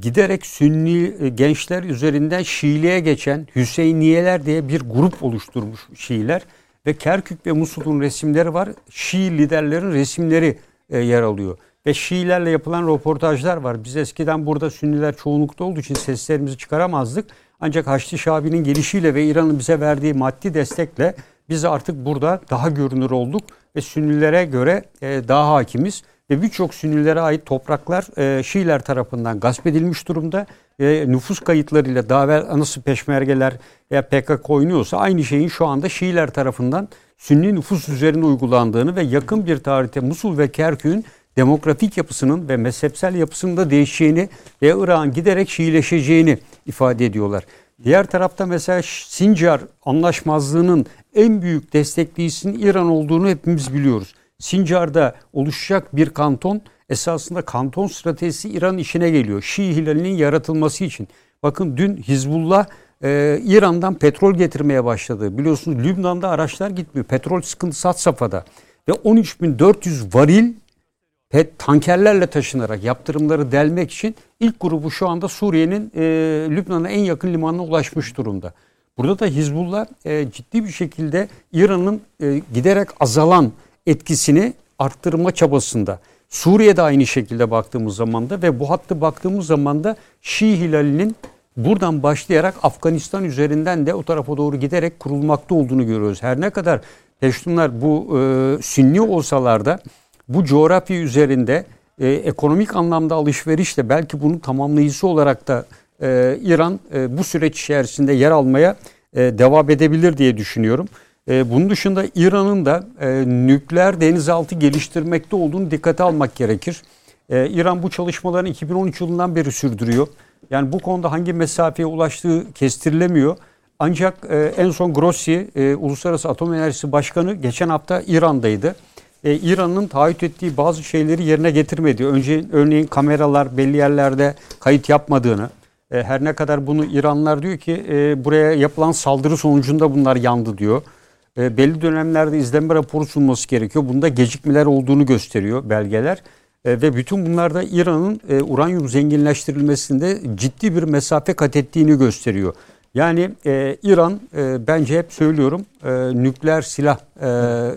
giderek Sünni e, gençler üzerinden Şiiliğe geçen Hüseyniyeler diye bir grup oluşturmuş Şiiler ve Kerkük ve Musul'un resimleri var. Şii liderlerin resimleri e, yer alıyor. Ve Şiilerle yapılan röportajlar var. Biz eskiden burada Sünniler çoğunlukta olduğu için seslerimizi çıkaramazdık. Ancak Haçlı Şabi'nin gelişiyle ve İran'ın bize verdiği maddi destekle biz artık burada daha görünür olduk ve Sünnilere göre e, daha hakimiz ve birçok Sünnilere ait topraklar e, Şiiler tarafından gasp edilmiş durumda. E, nüfus kayıtlarıyla daha evvel nasıl peşmergeler veya PKK oynuyorsa aynı şeyin şu anda Şiiler tarafından Sünni nüfus üzerine uygulandığını ve yakın bir tarihte Musul ve Kerkük'ün demografik yapısının ve mezhepsel yapısının da değişeceğini ve Irak'ın giderek Şiileşeceğini ifade ediyorlar. Diğer tarafta mesela Sincar anlaşmazlığının en büyük destekleyicisinin İran olduğunu hepimiz biliyoruz. Sincar'da oluşacak bir kanton esasında kanton stratejisi İran işine geliyor. Şii hilalinin yaratılması için. Bakın dün Hizbullah e, İran'dan petrol getirmeye başladı. Biliyorsunuz Lübnan'da araçlar gitmiyor. Petrol sıkıntısı had safhada. Ve 13.400 varil pet tankerlerle taşınarak yaptırımları delmek için ilk grubu şu anda Suriye'nin e, Lübnan'a en yakın limanına ulaşmış durumda. Burada da Hizbullah e, ciddi bir şekilde İran'ın e, giderek azalan etkisini arttırma çabasında. Suriye'de aynı şekilde baktığımız zaman da ve bu hattı baktığımız zaman da Şii hilalinin buradan başlayarak Afganistan üzerinden de o tarafa doğru giderek kurulmakta olduğunu görüyoruz. Her ne kadar Peştunlar bu e, Sünni olsalar da bu coğrafya üzerinde e, ekonomik anlamda alışverişle belki bunun tamamlayıcısı olarak da e, İran e, bu süreç içerisinde yer almaya e, devam edebilir diye düşünüyorum. E, bunun dışında İran'ın da e, nükleer denizaltı geliştirmekte olduğunu dikkate almak gerekir. E, İran bu çalışmalarını 2013 yılından beri sürdürüyor. Yani bu konuda hangi mesafeye ulaştığı kestirilemiyor. Ancak e, en son Grossi, e, Uluslararası Atom Enerjisi Başkanı geçen hafta İran'daydı. E, İran'ın taahhüt ettiği bazı şeyleri yerine getirmedi. Önce örneğin kameralar belli yerlerde kayıt yapmadığını, e, her ne kadar bunu İranlar diyor ki e, buraya yapılan saldırı sonucunda bunlar yandı diyor. E, belli dönemlerde izlenme raporu sunması gerekiyor. Bunda gecikmeler olduğunu gösteriyor belgeler. E, ve bütün bunlarda İran'ın e, uranyum zenginleştirilmesinde ciddi bir mesafe kat ettiğini gösteriyor. Yani e, İran e, bence hep söylüyorum e, nükleer silah e,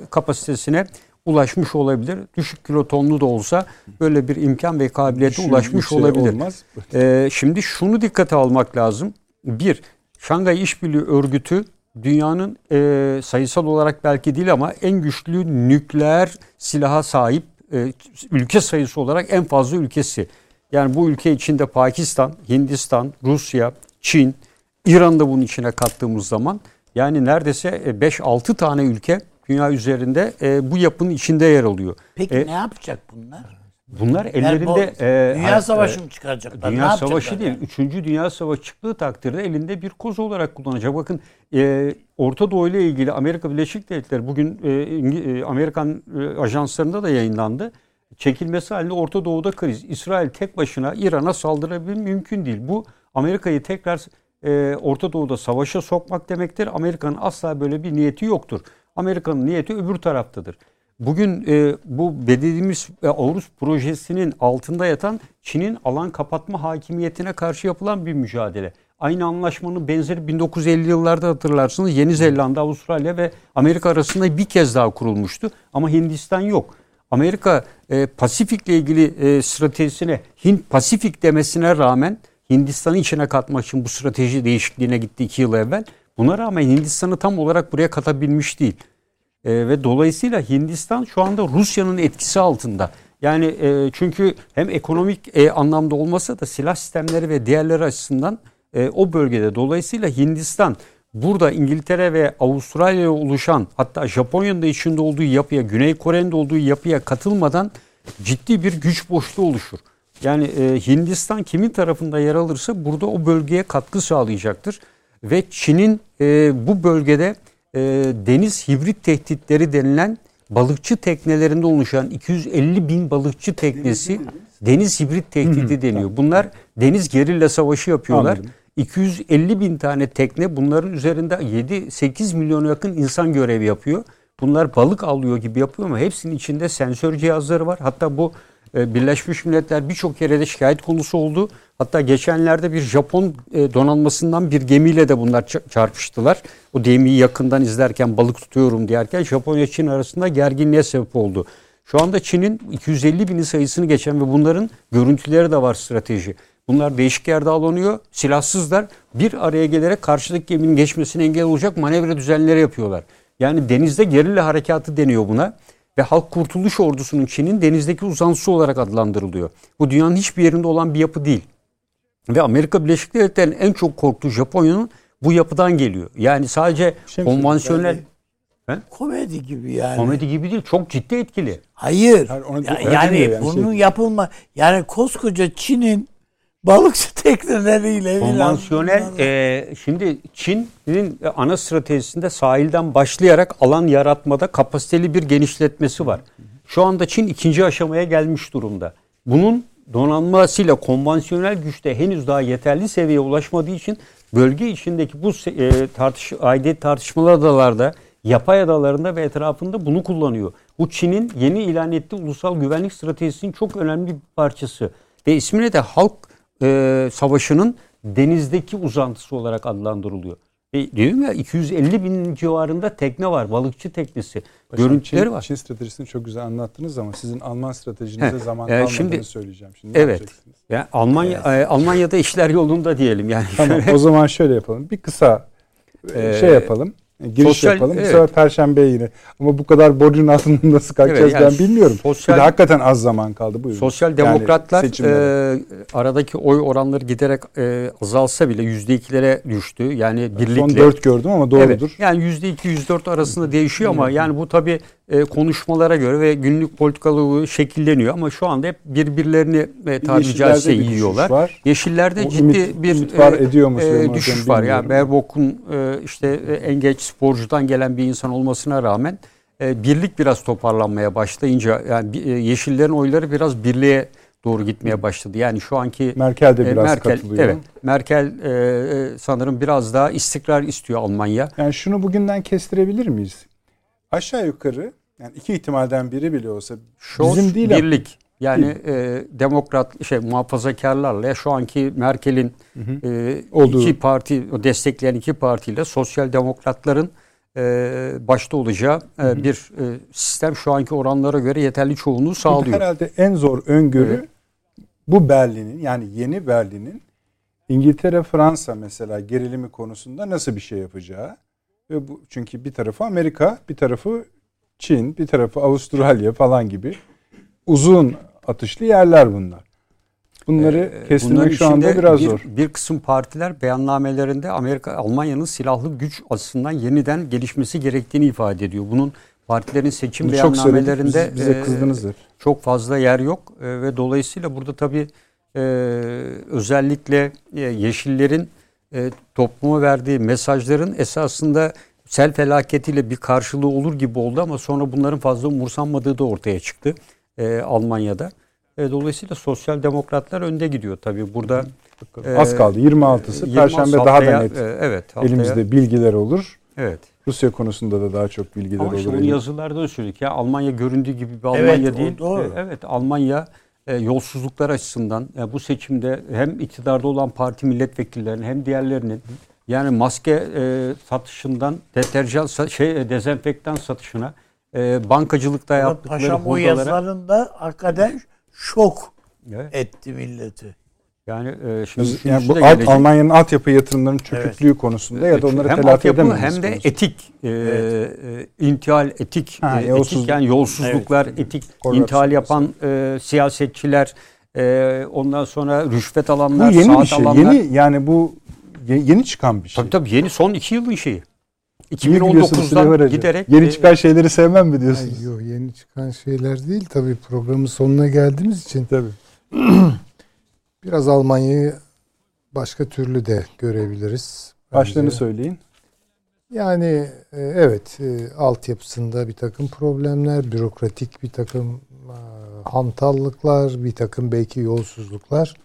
kapasitesine ulaşmış olabilir. Düşük kilotonlu da olsa böyle bir imkan ve kabiliyete Düşün, ulaşmış olabilir. Olmaz. E, şimdi şunu dikkate almak lazım. Bir, Şangay İşbirliği Örgütü dünyanın e, sayısal olarak belki değil ama en güçlü nükleer silaha sahip e, ülke sayısı olarak en fazla ülkesi. Yani bu ülke içinde Pakistan, Hindistan, Rusya, Çin, İran da bunun içine kattığımız zaman yani neredeyse 5-6 e, tane ülke dünya üzerinde e, bu yapının içinde yer alıyor. Peki e, ne yapacak bunlar? Bunlar ellerinde e, dünya savaşı mı çıkaracaklar? Dünya savaşı değil. Yani? Üçüncü dünya savaşı çıktığı takdirde elinde bir koz olarak kullanacak. Bakın e, Orta Doğu ile ilgili Amerika Birleşik Devletleri bugün e, e, Amerikan e, ajanslarında da yayınlandı. Çekilmesi halinde Orta Doğu'da kriz. İsrail tek başına İran'a saldırabilir mümkün değil. Bu Amerika'yı tekrar e, Orta Doğu'da savaşa sokmak demektir. Amerika'nın asla böyle bir niyeti yoktur. Amerika'nın niyeti öbür taraftadır. Bugün e, bu dediğimiz e, Avrus projesinin altında yatan Çin'in alan kapatma hakimiyetine karşı yapılan bir mücadele. Aynı anlaşmanın benzeri 1950 yıllarda hatırlarsınız Yeni Zelanda, Avustralya ve Amerika arasında bir kez daha kurulmuştu. Ama Hindistan yok. Amerika e, Pasifik'le ilgili e, stratejisine Hint Pasifik demesine rağmen Hindistan'ı içine katmak için bu strateji değişikliğine gitti iki yıl evvel. Buna rağmen Hindistan'ı tam olarak buraya katabilmiş değil. E, ve dolayısıyla Hindistan şu anda Rusya'nın etkisi altında. Yani e, çünkü hem ekonomik e, anlamda olmasa da silah sistemleri ve diğerleri açısından e, o bölgede. Dolayısıyla Hindistan burada İngiltere ve Avustralya'ya oluşan hatta Japonya'nın da içinde olduğu yapıya, Güney Kore'nin de olduğu yapıya katılmadan ciddi bir güç boşluğu oluşur. Yani e, Hindistan kimin tarafında yer alırsa burada o bölgeye katkı sağlayacaktır. Ve Çin'in e, bu bölgede e, deniz hibrit tehditleri denilen balıkçı teknelerinde oluşan 250 bin balıkçı teknesi deniz hibrit tehdidi deniyor. Bunlar deniz gerilla savaşı yapıyorlar. Anladım. 250 bin tane tekne bunların üzerinde 7-8 milyona yakın insan görevi yapıyor. Bunlar balık avlıyor gibi yapıyor ama hepsinin içinde sensör cihazları var. Hatta bu Birleşmiş Milletler birçok yere de şikayet konusu oldu. Hatta geçenlerde bir Japon e, donanmasından bir gemiyle de bunlar ça- çarpıştılar. O gemiyi yakından izlerken balık tutuyorum diyerken Japonya Çin arasında gerginliğe sebep oldu. Şu anda Çin'in 250 bini sayısını geçen ve bunların görüntüleri de var strateji. Bunlar değişik yerde alınıyor. Silahsızlar bir araya gelerek karşıdaki geminin geçmesine engel olacak manevra düzenleri yapıyorlar. Yani denizde gerilla harekatı deniyor buna. Ve Halk Kurtuluş Ordusu'nun Çin'in denizdeki uzantısı olarak adlandırılıyor. Bu dünyanın hiçbir yerinde olan bir yapı değil. Ve Amerika Birleşik Devletleri'nin en çok korktuğu Japonya'nın bu yapıdan geliyor. Yani sadece mi konvansiyonel Komedi gibi yani. komedi gibi değil çok ciddi etkili. Hayır. Yani demiyor yani, bunun şey- yapılma yani koskoca Çin'in balıkçı tekneleriyle Konvansiyonel e, şimdi Çin'in ana stratejisinde sahilden başlayarak alan yaratmada kapasiteli bir genişletmesi var. Şu anda Çin ikinci aşamaya gelmiş durumda. Bunun donanmasıyla konvansiyonel güçte henüz daha yeterli seviyeye ulaşmadığı için bölge içindeki bu e, tartış aidiyet tartışmalı adalarda, yapay adalarında ve etrafında bunu kullanıyor. Bu Çin'in yeni ilan ettiği ulusal güvenlik stratejisinin çok önemli bir parçası. Ve ismine de halk e, savaşının denizdeki uzantısı olarak adlandırılıyor. E, diyorum ya 250 bin civarında tekne var. Balıkçı teknesi. Paşam, Görüntüleri Çin, var. Çin stratejisini çok güzel anlattınız ama sizin Alman stratejinize He, zaman e, şimdi- söyleyeceğim. Şimdi Evet. Yani Almanya e, Almanya'da işler yolunda diyelim yani. Tamam o zaman şöyle yapalım. Bir kısa e, Ee, şey yapalım. E, Giriş sosyal- yapalım. Bu evet. sefer Perşembe yine. Ama bu kadar borcun altından nasıl kalkacağız Evet, yani ben bilmiyorum. sosyal- bir de hakikaten az zaman kaldı. Buyurun. Sosyal Yani demokratlar seçimlere. e, aradaki oy oranları giderek e, azalsa bile yüzde ikilere düştü. Yani birlikle. Son 4 gördüm ama doğrudur. Evet, yani yüzde iki, yüzde dört arasında değişiyor ama yani bu tabii e, konuşmalara göre ve günlük politikaları şekilleniyor ama şu anda hep birbirlerini e, tabiri caizse yiyorlar. var. Yeşillerde O ciddi ümit- bir ümit var, ediyor mu e, düşüş var. Yani Baerbock'un e, işte e, en genç sporcudan gelen bir insan olmasına rağmen e, birlik biraz toparlanmaya başlayınca yani e, Yeşillerin oyları biraz birliğe doğru gitmeye başladı. Yani şu anki Merkel de e, biraz Merkel, katılıyor. evet, Merkel e, e, sanırım biraz daha istikrar istiyor Almanya. Yani şunu bugünden kestirebilir miyiz? Aşağı yukarı yani iki ihtimalden biri bile olsa Scholz bizim değil birlik. Yani e, demokrat şey muhafazakarlarla şu anki Merkel'in e, Olduğu. iki parti destekleyen iki partiyle sosyal demokratların e, başta olacağı e, bir e, sistem şu anki oranlara göre yeterli çoğunluğu sağlıyor. herhalde en zor öngörü Evet. bu Berlin'in yani yeni Berlin'in İngiltere Fransa mesela gerilimi konusunda nasıl bir şey yapacağı ve bu çünkü bir tarafı Amerika, bir tarafı Çin, bir tarafı Avustralya falan gibi uzun atışlı yerler bunlar. Bunları Ee, kestirmek bunların şu anda biraz bir, zor. Bir kısım partiler beyannamelerinde Amerika Almanya'nın silahlı güç açısından yeniden gelişmesi gerektiğini ifade ediyor. Bunun partilerin seçim Bunu çok beyannamelerinde Biz- bize e, kızdınızdır. çok fazla yer yok E, ve dolayısıyla burada tabii e, özellikle e, yeşillerin e, topluma verdiği mesajların esasında sel felaketiyle bir karşılığı olur gibi oldu ama sonra bunların fazla umursanmadığı da ortaya çıktı e, Almanya'da. E, dolayısıyla sosyal demokratlar önde gidiyor tabii burada. e, Az kaldı. 26'sı. 26 Perşembe daha da haftaya, net. e, evet, haftaya, Elimizde bilgiler olur. Evet. Rusya konusunda da daha çok bilgiler Ama işte olur. bunu elimizde. yazılarda da söyledik ya Almanya göründüğü gibi bir Evet, Almanya o değil. doğru. E, Evet Almanya e, yolsuzluklar açısından e, bu seçimde hem iktidarda olan parti milletvekillerinin hem diğerlerinin yani maske e, satışından deterjan sa- şey e, dezenfektan satışına e, bankacılıkta yaptıkları Paşam o hurdalara- yazılarında hakikaten şok Evet. etti milleti. Yani e, şimdi Yani üçüncüsü bu alt, gelecek. Almanya'nın altyapı yatırımlarının çöküklüğü konusunda ya da onları hem telafi edememesi hem de konusunda. etik, e, e, intihal etik, Ha, e, yolsuzluk. etik yani yolsuzluklar, etik, Korrupsiyon intihal yapan e, siyasetçiler, e, ondan sonra rüşvet Bu alanlar, yeni saat bir şey. alanlar. Yeni yani bu ye- yeni çıkan bir şey. Tabii tabii yeni son iki yılın şeyi. Niye gülüyorsunuz Süleyman 2019'dan Hacı? giderek Yeni e, çıkan şeyleri sevmem mi diyorsunuz? Yok, yeni çıkan şeyler değil tabii programın sonuna geldiğimiz için Tabii. [clears throat] biraz Almanya'yı başka türlü de görebiliriz. Başlarını Bence. söyleyin. Yani e, evet e, altyapısında bir takım problemler, bürokratik bir takım hantallıklar, bir takım belki yolsuzluklar.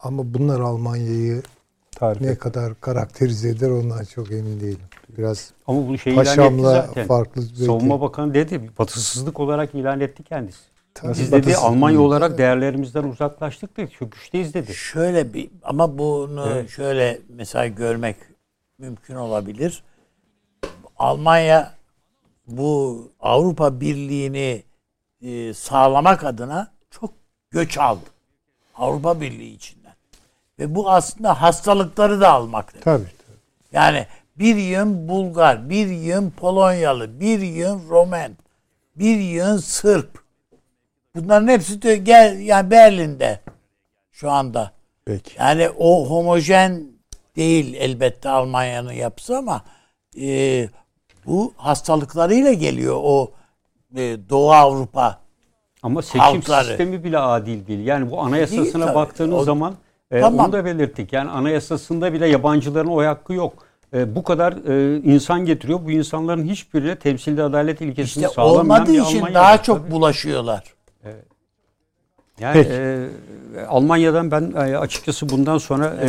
Ama bunlar Almanya'yı Tarif ne et. kadar karakterize eder ondan çok emin değilim. Biraz ama bu şeyi ilan etti paşamla zaten. farklı belki. Savunma Bakanı dedi, batısızlık olarak ilan etti kendisi. Tabii. Biz dedi Almanya olarak değerlerimizden uzaklaştık dedi. Çok güçteyiz dedi. Şöyle bir ama bunu Evet. şöyle mesela görmek mümkün olabilir. Almanya bu Avrupa Birliği'ni e, sağlamak adına çok göç aldı. Avrupa Birliği içinden. Ve bu aslında hastalıkları da almak demek. Tabii. Yani bir yığın Bulgar, bir yığın Polonyalı, bir yığın Romen, bir yığın Sırp. Bunların hepsi de gel yani Berlin'de şu anda. Peki. Yani o homojen değil elbette Almanya'nın yapısı ama e, bu hastalıklarıyla geliyor o e, Doğu Avrupa. Ama seçim Halkları. sistemi bile adil değil. Yani bu anayasasına Değil tabii. baktığınız O- zaman e, Tamam. onu da belirttik. Yani anayasasında bile yabancıların oy hakkı yok. E, bu kadar e, insan getiriyor. Bu insanların hiçbiriyle temsilde adalet ilkesini İşte sağlamayan olmadığı için Almanya daha var. çok Tabii. bulaşıyorlar. Yani Peki. e, Almanya'dan ben e, açıkçası bundan sonra e,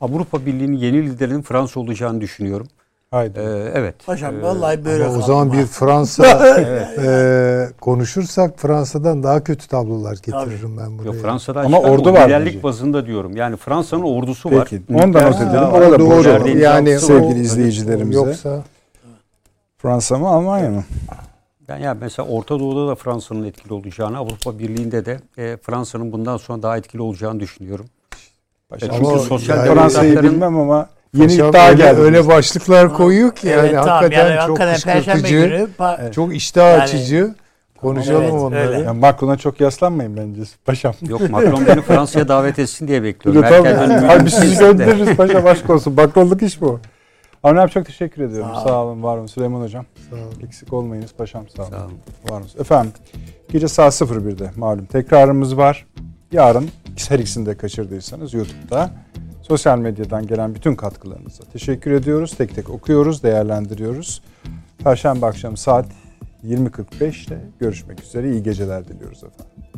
Avrupa Birliği'nin yeni liderinin Fransa olacağını düşünüyorum. Haydi. [laughs] E, evet. Paşam E, vallahi böyle Ama o zaman bir Fransa e, konuşursak Fransa'dan daha kötü tablolar getiririm ben buraya. Yok Fransa'dan Ama ordu var liderlik bence. bazında diyorum. Yani Fransa'nın ordusu var. Peki. Onu da not edelim. Orada doğru. Yani. Sevgili o- izleyicilerimize. Yoksa Fransa mı Almanya mı? Yani, yani mesela Orta Doğu'da da Fransa'nın etkili olacağını, Avrupa Birliği'nde de e, Fransa'nın bundan sonra daha etkili olacağını düşünüyorum. Paşam. E, çünkü Ama sosyal yani- Fransa'yı bilmem ama yeni Paşam iddia öyle, geldi. öyle başlıklar koyuyor ki yani Evet, tamam. hakikaten Yani çok kışkırtıcı, günü pa- çok iştah Yani- açıcı. Konuşalım Evet, onları. öyle. Yani Macron'a çok yaslanmayın bence paşam. Yok Macron beni Fransa'ya davet etsin diye bekliyorum. Merkel dönemi Abi biz sizi göndeririz paşa başk olsun. Macron'luk iş bu. Avni abi çok teşekkür ediyorum. Sağ Sağ, ol. olun, var olun. Süleyman hocam. Sağ olun. Eksik olmayınız paşam. Sağ olun. Sağ olun. Var olun. Efendim gece saat 01'de malum tekrarımız var. Yarın her ikisini de kaçırdıysanız YouTube'da sosyal medyadan gelen bütün katkılarınıza teşekkür ediyoruz. Tek tek okuyoruz, değerlendiriyoruz. Perşembe akşamı saat 20.45'te görüşmek üzere. İyi geceler diliyoruz efendim.